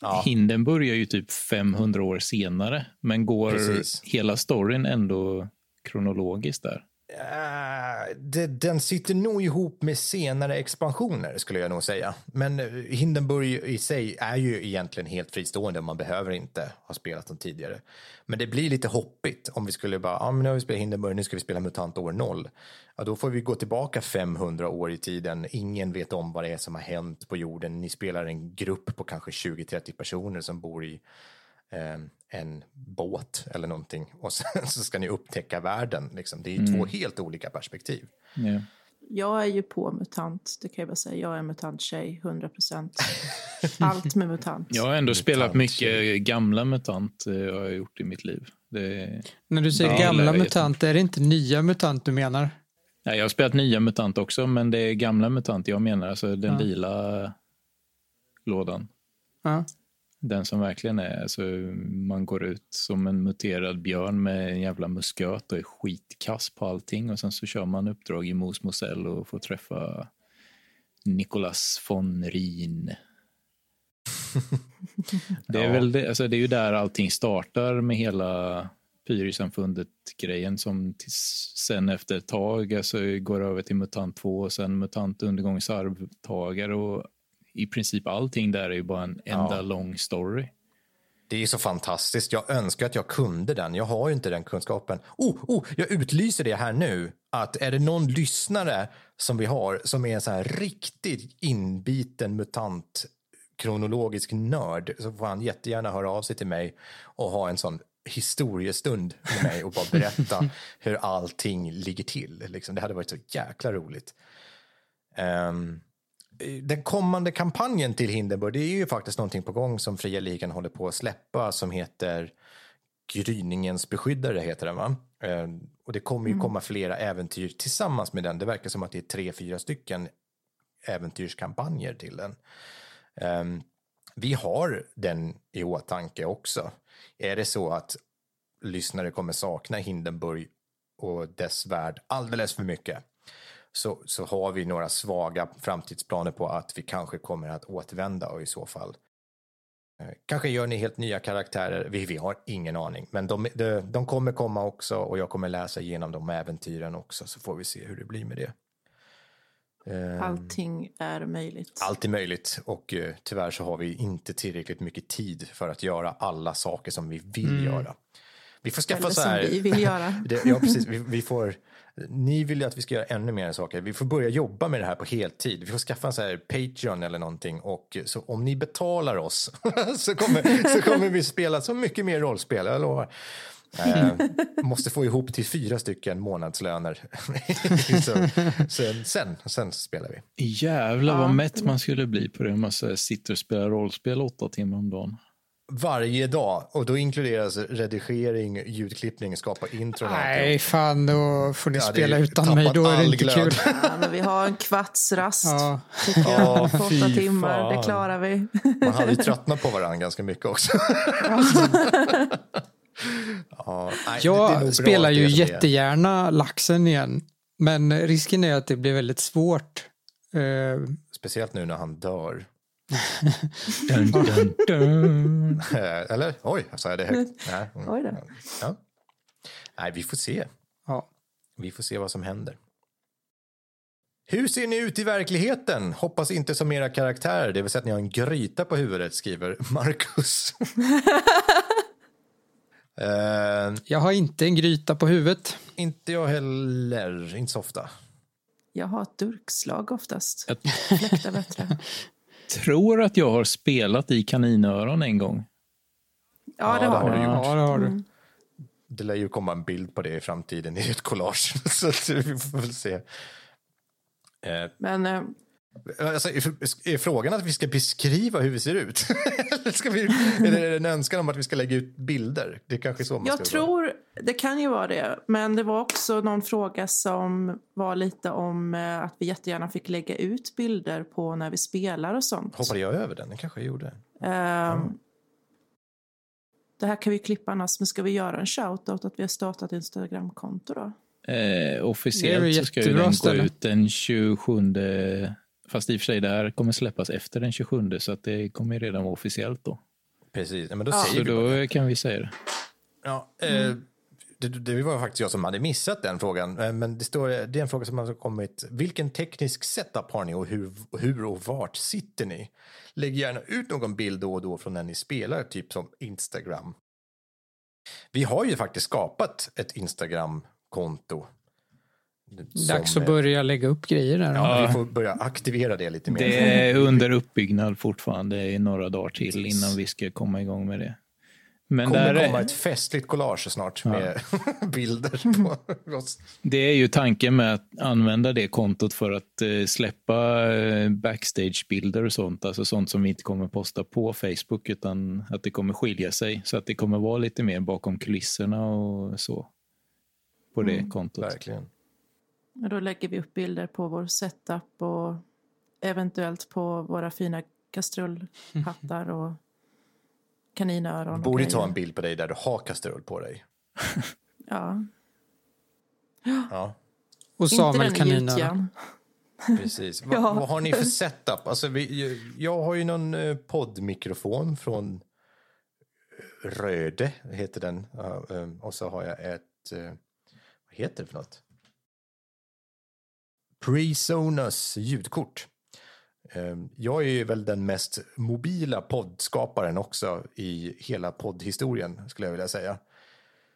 Ja. Hindenburg är ju typ 500 år senare, men går Precis. hela storyn ändå kronologiskt där? Eh, det, den sitter nog ihop med senare expansioner skulle jag nog säga. Men eh, Hindenburg i sig är ju egentligen helt fristående. Man behöver inte ha spelat dem tidigare. Men det blir lite hoppigt om vi skulle bara, ja men nu har vi spelat Hindenburg, nu ska vi spela MUTANT år 0. Ja, då får vi gå tillbaka 500 år i tiden. Ingen vet om vad det är som har hänt på jorden. Ni spelar en grupp på kanske 20-30 personer som bor i en båt eller någonting och sen så ska ni upptäcka världen. Liksom. Det är två helt olika perspektiv. Ja. Jag är ju på MUTANT, det kan jag bara säga. Jag är en MUTANT-tjej, 100 procent. Allt med MUTANT. Jag har ändå Mutant spelat mycket gamla MUTANT, eh, har jag gjort i mitt liv. Det... När du säger Ja, gamla MUTANT, är det inte nya MUTANT du menar? Nej, jag har spelat nya MUTANT också, men det är gamla MUTANT jag menar. Alltså den Ja. lila lådan. Ja. Den som verkligen är, alltså, man går ut som en muterad björn med en jävla musköt och är skitkass på allting och sen så kör man uppdrag i Mos Mosell och får träffa Nicolas von Rien. Det är, väl det, alltså det är ju där allting startar med hela Pyrisamfundet-grejen som tills, sen efter ett tag alltså, går över till MUTANT 2 och sen MUTANT undergångens arvtagare och i princip allting där är ju bara en enda Ja. lång story. Det är så fantastiskt. Jag önskar att jag kunde den. Jag har ju inte den kunskapen. Oh, oh, jag utlyser det här nu. Att är det någon lyssnare som vi har som är en så här riktigt inbiten mutant kronologisk nörd så får han jättegärna höra av sig till mig och ha en sån historiestund med mig och bara berätta hur allting ligger till. Liksom. Det hade varit så jäkla roligt. Ehm, den kommande kampanjen till Hindenburg, det är ju faktiskt någonting på gång som Fria Ligan håller på att släppa som heter Gryningens beskyddare heter den va? Eh, och det kommer ju komma flera äventyr tillsammans med den. Det verkar som att det är tre, fyra stycken äventyrskampanjer till den. Um, vi har den i åtanke också. Är det så att lyssnare kommer sakna Hindenburg och dess värld alldeles för mycket så, så har vi några svaga framtidsplaner på att vi kanske kommer att återvända och i så fall eh, Kanske gör ni helt nya karaktärer, vi, vi har ingen aning. Men de, de, de kommer komma också och jag kommer läsa igenom de äventyren också så får vi se hur det blir med det. Ehm, Allting är möjligt. Allt är möjligt och uh, tyvärr så har vi inte tillräckligt mycket tid för att göra alla saker som vi vill mm. göra. Vi får skaffa Eller så här. som vi vill göra. det, ja, precis. Vi, vi, får, ni vill ju att vi ska göra ännu mer saker. Vi får börja jobba med det här på heltid. Vi får skaffa en så här Patreon eller någonting och så om ni betalar oss så, kommer, så kommer vi spela så mycket mer rollspel, jag lovar. Eh, måste få ihop till fyra stycken månadslöner. så, sen, sen, sen spelar vi. Jävlar vad mätt man skulle bli på det om man sitter och spelar rollspel åtta timmar om dagen. Varje dag och då inkluderas redigering, ljudklippning, skapa intro. Nej, fan då får ni ja, spela utan mig. Då är det inte glöd. kul. Ja, men vi har en kvartsrast. Ja. Jag, oh, åtta timmar, fan. det klarar vi. Man hade ju tröttnat på varandra ganska mycket också. Ja, nej, jag spelar ju jättegärna laxen igen. Men risken är att det blir väldigt svårt. Uh, Speciellt nu när han dör. Dun, dun, dun. Eller? Oj, sa jag det högt? Nej. Mm. Oj då. Ja. Nej, vi får se. Ja. Vi får se vad som händer. Hur ser ni ut i verkligheten? Hoppas inte som era karaktärer, det vill säga att ni har en gryta på huvudet, skriver Marcus. Uh, jag har inte en gryta på huvudet. Inte jag heller, inte så ofta. Jag har ett durkslag oftast. Fläktar bättre. tror att jag har spelat i kaninöron en gång. Ja, det, har, du. gjort. Ja, det har du. Det lär ju komma en bild på det i framtiden i ett collage. så vi får väl se. Eh, Men eh, Alltså, är, är frågan att vi ska beskriva hur vi ser ut? Eller ska vi, är det en önskan om att vi ska lägga ut bilder? Det är kanske så man Jag tror, vara. det kan ju vara det. Men det var också någon fråga som var lite om eh, att vi jättegärna fick lägga ut bilder på när vi spelar och sånt. Hoppade jag över den? Det kanske jag gjorde. Um, mm. Det här kan vi klippa annars, men ska vi göra en shoutout att vi har startat Instagramkonto då? Eh, officiellt så ska ju den gå ut den 27 Fast i och för sig, det här kommer släppas efter den 27 så att det kommer redan vara officiellt då. Precis, men då ja. säger så då kan vi säga det. Ja, eh, det, det, var faktiskt jag som hade missat den frågan. Eh, men det, står, det är en fråga som har kommit. Vilken teknisk setup har ni och hur, hur och vart sitter ni? Lägg gärna ut någon bild då och då från när ni spelar, typ som Instagram. Vi har ju faktiskt skapat ett Instagram-konto Dags att börja lägga upp grejer där. Ja, vi får börja aktivera det lite mer. Det är under uppbyggnad fortfarande i några dagar till Precis. innan vi ska komma igång med det. Men kommer där komma är... ett festligt collage snart ja. med bilder på oss. Det är ju tanken med att använda det kontot för att eh, släppa eh, backstage-bilder och sånt. Alltså sånt som vi inte kommer posta på Facebook utan att det kommer skilja sig. Så att det kommer vara lite mer bakom kulisserna och så. På det mm, kontot. Verkligen. Och då lägger vi upp bilder på vår setup och eventuellt på våra fina kastrullhattar och kaninöron. Borde ta en bild på dig där du har kastrull på dig. ja. Ja. Och Samuel kaninöron. Precis. ja. vad, vad, har ni för setup? Alltså, vi, jag har ju någon eh, poddmikrofon från Röde, heter den. Eh, och så har jag ett, eh, vad heter det för något? Presonus ljudkort. Ehm, jag är väl den mest mobila poddskaparen också i hela poddhistorien skulle jag vilja säga.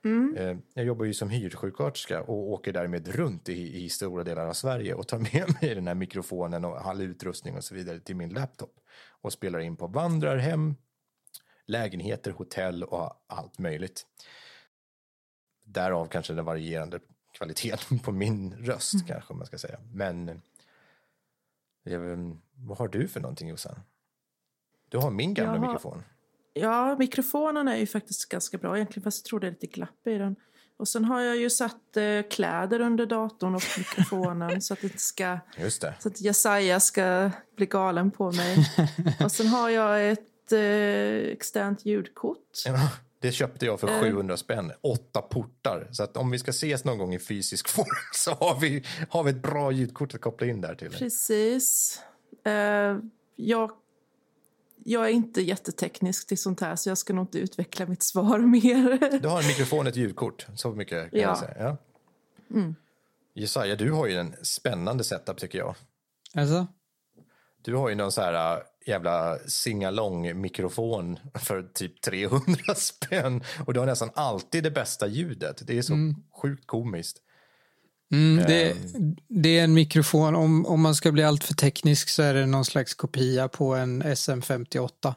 Mm. Ehm, jag jobbar ju som hyrsjuksköterska och åker därmed runt i, i stora delar av Sverige och tar med mig den här mikrofonen och all utrustning och så vidare till min laptop och spelar in på vandrarhem, lägenheter, hotell och allt möjligt. Därav kanske den varierande kvaliteten på min röst mm. kanske man ska säga. Men jag, vad har du för någonting Jossan? Du har min gamla har, mikrofon. Ja, mikrofonen är ju faktiskt ganska bra egentligen, fast jag tror det är lite glapp i den. Och sen har jag ju satt eh, kläder under datorn och mikrofonen så att det inte ska... Just det. Så att Jesaja ska bli galen på mig. och sen har jag ett eh, externt ljudkort. Ja, det köpte jag för Eh. 700 spänn. Åtta portar. Så att om vi ska ses någon gång i fysisk form så har vi, har vi ett bra ljudkort att koppla in där till. Precis. Eh, jag, jag är inte jätteteknisk till sånt här så jag ska nog inte utveckla mitt svar mer. Du har en mikrofon och ett ljudkort. Så mycket kan Ja. jag säga. Ja. Jesaja, du har ju en spännande setup tycker jag. Alltså? Du har ju någon så här jävla singalong-mikrofon för typ 300 spänn. Och du har nästan alltid det bästa ljudet. Det är så sjukt komiskt. Mm, det, det är en mikrofon, om, om man ska bli allt för teknisk så är det någon slags kopia på en SM58.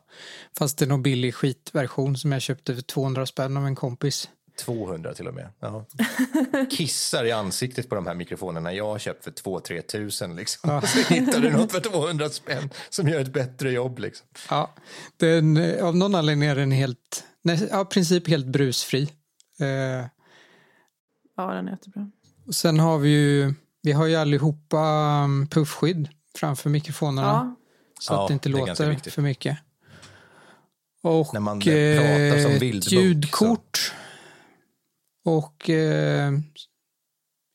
Fast det är någon billig skitversion som jag köpte för 200 spänn av en kompis. 200 till och med. Ja. Kissar i ansiktet på de här mikrofonerna jag har köpt för 2-3 tusen. Liksom. Så hittar du något för 200 spänn som gör ett bättre jobb. Liksom. Ja, den, eh, av någon anledning är den helt, nej, ja, princip helt brusfri. Eh, Ja, den är jättebra. och sen har vi ju, vi har ju allihopa um, puffskydd framför mikrofonerna. Ja, Så Ja, att det inte det låter för mycket. Och När man pratar som eh, vildmunk, ett ljudkort. Och eh,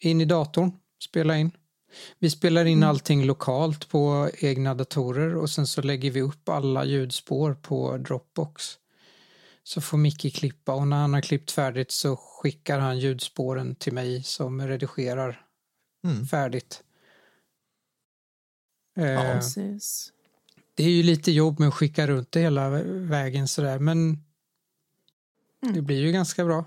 in i datorn, spela in. Vi spelar in Mm. allting lokalt på egna datorer och sen så lägger vi upp alla ljudspår på Dropbox. Så får Micke klippa och när han har klippt färdigt så skickar han ljudspåren till mig som redigerar Mm. färdigt. Eh, precis. det är ju lite jobb med att skicka runt det hela vägen sådär men Mm. det blir ju ganska bra.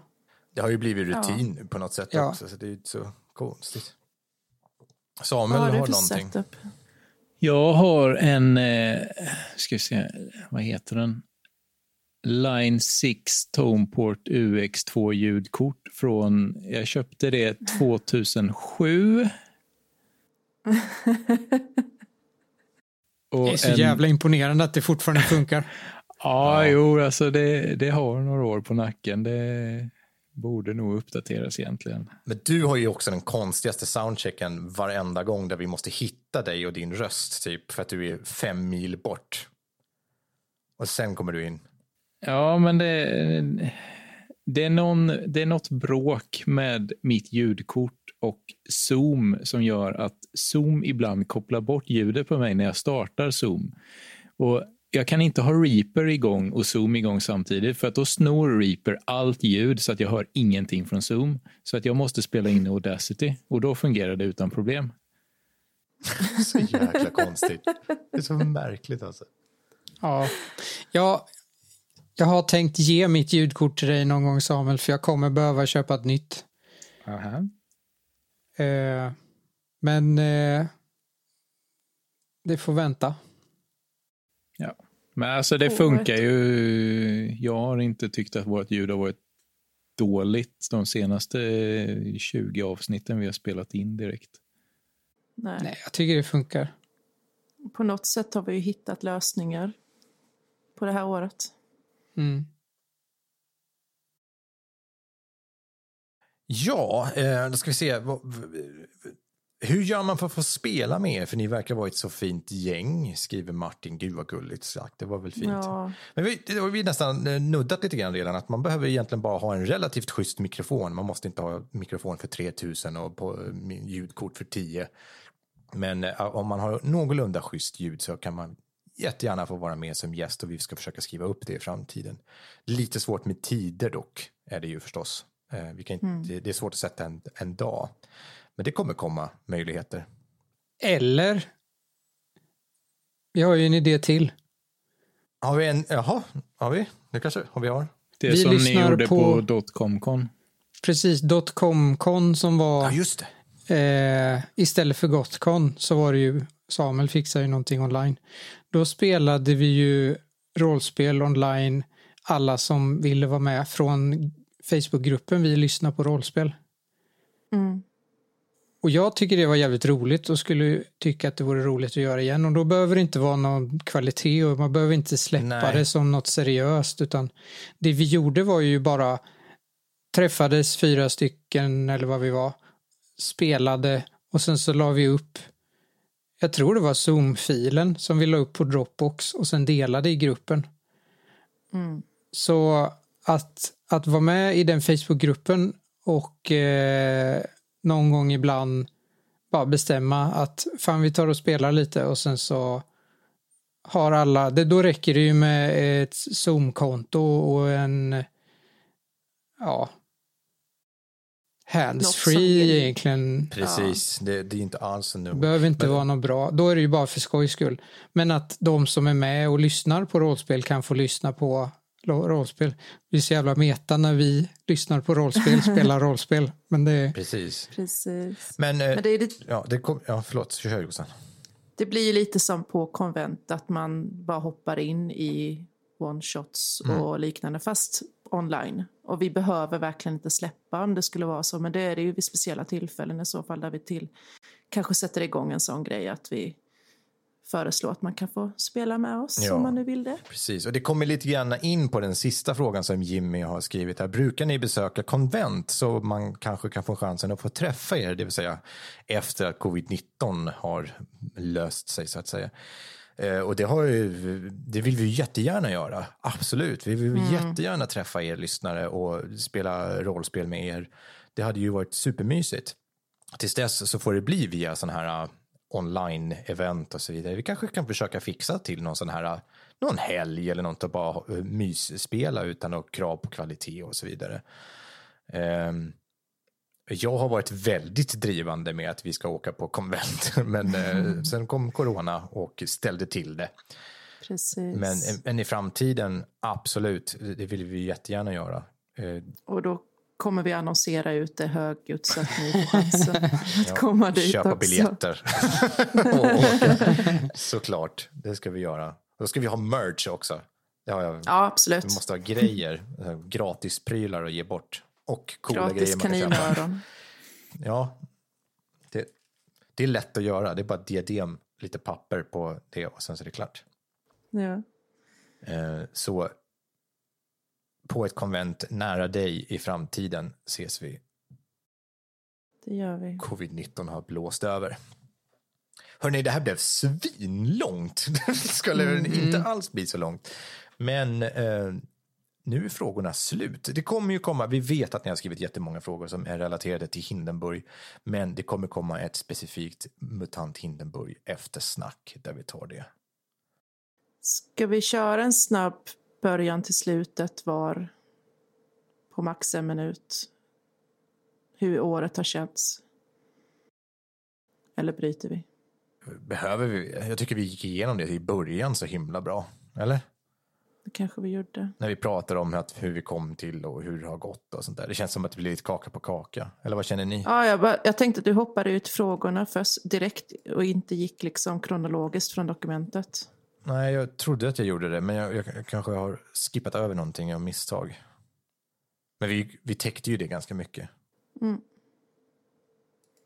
Det har ju blivit rutin på något sätt Ja. också. Så det är inte så konstigt. Samuel har har, du för någonting. setup? Jag har en, eh, ska vi se, vad heter den? Line 6 Toneport UX2 ljudkort från, jag köpte det 2007. Och Det är så en- jävla imponerande att det fortfarande funkar. Ja, jo, alltså det, det har några år på nacken. Det borde nog uppdateras egentligen. Men du har ju också den konstigaste soundchecken varenda gång där vi måste hitta dig och din röst typ för att du är fem mil bort. Och sen kommer du in. Ja, men det, det, är någon, det är något bråk med mitt ljudkort och Zoom som gör att Zoom ibland kopplar bort ljudet på mig när jag startar Zoom. Och jag kan inte ha Reaper igång och Zoom igång samtidigt för att då snor Reaper allt ljud så att jag hör ingenting från Zoom. Så att jag måste spela in i Audacity och då fungerar det utan problem. Så jäkla konstigt. Det är så märkligt alltså. Ja. Jag, jag har tänkt ge mitt ljudkort till dig någon gång Samuel för jag kommer behöva köpa ett nytt. Aha. Eh, men eh, det får vänta. Men alltså det funkar ju. Jag har inte tyckt att vårt ljud har varit dåligt de senaste 20 avsnitten vi har spelat in direkt. Nej. Nej, jag tycker det funkar. På något sätt har vi ju hittat lösningar på det här året. Mm. Ja, eh, då ska vi se. Hur gör man för att få spela med er? För ni verkar vara ett så fint gäng, skriver Martin. Gud vad gulligt sagt, det var väl fint. Ja, Men vi, det har vi nästan eh, nuddat lite grann redan, att man behöver egentligen bara ha en relativt schysst mikrofon. Man måste inte ha mikrofon för 3000 och på eh, ljudkort för 10. Men eh, om man har någorlunda schysst ljud så kan man jättegärna få vara med som gäst och vi ska försöka skriva upp det i framtiden. Lite svårt med tider dock, är det ju förstås. Vi kan inte, Det är svårt att sätta en, en dag. Men det kommer komma möjligheter. Eller vi har ju en idé till. Har vi en, jaha, har vi? Det kanske har vi har. Det Vi som ni lyssnar gjorde på- på, Dotcomcon. Precis, Dotcomcon som var Ja, just det. eh, istället för Gotcon så var det ju Samuel fixar ju någonting online. Då spelade vi ju rollspel online alla som ville vara med från Facebookgruppen Vi lyssnar på rollspel. mm. Och jag tycker det var jävligt roligt och skulle tycka att det vore roligt att göra igen. Och då behöver det inte vara någon kvalitet och man behöver inte släppa Nej. det som något seriöst. Utan det vi gjorde var ju bara träffades fyra stycken eller vad vi var, spelade och sen så la vi upp jag tror det var Zoom-filen som vi la upp på Dropbox och sen delade i gruppen. Mm. Så att, att vara med i den Facebookgruppen och eh, någon gång ibland bara bestämma att fan vi tar och spelar lite och sen så har alla, det, då räcker det ju med ett Zoom-konto och en ja handsfree egentligen. Precis, det, det är inte alls en Det behöver inte Men- vara något bra. Då är det ju bara för skojs skull. Men att de som är med och lyssnar på rollspel kan få lyssna på rollspel. Vi är så jävla meta när vi lyssnar på rollspel, spelar rollspel. Men det är... Precis. Precis. Men, eh, Men det, är lite, ja, det kom, ja, förlåt, kör Jossan. det blir ju lite som på konvent att man bara hoppar in i one-shots och liknande fast online. Och vi behöver verkligen inte släppa om det skulle vara så. Men det är det ju vid speciella tillfällen i så fall där vi till kanske sätter igång en sån grej att vi föreslår att man kan få spela med oss Ja. om man nu vill det. Precis, och det kommer lite grann in på den sista frågan som Jimmy har skrivit här. Brukar ni besöka konvent så man kanske kan få chansen att få träffa er, det vill säga efter att covid-19 har löst sig så att säga. Eh, och det, har ju, det vill vi jättegärna göra, absolut. Vi vill jättegärna träffa er lyssnare och spela rollspel med er. Det hade ju varit supermysigt. Tills dess så får det bli via sådana här online-event och så vidare. Vi kanske kan försöka fixa till någon sån här, någon helg eller något att bara uh, mysspela utan något krav på kvalitet och så vidare. Ehm, jag har varit väldigt drivande med att vi ska åka på konvent, men eh, sen kom corona och ställde till det. Precis. Men, men i framtiden, absolut, det vill vi jättegärna göra. Eh, Och då kommer vi annonsera ut det högljutt så att ni får chansen att komma dit köpa också. biljetter. och åka. Såklart, det ska vi göra. Då ska vi ha merch också. Har jag. Ja, absolut. Vi måste ha grejer, gratisprylar att ge bort. Och coola Gratis grejer man kan köpa. Ja, det, det är lätt att göra. Det är bara diadem, lite papper på det och sen så är det klart. Ja. Eh, Så på ett konvent nära dig i framtiden ses vi. Det gör vi. Covid-19 har blåst över. Hörni, det här blev svinlångt. Det skulle inte alls bli så långt. Men eh, nu är frågorna slut. Det kommer ju komma, vi vet att ni har skrivit jättemånga frågor som är relaterade till Hindenburg. Men det kommer komma ett specifikt MUTANT Hindenburg eftersnack där vi tar det. Ska vi köra en snabb början till slutet var på max en minut? Hur året har känts? Eller bryter vi? Behöver vi, jag tycker vi gick igenom det i början så himla bra. Eller? Det kanske vi gjorde. När vi pratar om att, hur vi kom till och hur det har gått och sånt där. Det känns som att det blir lite kaka på kaka. Eller vad känner ni? Ja, jag, bara, jag tänkte att du hoppade ut frågorna först direkt och inte gick liksom kronologiskt från dokumentet. Nej, jag trodde att jag gjorde det, men jag, jag, kanske har skippat över någonting av misstag. Men vi, vi täckte ju det ganska mycket. Mm.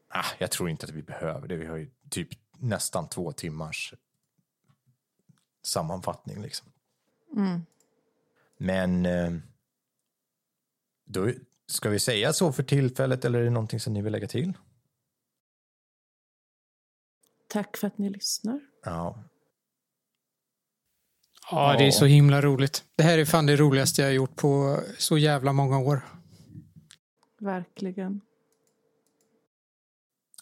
Ah, jag tror inte att vi behöver det. Vi har ju typ nästan två timmars sammanfattning. Liksom. Mm. Men eh, då, ska vi säga så för tillfället eller är det någonting som ni vill lägga till? Tack för att ni lyssnar. Ja, Ja, det är så himla roligt. Det här är fan det roligaste jag har gjort på så jävla många år. Verkligen.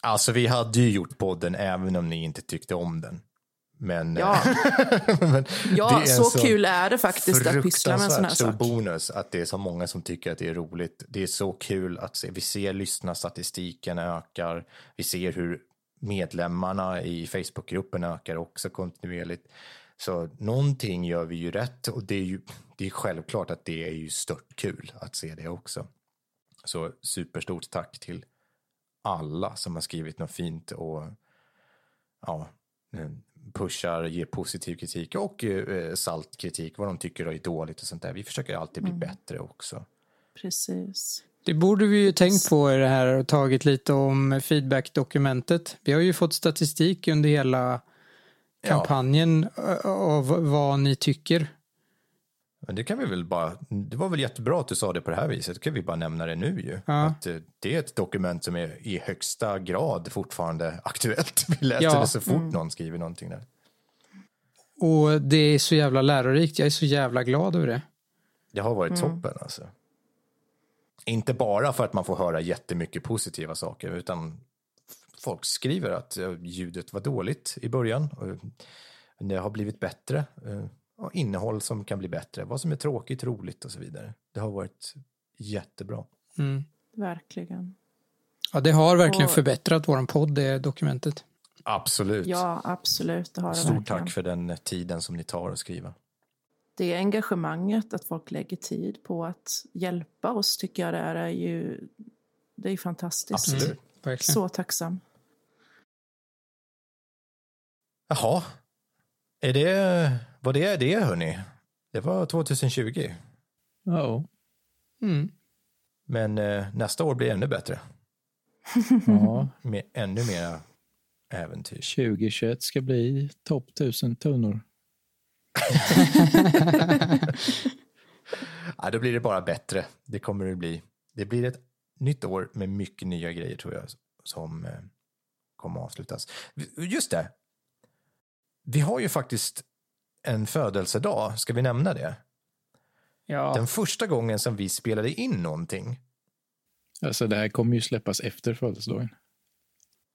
Alltså vi hade ju gjort podden även om ni inte tyckte om den. Men, Ja. men Ja, en så kul är det faktiskt att pyssla med en sån här stor sak. bonus att det är så många som tycker att det är roligt. Det är så kul att se. Vi ser lyssnarstatistiken ökar. Vi ser hur medlemmarna i Facebookgruppen ökar också kontinuerligt. Så någonting gör vi ju rätt och det är ju det är självklart att det är ju stört kul att se det också. Så superstort tack till alla som har skrivit något fint och ja, eh, pushar, ger positiv kritik och eh, salt kritik, vad de tycker är dåligt och sånt där. Vi försöker alltid bli bättre också. Precis. Det borde vi ju tänkt på i det här och tagit lite om feedback-dokumentet. Vi har ju fått statistik under hela kampanjen ja. av vad ni tycker. Men det kan vi väl bara, det var väl jättebra att du sa det på det här viset, då kan vi bara nämna det nu ju. Ja. Att eh, det är ett dokument som är i högsta grad fortfarande aktuellt. Vi läser ja. det så fort mm. någon skriver någonting där. Och det är så jävla lärorikt, jag är så jävla glad över det. Det har varit mm. toppen alltså. Inte bara för att man får höra jättemycket positiva saker, utan folk skriver att ljudet var dåligt i början. Det har blivit bättre. Eh, och innehåll som kan bli bättre. Vad som är tråkigt, roligt och så vidare. Det har varit jättebra. Mm. Verkligen. Ja, det har verkligen och... förbättrat vår podd, det dokumentet. Absolut. Ja, absolut. Det har det Stort verkligen. tack för den tiden som ni tar att skriva. Det engagemanget, att folk lägger tid på att hjälpa oss, tycker jag det är, är ju det är fantastiskt. Absolut. Mm, Så tacksam. Jaha. Är det, vad det är det, hörni? Det var 2020. Ja. Mm. Men eh, nästa år blir ännu bättre. ja. Med ännu mer äventyr. 2021 ska bli topp 1000 tunnor. ja, då blir det bara bättre. Det kommer det bli. Det blir ett nytt år med mycket nya grejer tror jag som eh, kommer att avslutas. Just det, vi har ju faktiskt en födelsedag, ska vi nämna det? Ja. Den första gången som vi spelade in någonting. Alltså det här kommer ju släppas efter födelsedagen.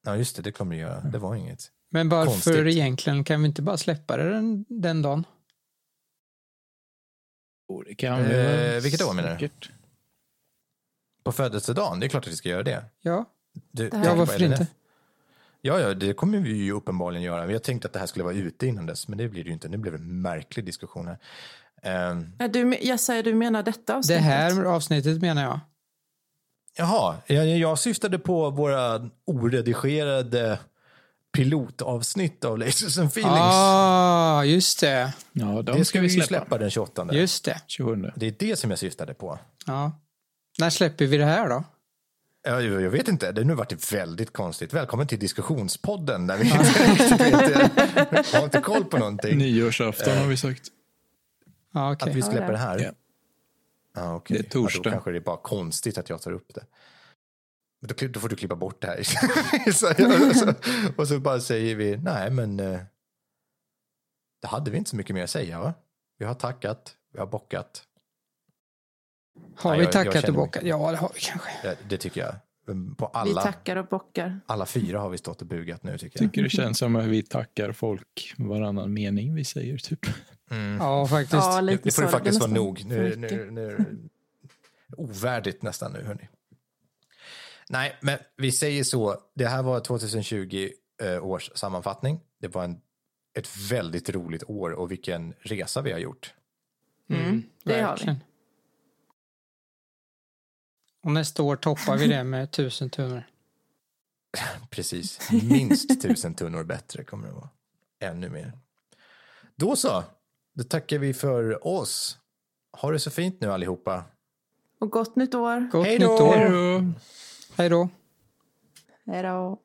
Ja, just det, det kommer det göra. Det var inget. Men varför konstigt. egentligen? Kan vi inte bara släppa det den, den dagen? Oh, det kan vi eh, Vilket år menar du? På födelsedagen? Det är klart att vi ska göra det. Ja, du, ja varför inte? Ja, ja, det kommer vi ju uppenbarligen göra. Vi har tänkt att det här skulle vara ute innan dess, men det blir det ju inte. Nu blev det en märklig diskussion här. Um, du, jag säger du menar detta avsnittet? Det här avsnittet menar jag. Jaha, jag, jag syftade på våra oredigerade pilotavsnitt av Lasers and Feelings. Ah, just det. Ja, de det ska, ska vi släppa. släppa den 28. Just det. 27. Det är det som jag syftade på. Ja. När släpper vi det här då? Ja, jag vet inte, det har nu varit väldigt konstigt. Välkommen till diskussionspodden där vi inte vet, har inte koll på någonting. Nyårsafton har vi sagt. Ah, okay. Att vi släpper det här? Ja. Ah, okay. Det är torsdag. Ja, då kanske det är bara konstigt att jag tar upp det. Då, då får du klippa bort det här. så, och, så, och så bara säger vi, nej men eh, det hade vi inte så mycket mer att säga va? Vi har tackat, vi har bockat. Har Nej, vi tackat jag, och bockat? Ja, det har vi kanske. Det, det tycker jag. På alla, vi tackar och bockar. Alla fyra har vi stått och bugat nu tycker jag. Tycker det känns som att vi tackar folk varannan mening vi säger typ. Mm. Ja, faktiskt. Ja, lite det får det faktiskt vara nog. Nu, nu, nu, ovärdigt nästan nu, hörni. Nej, men vi säger så. Det här var 2020 eh, års sammanfattning. Det var en, ett väldigt roligt år och vilken resa vi har gjort. Mm, mm det har vi. Och nästa år toppar vi det med tusen tunnor. Precis, minst tusen tunnor bättre kommer det vara. Ännu mer. Då så, då tackar vi för oss. Ha det så fint nu allihopa. Och gott nytt år. Gott Hej då. Hej då. Hej då.